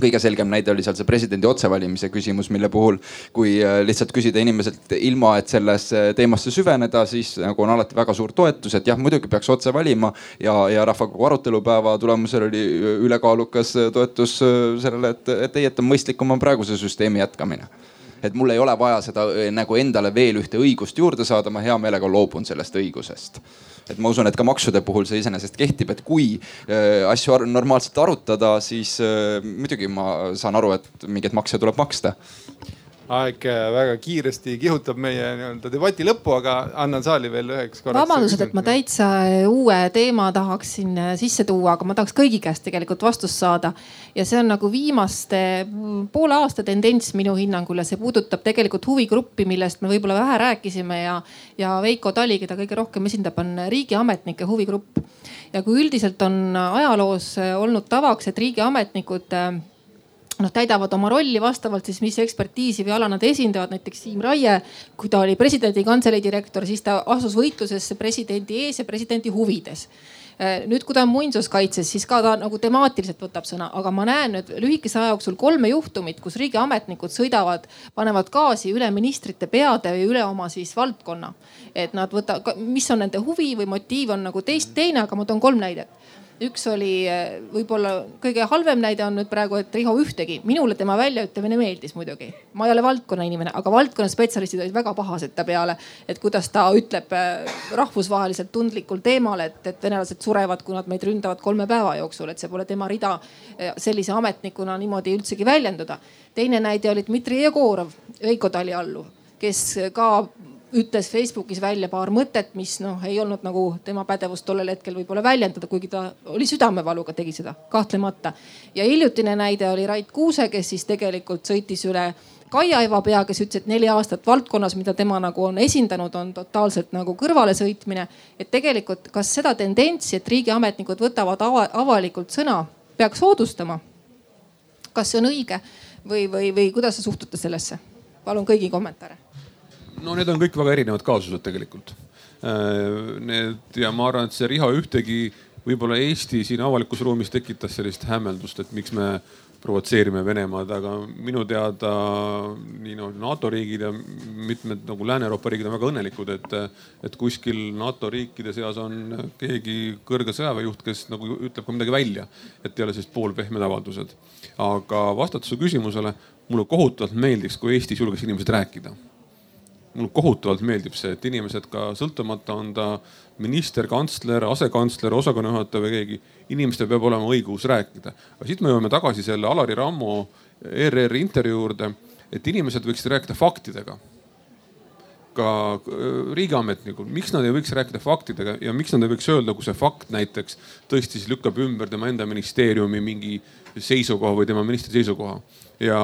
kõige selgem näide oli seal see presidendi otsevalimise küsimus, mille puhul, kui äh, lihtsalt küsida inimeselt ilma, et sellesse teemasse süveneda, siis nagu on alati väga suur toetus, et jah, muidugi peaks otse valima. ja, ja rahvakogu arutelupäeva tulemusel oli ülekaalukas toetus äh, sellele, et, et ei, et on mõistlikum on praeguse süsteemi jätkamine et mul ei ole vaja seda äh, nagu endale veel ühte õigust juurde saada, ma hea meelega loobun sellest õigusest et ma usun, et ka maksude puhul see iseenesest kehtib, et kui äh, asju normaalselt arutada, siis äh, muidugi ma saan aru, et mingeid makse tuleb maksta aeg äh, väga kiiresti kihutab meie nii-öelda debati lõppu, aga annan saali veel üheks korraks. vabandused, et ma täitsa äh, uue teema tahaksin äh, sisse tuua, aga ma tahaks kõigi käest tegelikult vastust saada. ja see on nagu viimaste mm, poole aasta tendents minu hinnangul ja see puudutab tegelikult huvigruppi, millest me võib-olla vähe rääkisime ja, ja Veiko Tali, keda kõige rohkem esindab, on riigiametnike huvigrupp. ja kui üldiselt on ajaloos olnud tavaks, et riigiametnikud noh, täidavad oma rolli vastavalt siis, mis ekspertiisi või ala nad esindavad. näiteks Siim Raie, kui ta oli presidendi kantselei direktor, siis ta asus võitlusesse presidendi ees ja presidendi huvides äh, nüüd, kui ta on muinsuskaitses, siis ka ta nagu temaatiliselt võtab sõna, aga ma näen nüüd lühikese aja jooksul kolme juhtumit, kus riigiametnikud sõidavad, panevad gaasi üle ministrite peade või üle oma siis valdkonna. et nad võtavad, mis on nende huvi või motiiv on nagu teist teine, aga ma toon kolm näidet üks oli eh, võib-olla kõige halvem näide on nüüd praegu, et Riho Ühtegi, minule tema väljaütlemine meeldis muidugi. ma ei ole valdkonna inimene, aga valdkonna spetsialistid olid väga pahased ta peale, et kuidas ta ütleb eh, rahvusvaheliselt tundlikul teemal, et, et venelased surevad, kui nad meid ründavad kolme päeva jooksul, et see pole tema rida eh, sellise ametnikuna niimoodi üldsegi väljenduda. teine näide oli Dmitri Jegorov, Veiko Tali alluv, kes ka ütles Facebookis välja paar mõtet, mis noh, ei olnud nagu tema pädevust tollel hetkel võib-olla väljendada, kuigi ta oli südamevaluga, tegi seda kahtlemata. ja hiljutine näide oli Rait Kuuse, kes siis tegelikult sõitis üle Kaia Evapea, kes ütles, et neli aastat valdkonnas, mida tema nagu on esindanud, on totaalselt nagu kõrvalesõitmine. et tegelikult, kas seda tendentsi, et riigiametnikud võtavad ava, avalikult sõna, peaks soodustama? kas see on õige või, või, või kuidas te suhtute sellesse? palun kõigi kommentaare no need on kõik väga erinevad kaasused tegelikult. Äh, need ja ma arvan, et see Riho ühtegi võib-olla Eesti siin avalikus ruumis tekitas sellist hämmeldust, et miks me provotseerime Venemaad, aga minu teada nii noh, NATO riigid ja mitmed nagu Lääne-Euroopa riigid on väga õnnelikud, et, et kuskil NATO riikide seas on keegi kõrge sõjaväejuht, kes nagu ütleb ka midagi välja, et ei ole sellised poolpehmed avaldused. aga vastates su küsimusele, mulle kohutavalt meeldiks, kui Eestis julgeks inimesed rääkida mulle kohutavalt meeldib see, et inimesed ka sõltumata on ta minister, kantsler, asekantsler, osakonnajuhataja või keegi, inimestel peab olema õigus rääkida. aga siit me jõuame tagasi selle Alari Rammo ERR-i intervjuu juurde, et inimesed võiksid rääkida faktidega ka äh, riigiametnikud, miks nad ei võiks rääkida faktidega ja miks nad ei võiks öelda, kui see fakt näiteks tõesti siis lükkab ümber tema enda ministeeriumi mingi seisukoha või tema ministri seisukoha ja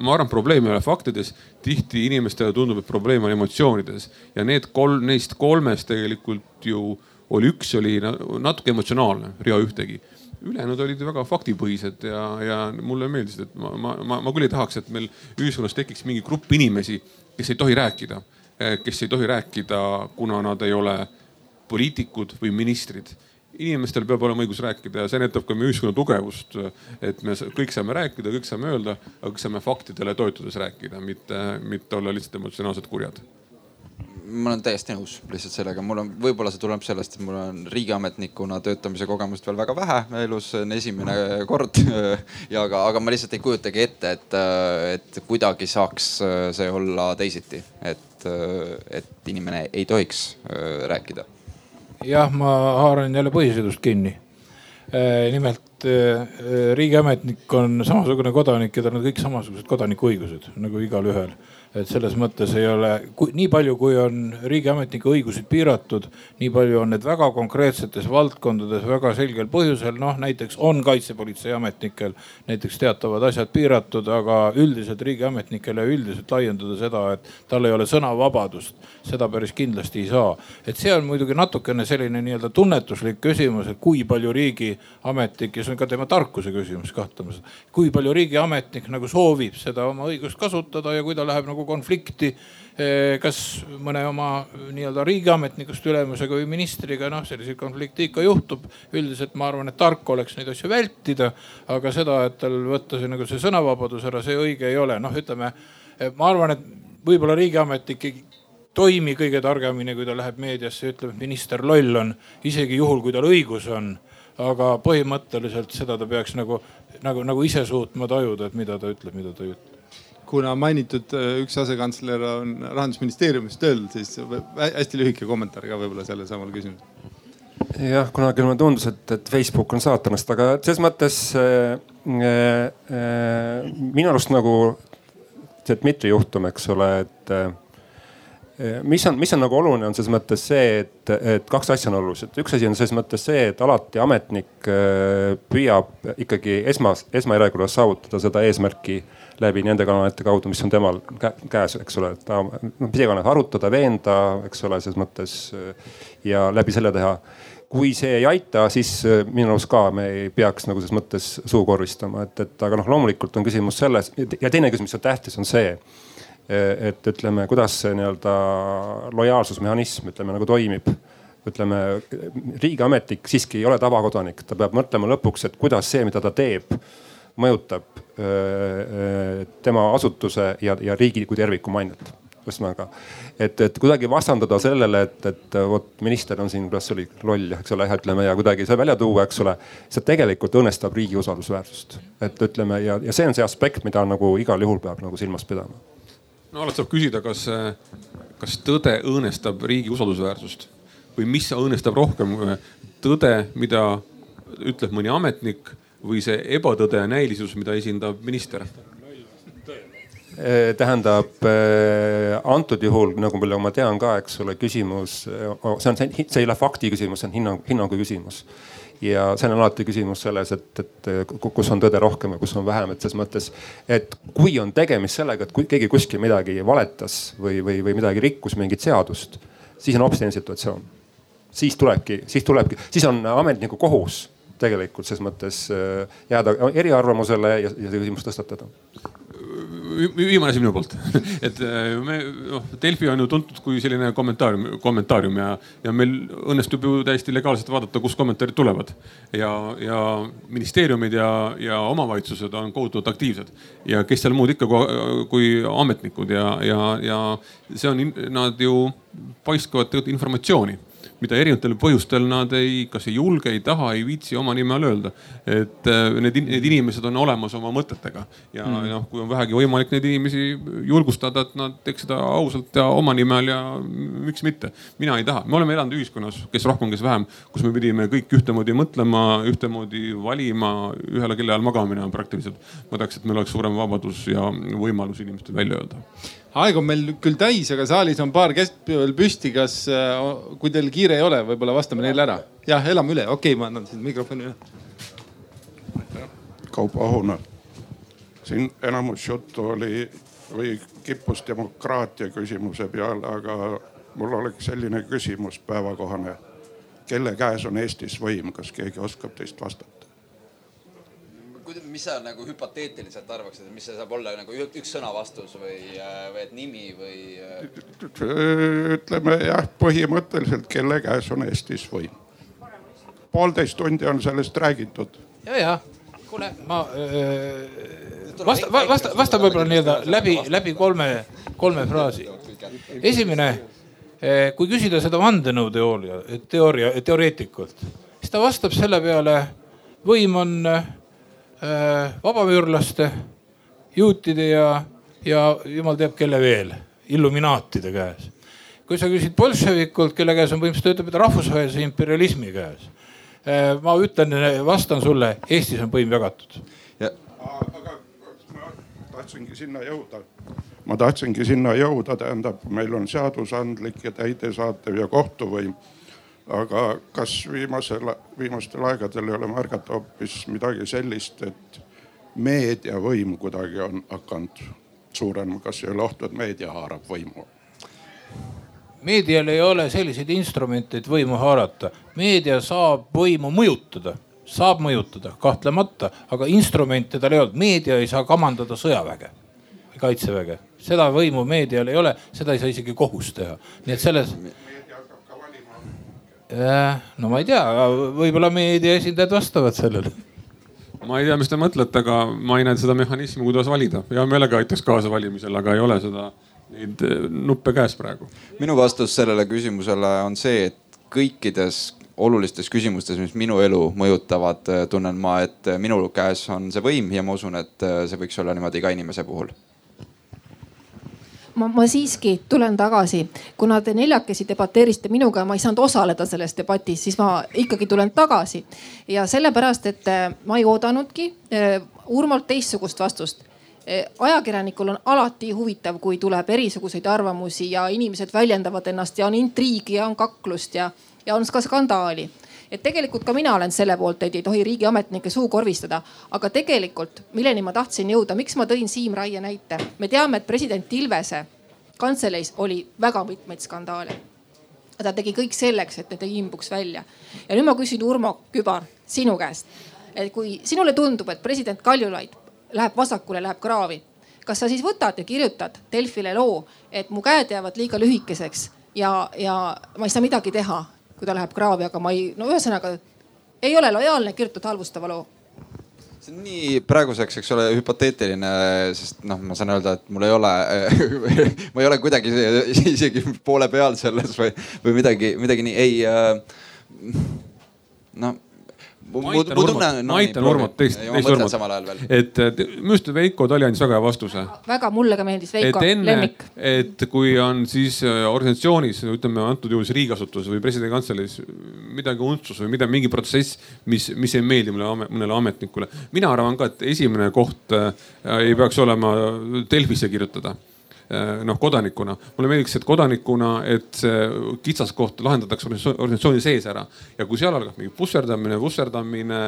ma arvan, probleem ei ole faktides, tihti inimestele tundub, et probleem on emotsioonides. Ja need kolm, neist kolmest tegelikult ju oli üks oli natuke emotsionaalne, Riho ühtegi. Ülejäänud olid väga faktipõhised ja, ja mulle meeldis, et ma, ma, ma, ma küll ei tahaks, et meil ühiskonnas tekiks mingi grupp inimesi, kes ei tohi rääkida, kes ei tohi rääkida, kuna nad ei ole poliitikud või ministrid inimestel peab olema õigus rääkida ja see näitab ka meie ühiskonna tugevust. et me kõik saame rääkida, kõik saame öelda, aga kõik saame faktidele toetudes rääkida, mitte, mitte olla lihtsalt emotsionaalselt kurjad ma olen täiesti nõus lihtsalt sellega, mul on, võib-olla see tuleb sellest, et mul on riigiametnikuna töötamise kogemust veel väga vähe elus, see on esimene kord. ja aga, aga ma lihtsalt ei kujutagi ette, et, et kuidagi saaks see olla teisiti, et, et inimene ei tohiks rääkida jah, ma haaran jälle põhiseadust kinni. Äh, nimelt äh, riigiametnik on samasugune kodanik ja tal on kõik samasugused kodanikuõigused nagu igalühel et selles mõttes ei ole, nii palju, kui on riigiametnike õigused piiratud, nii palju on need väga konkreetsetes valdkondades väga selgel põhjusel. noh, näiteks on kaitsepolitseiametnikel näiteks teatavad asjad piiratud, aga üldiselt riigiametnikele üldiselt laiendada seda, et tal ei ole sõnavabadust, seda päris kindlasti ei saa. et see on muidugi natukene selline nii-öelda tunnetuslik küsimus, et kui palju riigiametnik ja see on ka tema tarkuse küsimus kahtlemata. kui palju riigiametnik nagu soovib seda oma õigust kasutada ja kui ta läheb nagu nagu konflikti eh, kas mõne oma nii-öelda riigiametnikust ülemusega või ministriga, noh selliseid konflikte ikka juhtub. üldiselt ma arvan, et tark oleks neid asju vältida, aga seda, et tal võtta see nagu see sõnavabadus ära, see õige ei ole. noh, ütleme, ma arvan, et võib-olla riigiametnik ei toimi kõige targemini, kui ta läheb meediasse ja ütleb, et minister loll on, isegi juhul, kui tal õigus on aga põhimõtteliselt seda ta peaks nagu, nagu, nagu ise suutma tajuda, et mida ta ütleb, mida ta ei ütle kuna mainitud äh, üks asekantsler on rahandusministeeriumis tööl, siis hästi lühike kommentaar ka võib-olla sellele samale küsimusele. jah, kunagi mulle tundus, et, et Facebook on saatanast, aga selles mõttes äh, äh, minu arust nagu see Dmitri juhtum, eks ole, et äh, mis on, mis on nagu oluline, on selles mõttes see, et, et kaks asja on olulised. üks asi on selles mõttes see, et alati ametnik püüab ikkagi esmas, esmajärjekorras saavutada seda eesmärki läbi nende kanalite kaudu, mis on temal käes, eks ole, ta noh, mis iganes arutada, veenda, eks ole, selles mõttes ja läbi selle teha. Kui see ei aita, siis minu arust ka me ei peaks nagu selles mõttes suukorvistama, et, et aga noh, loomulikult on küsimus selles ja teine küsimus, mis on tähtis, on see et ütleme, kuidas see nii-öelda lojaalsusmehhanism ütleme nagu toimib. ütleme riigiametnik siiski ei ole tavakodanik, ta peab mõtlema lõpuks, et kuidas see, mida ta teeb, mõjutab öö, tema asutuse ja, ja riigi kui terviku mainet ühesõnaga, et, et kuidagi vastandada sellele, et, et vot minister on siin, kuidas see oli, loll, eks ole, ütleme ja kuidagi see välja tuua, eks ole. see tegelikult õõnestab riigi usaldusväärsust, et ütleme ja, ja see on see aspekt, mida nagu igal juhul peab nagu silmas pidama no alati saab küsida, kas, kas tõde õõnestab riigi usaldusväärsust või mis õõnestab rohkem, tõde, mida ütleb mõni ametnik või see ebatõde ja näilisus, mida esindab minister? tähendab antud juhul, nagu ma tean ka, eks ole, küsimus, see on, see ei ole fakti küsimus, see on hinnang, hinnangu küsimus ja seal on alati küsimus selles, et, et kus on tõde rohkem ja kus on vähem, et ses mõttes, et kui on tegemist sellega, et kui keegi kuskil midagi valetas või, või, või midagi rikkus mingit seadust, siis on hoopis teine situatsioon. siis tulebki, siis tulebki, siis on ametniku kohus tegelikult ses mõttes äh, jääda eriarvamusele ja, ja see küsimus tõstatada viimane asi minu poolt. Et äh, me, noh, Delfi on ju tuntud kui selline kommentaarium, kommentaarium ja, ja meil õnnestub ju täiesti legaalselt vaadata, kust kommentaarid tulevad. ja, ja ministeeriumid ja, ja omavalitsused on kohutavalt aktiivsed. Ja kes seal muud ikka kui, kui ametnikud ja, ja, ja see on, nad ju paiskavad tegelikult informatsiooni mida erinevatel põhjustel nad ei, kas ei julge, ei taha, ei viitsi oma nime all öelda. et äh, need, need inimesed on olemas oma mõtetega ja mm. noh, kui on vähegi võimalik neid inimesi julgustada, et nad teeks seda ausalt ja oma nime all ja miks mitte. mina ei taha, me oleme elanud ühiskonnas, kes rohkem, kes vähem, kus me pidime kõik ühtemoodi mõtlema, ühtemoodi valima, ühele kella ajal magama minema praktiliselt. ma tahaks, et meil oleks suurem vabadus ja võimalus inimestel välja öelda aeg on meil küll täis, aga saalis on paar keskpäeva veel püsti. kas, äh, kui teil kiire ei ole, võib-olla vastame neile ära. jah, elame üle, okei okay,, ma annan siin mikrofoni üle. Kaupo Ahuna, siin enamus juttu oli või kippus demokraatia küsimuse peale, aga mul oleks selline küsimus päevakohane. kelle käes on Eestis võim, kas keegi oskab teist vastata? Mis sa nagu hüpoteetiliselt arvaksid, mis see saab olla nagu üks sõna vastus või, äh, või et nimi või? Äh? ütleme jah, põhimõtteliselt, kelle käes on Eestis võim. poolteist tundi on sellest räägitud. ja, ja kuule, ma äh, vasta, vasta, vasta võib-olla nii-öelda läbi, läbi kolme, kolme fraasi. esimene, äh, kui küsida seda vandenõuteooria, teooria, teoreetikult, siis ta vastab selle peale, võim on vabamüürlaste, juutide ja, ja jumal teab kelle veel, illuminaatide käes. kui sa küsid bolševikult, kelle käes on siis ta ütleb, et rahvusvahelise imperialismi käes. Äh, ma ütlen, vastan sulle, Eestis on võim jagatud. aga ma tahtsingi sinna jõuda ma tahtsingi sinna jõuda, tähendab, meil on seadusandlik ja täidesaatev ja kohtuvõim aga kas viimasel, viimastel aegadel ei ole märgata hoopis midagi sellist, et meediavõim kuidagi on hakanud suurenema, kas ei ole ohtu, et meedia haarab võimu? meedial ei ole selliseid instrumente, et võimu haarata. meedia saab võimu mõjutada, saab mõjutada kahtlemata, aga instrumente tal ei olnud. meedia ei saa kamandada sõjaväge kaitseväge, seda võimu meedial ei ole, seda ei saa isegi kohus teha. nii et selles no ma ei tea, võib-olla meedia esindajad vastavad sellele ma ei tea, mis te mõtlete, aga ma ei näe seda mehhanismi, kuidas valida. hea meelega aitaks kaasa valimisel, aga ei ole seda, neid eh, nuppe käes praegu. minu vastus sellele küsimusele on see, et kõikides olulistes küsimustes, mis minu elu mõjutavad, eh, tunnen ma, et minu käes on see võim ja ma usun, et eh, see võiks olla niimoodi iga inimese puhul ma, ma siiski tulen tagasi, kuna te neljakesi debateerisite minuga ja ma ei saanud osaleda selles debatis, siis ma ikkagi tulen tagasi. ja sellepärast, et äh, ma ei oodanudki äh, Urmolt teistsugust vastust. Äh, ajakirjanikul on alati huvitav, kui tuleb erisuguseid arvamusi ja inimesed väljendavad ennast ja on intriigi ja on kaklust ja, ja on ka skandaali et tegelikult ka mina olen selle poolt, et ei tohi riigiametnikke suukorvistada. aga tegelikult, milleni ma tahtsin jõuda, miks ma tõin Siim Raie näite? me teame, et president Ilvese kantseleis oli väga mitmeid skandaale. ta tegi kõik selleks, et need ei imbuks välja. ja nüüd ma küsin, Urmo Kübar, sinu käest. et kui sinule tundub, et president Kaljulaid läheb vasakule, läheb kraavi, kas sa siis võtad ja kirjutad Delfile loo, et mu käed jäävad liiga lühikeseks ja, ja ma ei saa midagi teha kui ta läheb kraavi, aga ma ei, no ühesõnaga ei ole lojaalne kirjutada halvustava loo see on nii praeguseks, eks ole, hüpoteetiline, sest noh, ma saan öelda, et mul ei ole ma ei ole kuidagi isegi poole peal selles või, või midagi, midagi nii, ei äh,. no ma aitan Urmat, ma aitan Urmat teist, teist Urmat. et minu arust Veiko Tali andis väga hea vastuse. väga, mulle ka meeldis Veiko, lemmik. et kui on siis äh, organisatsioonis, ütleme antud juhul siis riigiasutuses või presidendi kantseleis midagi untsus või mida, mingi protsess, mis, mis ei meeldi mõnele, mõnele ametnikule. mina arvan ka, et esimene koht äh, ei peaks olema Delfisse kirjutada noh kodanikuna. mulle meeldiks, et kodanikuna, et see kitsaskoht lahendatakse organisatsiooni sees ära ja kui seal algab mingi pusserdamine, vusserdamine,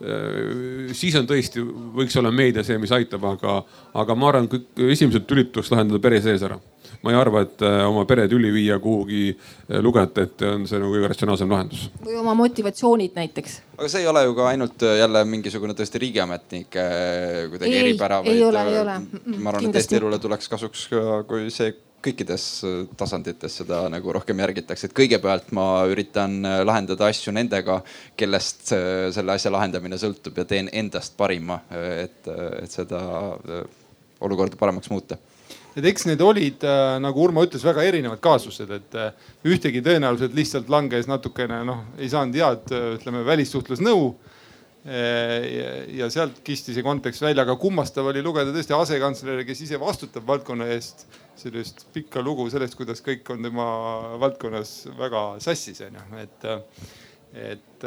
eh, siis on tõesti, võiks olla meedia see, mis aitab, aga, aga ma arvan, kõik esimesed tülid tuleks lahendada pere sees ära ma ei arva, et äh, oma pere tüli viia kuhugi äh, lugejate ette on see nagu kõige ratsionaalsem lahendus. või oma motivatsioonid näiteks. aga see ei ole ju ka ainult jälle mingisugune tõesti riigiametnike kuidagi eripära. ei ole, ei ole. ma arvan, et Eesti elule tuleks kasuks ka, kui see kõikides äh, tasandites seda nagu rohkem järgitakse, et kõigepealt ma üritan äh, lahendada asju nendega, kellest äh, selle asja lahendamine sõltub ja teen endast parima, et, et seda olukorda paremaks muuta et eks need olid, nagu Urmo ütles, väga erinevad kaasused, et ühtegi tõenäoliselt lihtsalt langes natukene noh, ei saanud head, ütleme välissuhtlusnõu ja sealt kisti see kontekst välja, aga kummastav oli lugeda tõesti asekantsleri, kes ise vastutab valdkonna eest, sellist pikka lugu sellest, kuidas kõik on tema valdkonnas väga sassis onju, et et,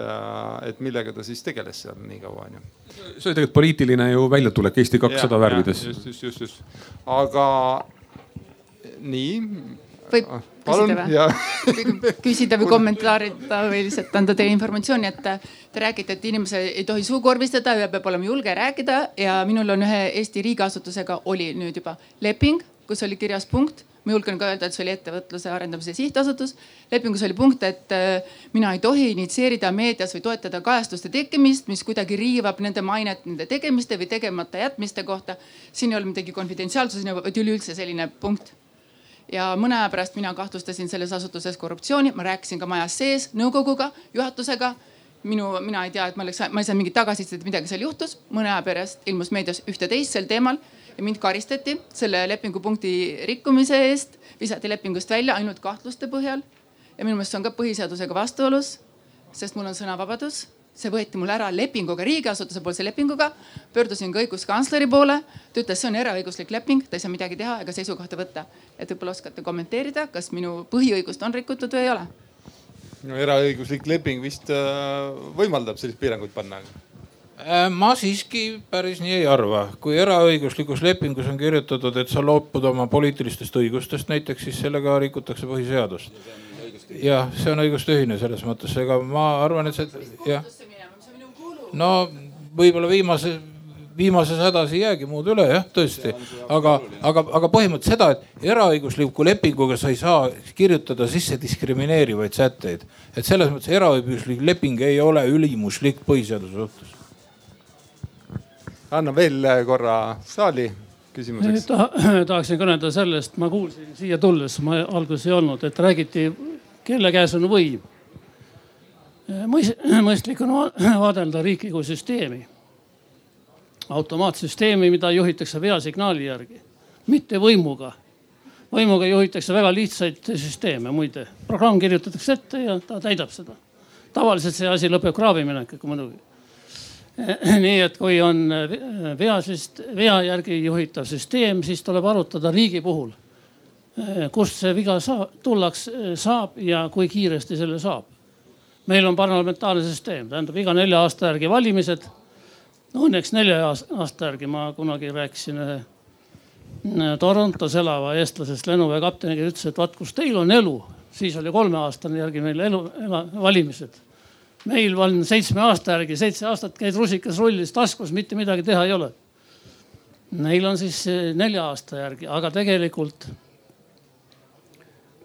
et millega ta siis tegeles seal nii kaua onju. see oli tegelikult poliitiline ju väljatulek Eesti kakssada värvides. just, just, just, just, aga nii võib ah, küsida või? küsida või kommentaarida või lihtsalt anda teile informatsiooni, et te räägite, et inimese ei tohi suukorvistada ja peab olema julge rääkida ja minul on ühe Eesti riigiasutusega oli nüüd juba leping, kus oli kirjas punkt ma julgen ka öelda, et see oli Ettevõtluse Arendamise Sihtasutus. lepingus oli punkt, et äh, mina ei tohi initsieerida meedias või toetada kajastuste tekkimist, mis kuidagi riivab nende mainet nende tegemiste või tegemata jätmiste kohta. siin ei ole midagi konfidentsiaalsuseni, vaid üleüldse selline punkt ja mõne aja pärast mina kahtlustasin selles asutuses korruptsiooni, ma rääkisin ka majas sees nõukoguga, juhatusega. minu, mina ei tea, et ma oleks, ma ei saanud mingit tagasisidet, midagi seal juhtus. mõne aja pärast ilmus meedias ühte-teist sel teemal ja mind karistati selle lepingupunkti rikkumise eest, visati lepingust välja ainult kahtluste põhjal. ja minu meelest see on ka põhiseadusega vastuolus, sest mul on sõnavabadus see võeti mul ära lepinguga, riigiasutuse poolse lepinguga. pöördusin ka õiguskantsleri poole, ta ütles, see on eraõiguslik leping, ta ei saa midagi teha ega seisukohta võtta. et võib-olla oskate kommenteerida, kas minu põhiõigust on rikutud või ei ole? no eraõiguslik leping vist äh, võimaldab sellist piirangut panna ma siiski päris nii ei arva, kui eraõiguslikus lepingus on kirjutatud, et sa loobud oma poliitilistest õigustest näiteks, siis sellega rikutakse põhiseadust. jah, see on õigustühine selles mõttes, ega ma arvan, et see jah no võib-olla viimase, viimases hädas ei jäägi muud üle jah, tõesti. aga, aga, aga põhimõtteliselt seda, et eraõigusliku lepinguga sa ei saa kirjutada sisse diskrimineerivaid sätteid. et selles mõttes eraõiguslik leping ei ole ülimuslik põhiseaduse suhtes. Anna veel korra saali küsimuseks Ta,. tahaksin kõneleda sellest, ma kuulsin siia tulles, ma alguses ei olnud, et räägiti, kelle käes on võim mõistlik on vaadelda riiki kui süsteemi. automaatsüsteemi, mida juhitakse veasignaali järgi, mitte võimuga. võimuga juhitakse väga lihtsaid süsteeme muide, programm kirjutatakse ette ja ta täidab seda. tavaliselt see asi lõpeb kraaviminekuga muidugi. nii et kui on veasüst-, vea järgi juhitav süsteem, siis tuleb arutada riigi puhul, kust see viga saab, tullakse, saab ja kui kiiresti selle saab meil on parlamentaarne süsteem, tähendab iga nelja aasta järgi valimised. Õnneks nelja aasta järgi ma kunagi rääkisin ühe Torontos elava eestlasest lennuväe kapteniga, ütles, et vaat kus teil on elu, siis oli kolmeaastane järgi meil elu, valimised. Meil on seitsme aasta järgi, seitse aastat käid rusikas rullis taskus, mitte midagi teha ei ole. Neil on siis nelja aasta järgi, aga tegelikult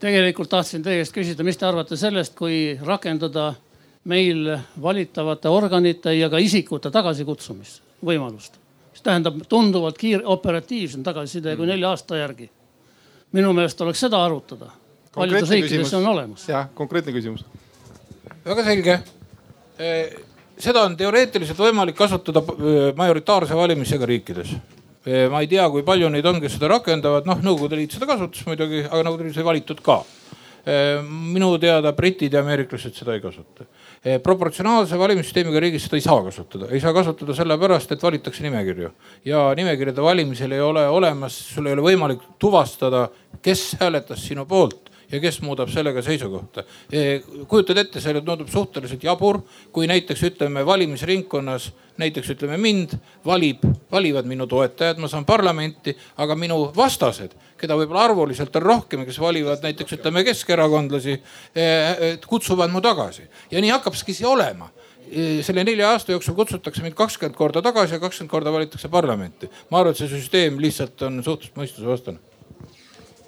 tegelikult tahtsin teie käest küsida, mis te arvate sellest, kui rakendada meil valitavate organite ja ka isikute tagasikutsumist võimalust, mis tähendab tunduvalt kiire, operatiivsem tagasiside kui nelja aasta järgi. minu meelest oleks seda arutada. paljudes riikides see on olemas. jah, konkreetne küsimus. väga selge. Seda on teoreetiliselt võimalik kasutada majoritaarse valimisega riikides. Eh, ma ei tea, kui palju neid on, kes seda rakendavad, noh Nõukogude Liit seda kasutas muidugi, aga Nõukogude Liit sai valitud ka. Minu teada britid ja ameeriklased seda ei kasuta. Proportsionaalse valimissüsteemiga riigis seda ei saa kasutada, ei saa kasutada sellepärast, et valitakse nimekirju. Ja nimekirjade valimisel ei ole olemas, sul ei ole võimalik tuvastada, kes hääletas sinu poolt ja kes muudab sellega seisukohta. kujutad ette, see tundub suhteliselt jabur, kui näiteks ütleme valimisringkonnas, näiteks ütleme mind valib, valivad minu toetajad, ma saan parlamenti, aga minu vastased, keda võib-olla arvuliselt on rohkem, kes valivad näiteks ütleme keskerakondlasi, kutsuvad mu tagasi ja nii hakkabki see olema selle nelja aasta jooksul kutsutakse mind kakskümmend korda tagasi ja kakskümmend korda valitakse parlamenti. ma arvan, et see süsteem lihtsalt on suhteliselt mõistusevastane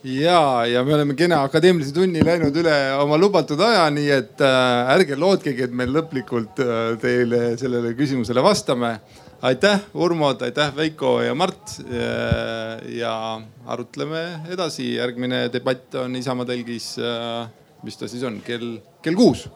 ja, ja me oleme kena akadeemilise tunni läinud üle oma lubatud aja, nii et äh, ärge lootkegi, et me lõplikult äh, teile sellele küsimusele vastame. aitäh, Urmod, aitäh, Veiko ja Mart äh,. ja arutleme edasi, järgmine debatt on Isamaa telgis äh,, mis ta siis on, kell, kell kuus.